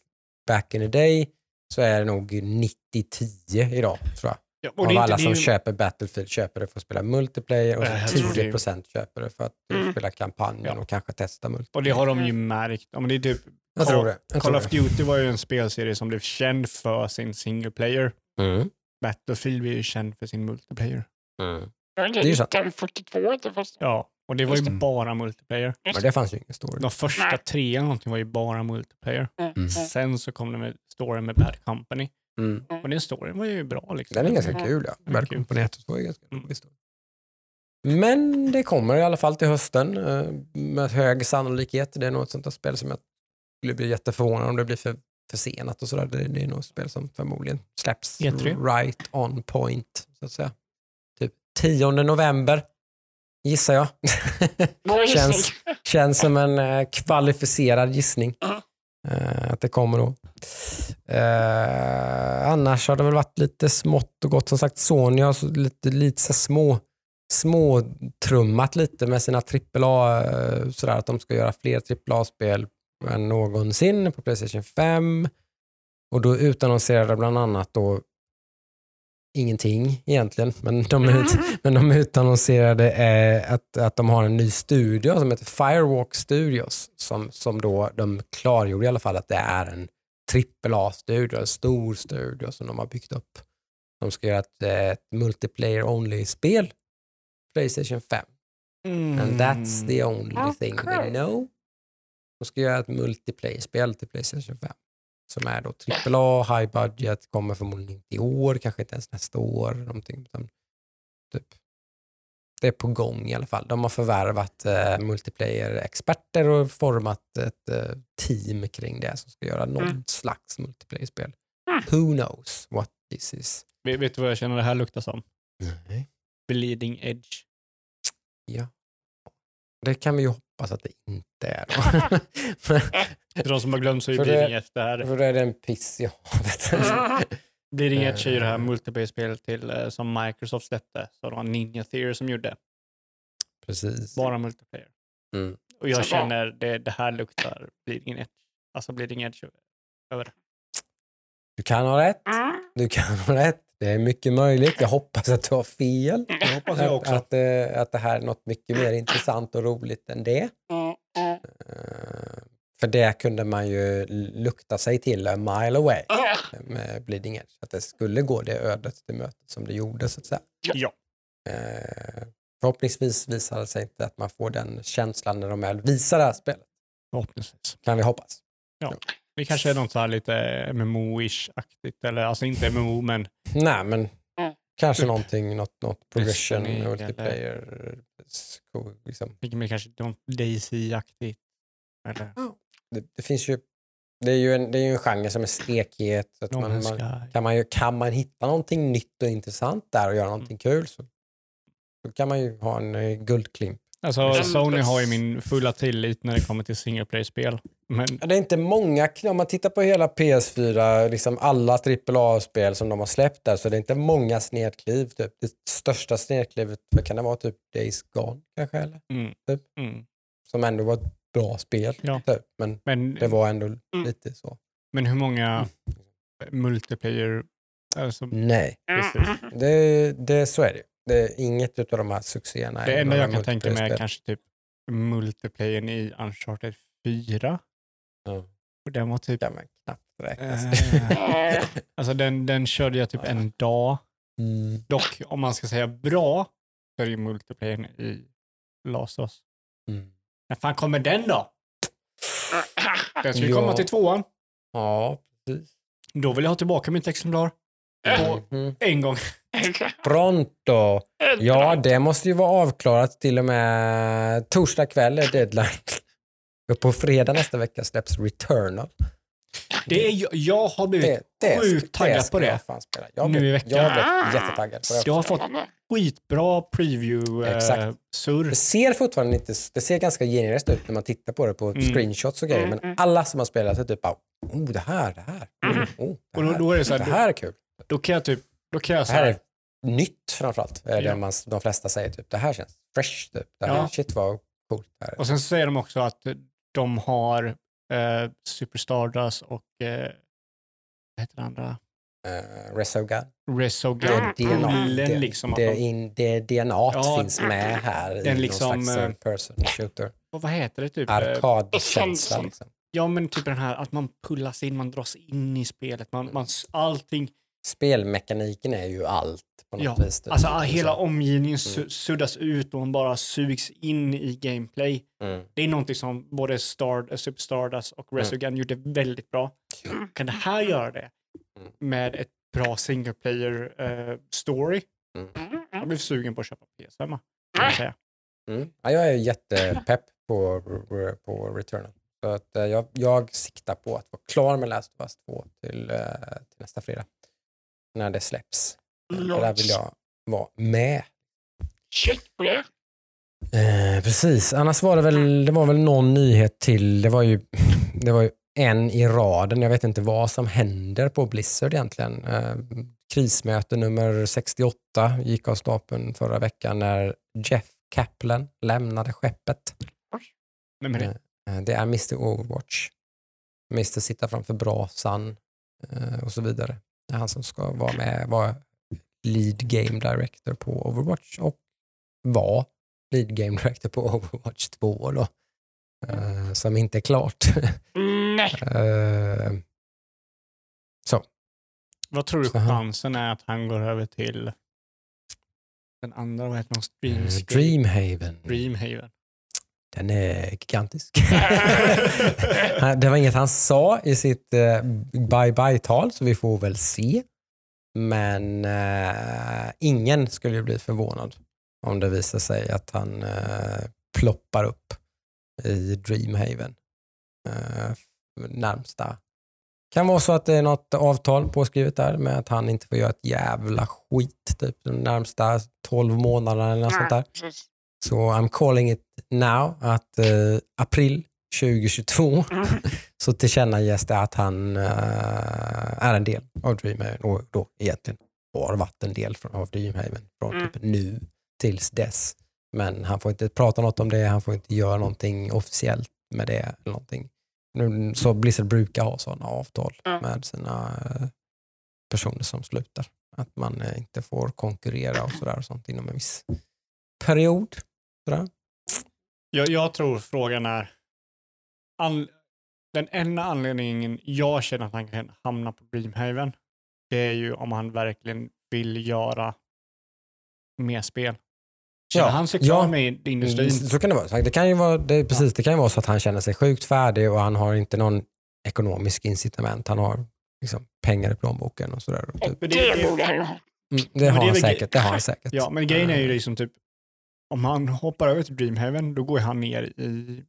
back in the day så är det nog 90-10 idag tror jag. Ja, och Av alla som det är, ju- köper Battlefield köper det för att spela multiplayer och det. 10% köper det för att Mm. spela kampanjen Ja. och kanske testa multiplayer. och det har de ju märkt. Ja, men det är typ, Jag tror det. Jag Call tror of det. Duty var ju en spelserie som blev känd för sin single player. Mm. Battlefield blev ju känd för sin multiplayer. Mm. Det är ju sant. 42 det första. Ja, och det var ju det. bara multiplayer. Men det fanns ju ingen story. De första Nej. tre eller någonting var ju bara multiplayer. Mm. Mm. Sen så kom det med storyn med Bad Company. Mm. Och den storyn var ju bra. Liksom. Den är ganska kul ja. Company 1 och 2 är ganska Mm. rolig. Men det kommer i alla fall till hösten eh, med hög sannolikhet. Det är nog ett sånt där spel som jag skulle bli jätteförvånad om det blir för försenat och sådär. Det, det är nog ett spel som förmodligen släpps E3. right on point. Så att säga. Typ 10 november gissar jag. Känns, känns som en eh, kvalificerad gissning. Eh, att det kommer då. Eh, annars har det väl varit lite smått och gott. Som sagt, Sony har så lite, lite så små, små trummat lite med sina AAA, eh, sådär att de ska göra fler AAA-spel än någonsin på Playstation 5. Och då utannonserade bland annat då ingenting egentligen, men de, ut, men de utannonserade eh, att, att de har en ny studio som heter Firewalk Studios som, som då de klargjorde i alla fall att det är en AAA-studio, en stor studio som de har byggt upp. De ska göra ett, ett multiplayer only-spel Playstation 5. Mm. And that's the only thing they know. De ska göra ett multiplayer-spel till Playstation 5. Som är då AAA, high budget, kommer förmodligen inte i år, kanske inte ens nästa år. Någonting, utan typ. Det är på gång i alla fall. De har förvärvat eh, multiplayer-experter och format ett eh, team kring det som ska göra någon Mm. slags multiplayer-spel. Mm. Who knows what this is? Vet, vet du vad jag känner det här luktar som? Nej. Bleeding edge. Ja. Det kan vi ju hoppas att det inte är. För de som har glömt så är För det- det här. För då är det en piss i havet. Bleeding edge är ju det här Eh. multiplayer-spelet till, eh, som Microsoft släppte. Så det var Ninja Theory som gjorde. Precis. Bara multiplayer. Mm. Och jag Så känner det, det här luktar Bleeding edge. Alltså Bleeding edge över det. Du kan ha rätt. Mm. Du kan ha rätt. Det är mycket möjligt. Jag hoppas att du har fel. Det hoppas jag Att, också. att, eh, att det här är något mycket mer intressant och roligt än det. Mm, mm. Eh, För det kunde man ju lukta sig till a mile away Ja. med Bleeding Edge. Att det skulle gå det ödet till mötet som det gjorde så att säga. Ja. Eh, Förhoppningsvis visar det sig inte att man får den känslan när de väl visar det här spelet. Förhoppningsvis. kan vi hoppas. Det kanske är något så här lite MMO-ish-aktigt. Eller alltså inte MMO, men Nej, men Mm. kanske någonting, något, något progression, Destiny eller- multiplayer. sko- Liksom. mer kanske något Daisy-aktigt. Eller Det, det finns ju, det är ju en, det är ju en genre som är stekhet. Så att No man, man, kan, man ju, kan man hitta någonting nytt och intressant där och göra någonting kul så, så kan man ju ha en eh, guldklimp. Alltså, Sony har ju min fulla tillit när det kommer till single play-spel. Men Det är inte många, om man tittar på hela PS4, liksom alla AAA-spel som de har släppt där, så det är inte många snedkliv. Typ. Det största snedklivet, vad kan det vara, typ Days Gone kanske? Eller? Mm. Typ. Mm. Som ändå var ett bra spel. Ja. Typ. Men Men, det var ändå lite så. men hur många multiplayer... Alltså, Nej, precis. det, det, så är det. Det är inget av de här succéerna. Det enda jag kan tänka mig är kanske typ multiplayern i Uncharted 4. Ja. Och den var typ... man knappt räkna. Eh, alltså den, den körde jag typ en dag. Mm. Dock, om man ska säga bra, så är det ju multiplayern i Last of Us. Mm. När fan kommer den då? Den ska ju Ja. komma till tvåan. Ja, precis. Då vill jag ha tillbaka mitt exemplar. På Mhm. en gång. Pronto! Ja, det måste ju vara avklarat till och med torsdag kväll är deadline. Och på fredag nästa vecka släpps Returnal. Det är, jag har blivit Det, det, sjukt taggad på det. Jag. Jag, Nu i veckan. jag blev jättetaggad på det. Jag har fått skitbra Exakt. preview-surr. Det ser fortfarande inte, det ser ganska generiskt ut när man tittar på det på Mm. screenshots och grejer, men alla som har spelat är typ bara, oh det här, det här, oh, det Och då, här, då är det så det här, här är kul. Då, kan jag typ, då kan jag Det så här här, är nytt framförallt, är Ja. det man, de flesta säger. Typ. Det här känns fresh, typ. det här, Ja. shit vad coolt det här är. och sen så säger de också att de har eh, Super Stardust och eh, vad heter det andra? Uh, Resogun. Resogun. Det är DNA. Det, liksom. det, de, in, det DNA Ja, finns med här i den någon liksom, slags eh, third person shooter. och vad heter det typ? Eh, Arkadkänsla liksom. Ja men typ den här att man pullas in, man dras in i spelet, man, man, allting. Spelmekaniken är ju allt på något Ja, vis. typ. alltså hela Så. omgivningen su- suddas ut och man bara sugs in i gameplay. Mm. Det är någonting som både Star, eh, Super Stardust och Resogun gjorde väldigt bra. Kan det här göra det Mm. med ett bra single player eh, story? Jag blev sugen på att köpa PS5. Kan jag. Mm. Ja, jag är jättepepp på, på Returnal. Så att, eh, jag, jag siktar på att vara klar med Last of Us 2 till, till nästa fredag. När det släpps. Och där vill jag vara med. Check på det. Eh, precis, annars var det väl, det var väl någon nyhet till. Det var ju, det var ju en i raden. Jag vet inte vad som händer på Blizzard egentligen. Eh, krismöte nummer 68 gick av stapeln förra veckan när Jeff Kaplan lämnade skeppet. Vem är det? Eh, Det är Mr Overwatch. Mr sitta framför brasan eh, och så vidare. Det är han som ska vara med, vara lead game director på Overwatch och var lead game director på Overwatch 2 då. Eh, Som inte är klart. Nej. Eh, Vad tror du Så han- chansen är att han går över till den andra, vad heter? Stream, eh, Dreamhaven. Dreamhaven. Den är gigantisk. det var inget han sa i sitt eh, bye-bye-tal, så vi får väl se. Men eh, ingen skulle ju bli förvånad om det visar sig att han eh, ploppar upp i Dreamhaven eh, närmsta. Kan vara så att det är något avtal påskrivet där med att han inte får göra ett jävla skit typ de närmsta 12 månaderna eller något sånt där. Så I'm calling it now att eh, april 2022 så tillkännages det att han eh, är en del av Dreamhaven och då egentligen har varit en del från, av Dreamhaven från Mm. typ nu tills dess. Men han får inte prata något om det, han får inte göra någonting officiellt med det. Eller någonting. Nu, så Blizzard brukar ha sådana avtal Ja. med sina eh, personer som slutar. Att man inte får konkurrera och sådär och sånt inom en viss period. Sådär. Jag, jag tror frågan är, an, den enda anledningen jag känner att han kan hamna på Dreamhaven, det är ju om han verkligen vill göra mer spel. Känner Ja, han sig klar ja. med industrin? Mm, Så kan det vara. Det kan ju vara, det, är precis, det kan ju vara så att han känner sig sjukt färdig och han har inte någon ekonomisk incitament. Han har liksom pengar i plånboken och sådär. och Typ. Men Det, det- det-. Mm, det men har han säkert. Det har han säkert. Ja, men grejen är ju Eh, liksom typ, om han hoppar över till Dreamhaven, då går han ner i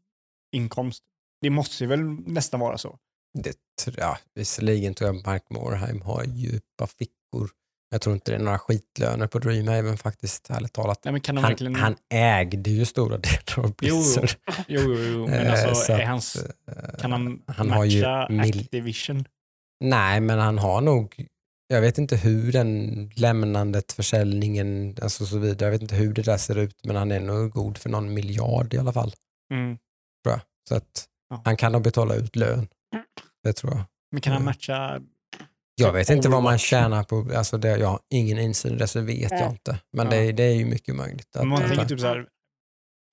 inkomst. Det måste ju väl nästan vara så. Det, tror jag- ja, visserligen tror jag Mark Morheim har djupa fickor. Jag tror inte det är några skitlöner på Dreamhaven faktiskt, ärligt talat. Nej, Han, verkligen... han ägde ju stora delar av. Blizzard. Jo, jo, jo, men Eh, alltså, så är att, hans, eh, kan han, han matcha har ju mil- Activision? Nej, men han har nog, jag vet inte hur den lämnandet, försäljningen, alltså så vidare, jag vet inte hur det där ser ut, men han är nog god för någon miljard i alla fall. Mm. Tror jag. Så att Ja. han kan nog betala ut lön. Det tror jag. Men kan han Mm. matcha... Jag vet inte vad man tjänar på, alltså det, jag har ingen insyn i det så vet jag Ja. inte. Men Ja. det, det är ju mycket möjligt. Att, man tänker typ så här,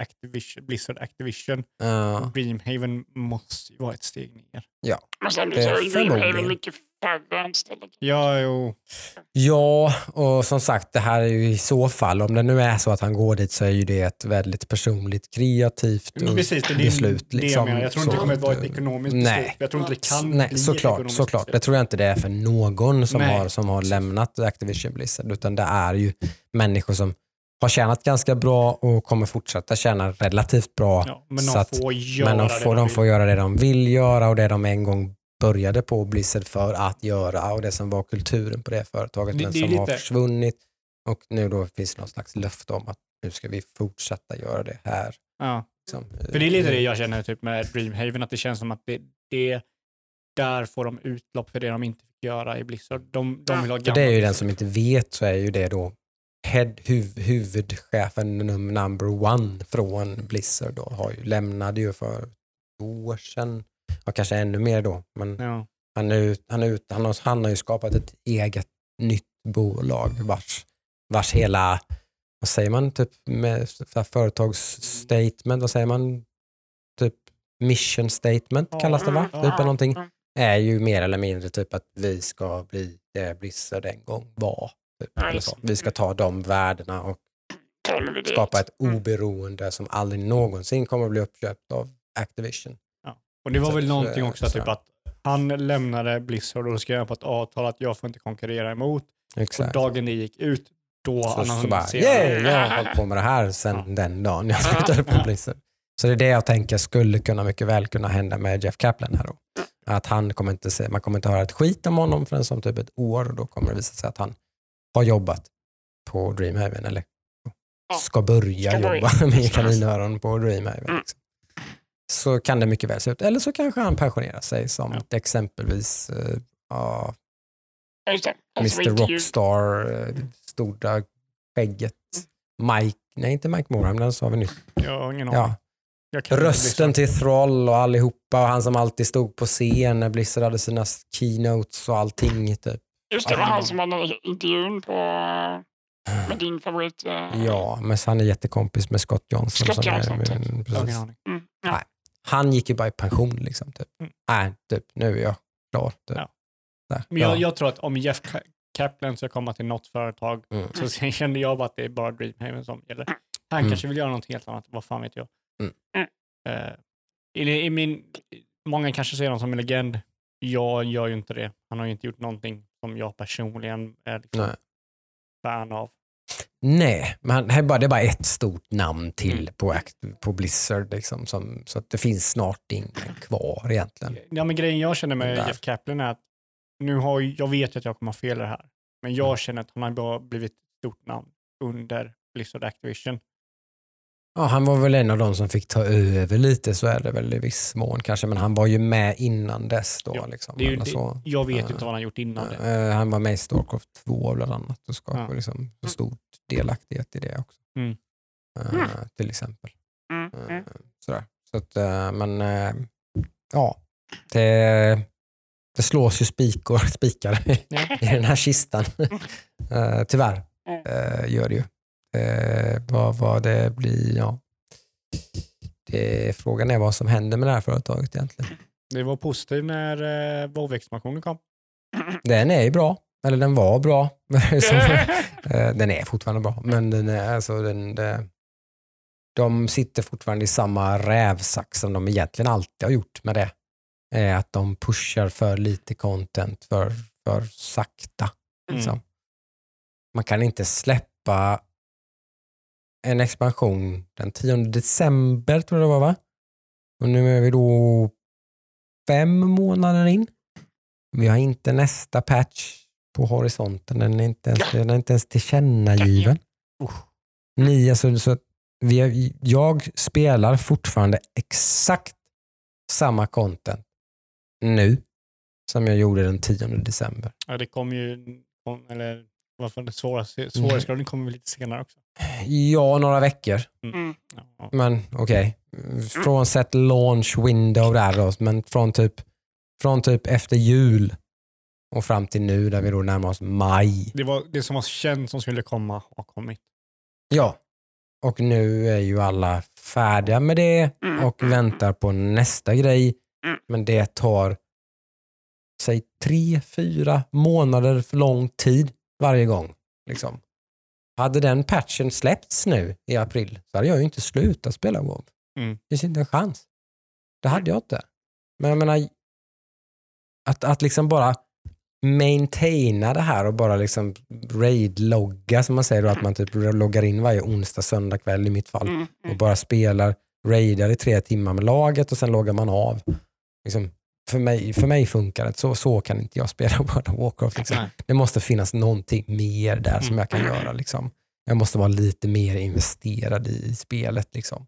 Activision, Blizzard Activision, Ja. Dreamhaven måste ju vara ett steg ner. Men sen Det är Dreamhaven förmodligen. mycket färre anställda. Ja, jo. Ja, och som sagt det här är ju i så fall, om det nu är så att han går dit så är ju det ett väldigt personligt, kreativt Precis, det är beslut. det liksom. jag. Jag tror inte det kommer att vara ett ekonomiskt nej. beslut. Jag tror inte det kan Nej, bli ett såklart, ekonomiskt såklart. Det tror jag inte det är för någon som, Nej. har, som har lämnat Activision Blizzard, utan det är ju människor som har tjänat ganska bra och kommer fortsätta tjäna relativt bra. Ja, men de att- får göra men de det får, de får göra det de vill göra och det de en gång började på Blizzard för att göra och det som var kulturen på det företaget Det- men det som har lite- försvunnit. Och nu då finns det någon slags löfte om att nu ska vi fortsätta göra det här. Ja. Liksom. För det är lite det jag känner typ med Dreamhaven, att det känns som att det, det där får de utlopp för det de inte fick göra i Blizzard. De, de vill ha För gamla det är ju den som inte vet så är ju det då head, huv, huvudchefen num- number one från Blizzard då, har ju, lämnade ju för två år sedan, och kanske ännu mer då. Men Ja. han, är, han, är, ut- han, har, han har ju skapat ett eget nytt bolag vars, vars hela, vad säger man, typ med företagsstatement, vad säger man, typ mission statement kallas det va? Typ eller någonting är ju mer eller mindre typ att vi ska bli det Blizzard en gång var. Typ, Ja. Vi ska ta de värdena och skapa ett Mm. oberoende som aldrig någonsin kommer att bli uppköpt av Activision. Och det var Så väl någonting också så typ att han lämnade Blizzard och skrev på ett avtal att jag får inte konkurrera emot. Och Exakt. dagen det gick ut, då Så, så bara, annonserade yay, jag har hållit på med det här sedan Ja. den dagen jag slutade på Blizzard. Så det är det jag tänker skulle kunna mycket väl kunna hända med Jeff Kaplan här då. Att han kommer inte se, man kommer inte höra ett skit om honom förrän som typ ett år och då kommer det visa sig att han har jobbat på Dreamhaven eller ska börja Ska jobba med kaninöron på Dreamhaven. Mm. Liksom. Så kan det mycket väl se ut. Eller så kanske han pensionerar sig som Ja. exempelvis eh, ja. Alltså, Mr Rockstar, eh, stora skägget. Mike, nej inte Mike Morham, den sa vi nyss. Jag har ingen aning. Ja, rösten till Thrall och allihopa och han som alltid stod på scen när Blizzard hade sina keynotes och allting. Typ. Just det, det var han som hade intervjun på, med din favorit. eh, Ja, men han är jättekompis med Scott Johnson. Scott som Johnson, är, ingen precis. Mm. Ja. Han gick ju bara i pension liksom. Typ. Mm. Nej, typ, nu är jag klar. Typ. Ja. Där. Men jag, Ja. jag tror att om Jeff Ka- Kaplan ska komma till något företag Mm. så kände jag bara att det är bara Dreamhaven som gäller. Han Mm. kanske vill göra något helt annat, vad fan vet jag. Mm. Eh, i, i min, många kanske ser honom som en legend. Jag gör ju inte det. Han har ju inte gjort någonting som jag personligen är liksom Nej. fan av. Nej, men det är bara, det är bara ett stort namn till Mm. på, på Blizzard. Liksom, som, så att det finns snart ingen kvar egentligen. Ja, men grejen jag känner med Där. Jeff Kaplan är att nu har, jag vet att jag kommer ha fel i det här, men jag Mm. känner att han har blivit ett stort namn under Blizzard Activision. Ja, han var väl en av de som fick ta över lite, så är det väl i viss mån kanske. Men han var ju med innan dess. Då, Ja, liksom, Det är ju, eller det, så. jag vet ju Eh, inte vad han har gjort innan det. Eh, han var med i Starcraft 2 bland annat och skapade Ja. liksom så stor delaktighet i det också. Mm. Eh, Mm. Till exempel. Mm. Eh, Mm. Sådär. Så att, eh, men eh, ja, det, det slås ju spikor, spikar i den här kistan. Eh, Tyvärr eh, gör det ju. Eh, vad, vad det blir, ja. Det, frågan är vad som händer med det här företaget egentligen. Det var positivt när uh, WoW-expansionen kom. Den är ju bra, eller den var bra. Som- eh, den är fortfarande bra, men den är, alltså, den, det, de sitter fortfarande i samma rävsax som de egentligen alltid har gjort med det. Är att de pushar för lite content för, för sakta. Liksom. Man kan inte släppa en expansion den 10 december tror jag det var va? Och nu är vi då fem månader in. Vi har inte nästa patch på horisonten. Den är inte ens, den är inte ens tillkännagiven. Ni, alltså, så vi, är- jag spelar fortfarande exakt samma content nu som jag gjorde den 10 december. Ja, det kom ju, kom, eller vad var det svåraste, Mm. svårighetsgraden kommer lite senare också. Ja, några veckor. Mm. Ja. Men okej, från set launch window där då, men från typ, från typ efter jul och fram till nu där vi då närmar oss maj. Det, var, det som var känt som skulle komma har kommit. Ja, och nu är ju alla färdiga med det Mm. och väntar på nästa grej. Mm. Men det tar, säg tre, fyra månader för lång tid varje gång. Liksom. Hade den patchen släppts nu i april så hade jag ju inte slutat spela WoW. Mm. Det finns inte en chans. Det hade jag inte. Men jag menar, att, att liksom bara maintaina det här och bara liksom raid-logga som man säger då, att man typ loggar in varje onsdag, söndag kväll i mitt fall Mm. och Mm. bara spelar raidar i tre timmar med laget och sen loggar man av. Liksom, för, mig, för mig funkar det. Så, så kan inte jag spela World of Warcraft. Liksom. Det måste finnas någonting mer där som Mm. jag kan göra. Liksom. Jag måste vara lite mer investerad i, i spelet. Liksom.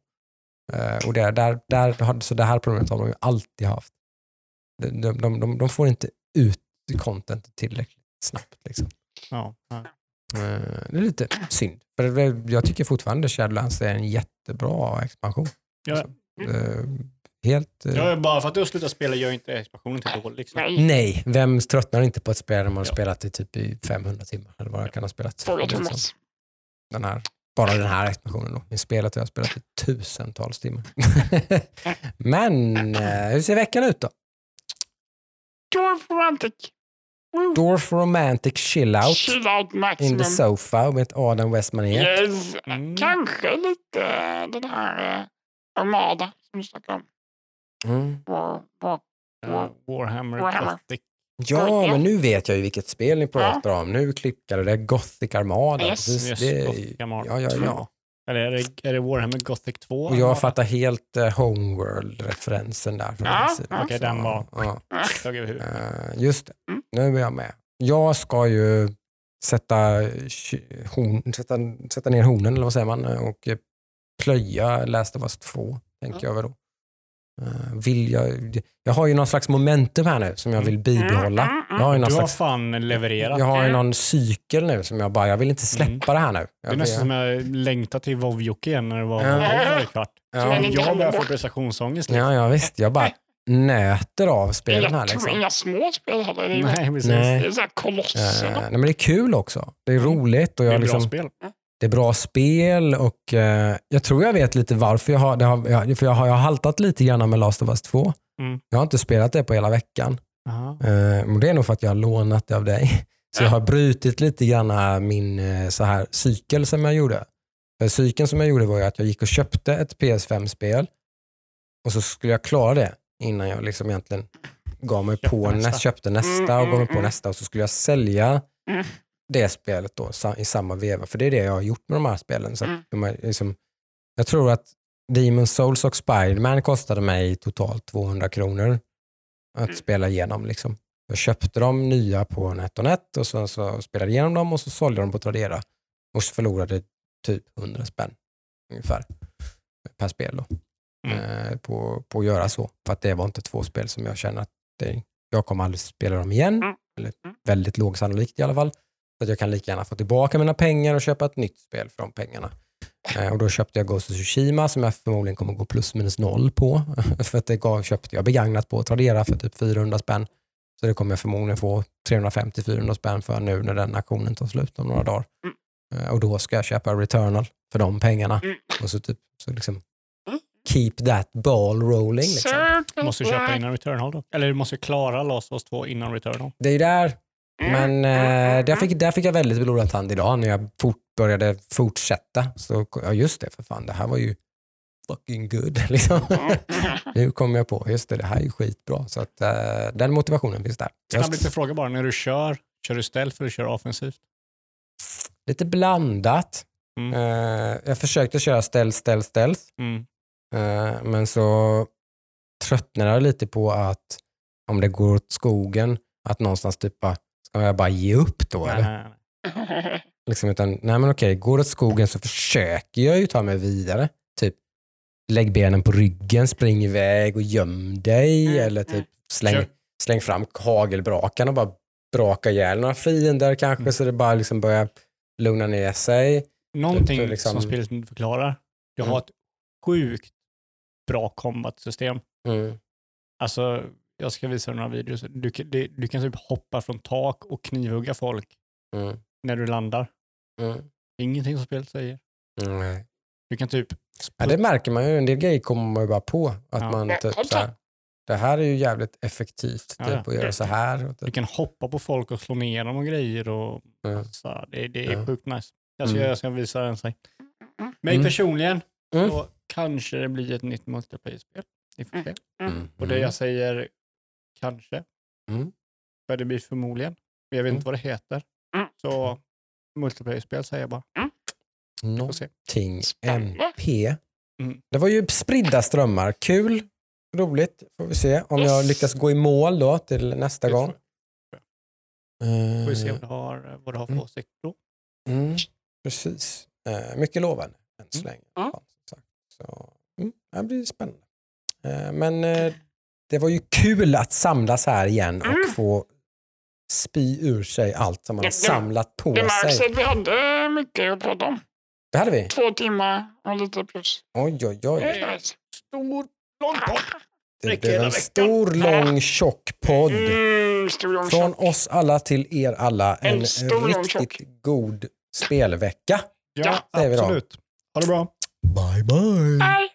Eh, och där, där, där, har- så det här problemet har de ju alltid haft. De, de, de, de, får inte ut content tillräckligt snabbt. Liksom. Ja. Ja. Eh, det är lite synd. För det- jag tycker fortfarande Shadowlands är en jättebra expansion. Ja. Eh, helt... eh, Ja, bara för att du har slutat spela gör inte expansionen till dålig. Liksom. Nej, Nej, vem tröttnar inte på ett spel när man har Ja. spelat i typ i 500 timmar? Eller vad jag kan ha spelat. fråga Liksom, Thomas. den här, bara den här expansionen då. I spelet har jag spelat i tusentals timmar. Men eh, hur ser veckan ut då? Dwarf Romantic. Woo. Dwarf Romantic Chill Out Chill out in the maximum. sofa med Adam Westmanet. Yes. Mm. Kanske lite eh, den här uh, Armada som du snackade om. Mm. Ja, Warhammer, Warhammer. Gothic. Ja, men nu vet jag ju vilket spel ni pratar om. Nu klickar det. Gothic Armada. Yes. Precis, Yes, det, Gothic Armada ja, ja, ja. 2. Eller är det, är det Warhammer Gothic 2? Och jag fattar helt uh, Homeworld-referensen där. från Ja, ja. Okej, den var- Ja. Huvudet. Eh, just det, Mm. nu är jag med. Jag ska ju sätta, horn, sätta, sätta ner hornen, eller vad säger man, och eh, plöja Last of Us 2, tänker jag väl då. Eh, vill jag, jag har ju någon slags momentum här nu som jag vill bibehålla. Mm, mm, mm. Jag har ju någon Du har slags, fan levererat. jag har ju någon cykel nu som jag bara, jag vill inte släppa det här nu. Det Jag är nästan som jag längtar till WoW-Jocke igen när det var Ja. Varje kvart. ja, Jag börjar få prestationsångest. liksom. ja, ja, visst. Jag bara nöter av spelen här. Liksom. inga små spel heller. Det är, ju- Nej, precis. Nej. det är så här Eh, kolosser. nej, men det är kul också. Det är roligt och Det jag är liksom, bra spel. Det är bra spel och eh, jag tror jag vet lite varför jag har, har, jag, för jag har, jag har haltat lite grann med Last of Us 2. Mm. Jag har inte spelat det på hela veckan. Eh, det är nog för att jag har lånat det av dig. Så jag har brutit lite grann min eh, så här, cykel som jag gjorde. För cykeln som jag gjorde var att jag gick och köpte ett PS5-spel och så skulle jag klara det innan jag liksom egentligen gav mig Köpte på nästa. nästa. köpte nästa Mm, och gav mig mm, på mm. nästa och så skulle jag sälja Mm. Det spelet då i samma veva. För det är det jag har gjort med de här spelen. Så Mm. de liksom, jag tror att Demon Souls och Spiderman kostade mig totalt 200 kronor att Mm. spela igenom. Liksom. Jag köpte dem nya på NetOnNet och så, så spelade jag igenom dem och så sålde jag dem på Tradera och så förlorade typ 100 spänn ungefär per spel då, Mm. eh, på, på att göra så. För att det var inte två spel som jag känner att det, jag kommer aldrig spela dem igen. Mm. Eller Mm. väldigt lågsannolikt i alla fall. Så att jag kan lika gärna få tillbaka mina pengar och köpa ett nytt spel för de pengarna. Eh, och då köpte jag Ghost of Tsushima som jag förmodligen kommer gå plus minus noll på. för att det gav, köpte jag begagnat på Tradera för typ 400 spänn. Så det kommer jag förmodligen få 350-400 spänn för nu när den aktionen tar slut om några dagar. Mm. Eh, och då ska jag köpa Returnal för de pengarna. Mm. Och så typ, så liksom Mm. keep that ball rolling. Liksom. Du måste köpa innan Returnal då. Eller du måste klara Last of Us 2 innan Returnal. Det är ju där Men mm, eh, där, fick, där fick jag väldigt blodad tand idag när jag fort, började fortsätta. Så, ja just det, för fan, det här var ju fucking good. Liksom. Mm. Nu kom jag på, just det, det här är ju skitbra. Så att, eh, den motivationen finns där. Snabb lite fråga bara, när du kör, kör du stealth eller kör offensivt? lite blandat. Mm. Eh, jag försökte köra stealth, stealth, stealth. Mm. Eh, men så tröttnade jag lite på att om det går åt skogen, att någonstans typ bara, ska jag bara ge upp då? Nej, eller? nej, nej. Liksom, utan, nej men okej, går det åt skogen så försöker jag ju ta mig vidare. Typ, lägg benen på ryggen, spring iväg och göm dig. Mm, Eller typ släng, Kör. släng fram hagelbrakan och bara braka ihjäl några fiender kanske Mm. så det bara liksom börjar lugna ner sig. Någonting Typ, liksom- som spelet inte förklarar. Jag Mm. har ett sjukt bra combat-system. Mm. Alltså, jag ska visa dig några videos. Du, kan- det- du kan typ hoppa från tak och knivhugga folk Mm. när du landar. Mm. Ingenting som spelet säger. Nej. Du kan typ... Ja, det märker man ju. En del grejer kommer man ju bara på. Att Ja. man typ så här, det här är ju jävligt effektivt Ja, typ, att göra så här. Och Du typ. kan hoppa på folk och slå ner dem och grejer. Och, Ja. så, det, det är Ja. sjukt nice. Jag ska, Mm. jag ska visa en sen. Mig Mm. personligen, Mm. så kanske det blir ett nytt multiplayer-spel. Vi får se. Mm. Och det jag säger kanske, Mm. för det blir förmodligen. Men jag vet Mm. inte vad det heter. Mm. Så multiplayer-spel säger jag bara. Se. Någonting. MP. Mm. Det var ju spridda strömmar. Kul, roligt. Får vi se om jag lyckas gå i mål då till nästa gång. Får vi se Eh, vad du har, vad du har för Mm. åsikt då. Mm, precis. Eh, mycket lovande än så Mm. länge. Mm. Så, mm, det blir spännande. Eh, men eh, det var ju kul att samlas här igen och Mm. få spy ur sig allt som man har Det- samlat på Det märks sig. att vi hade mycket att prata om. Det hade vi. Två timmar och lite plus. Oj, oj, oj. Det är nice. Stor, lång podd. Det blev en stor, lång, tjock podd. Mm, stor lång Från tjock. oss alla till er alla. En, En stor, lång, riktigt god spelvecka. Ja, absolut. Ha det bra. Bye, bye. Hej!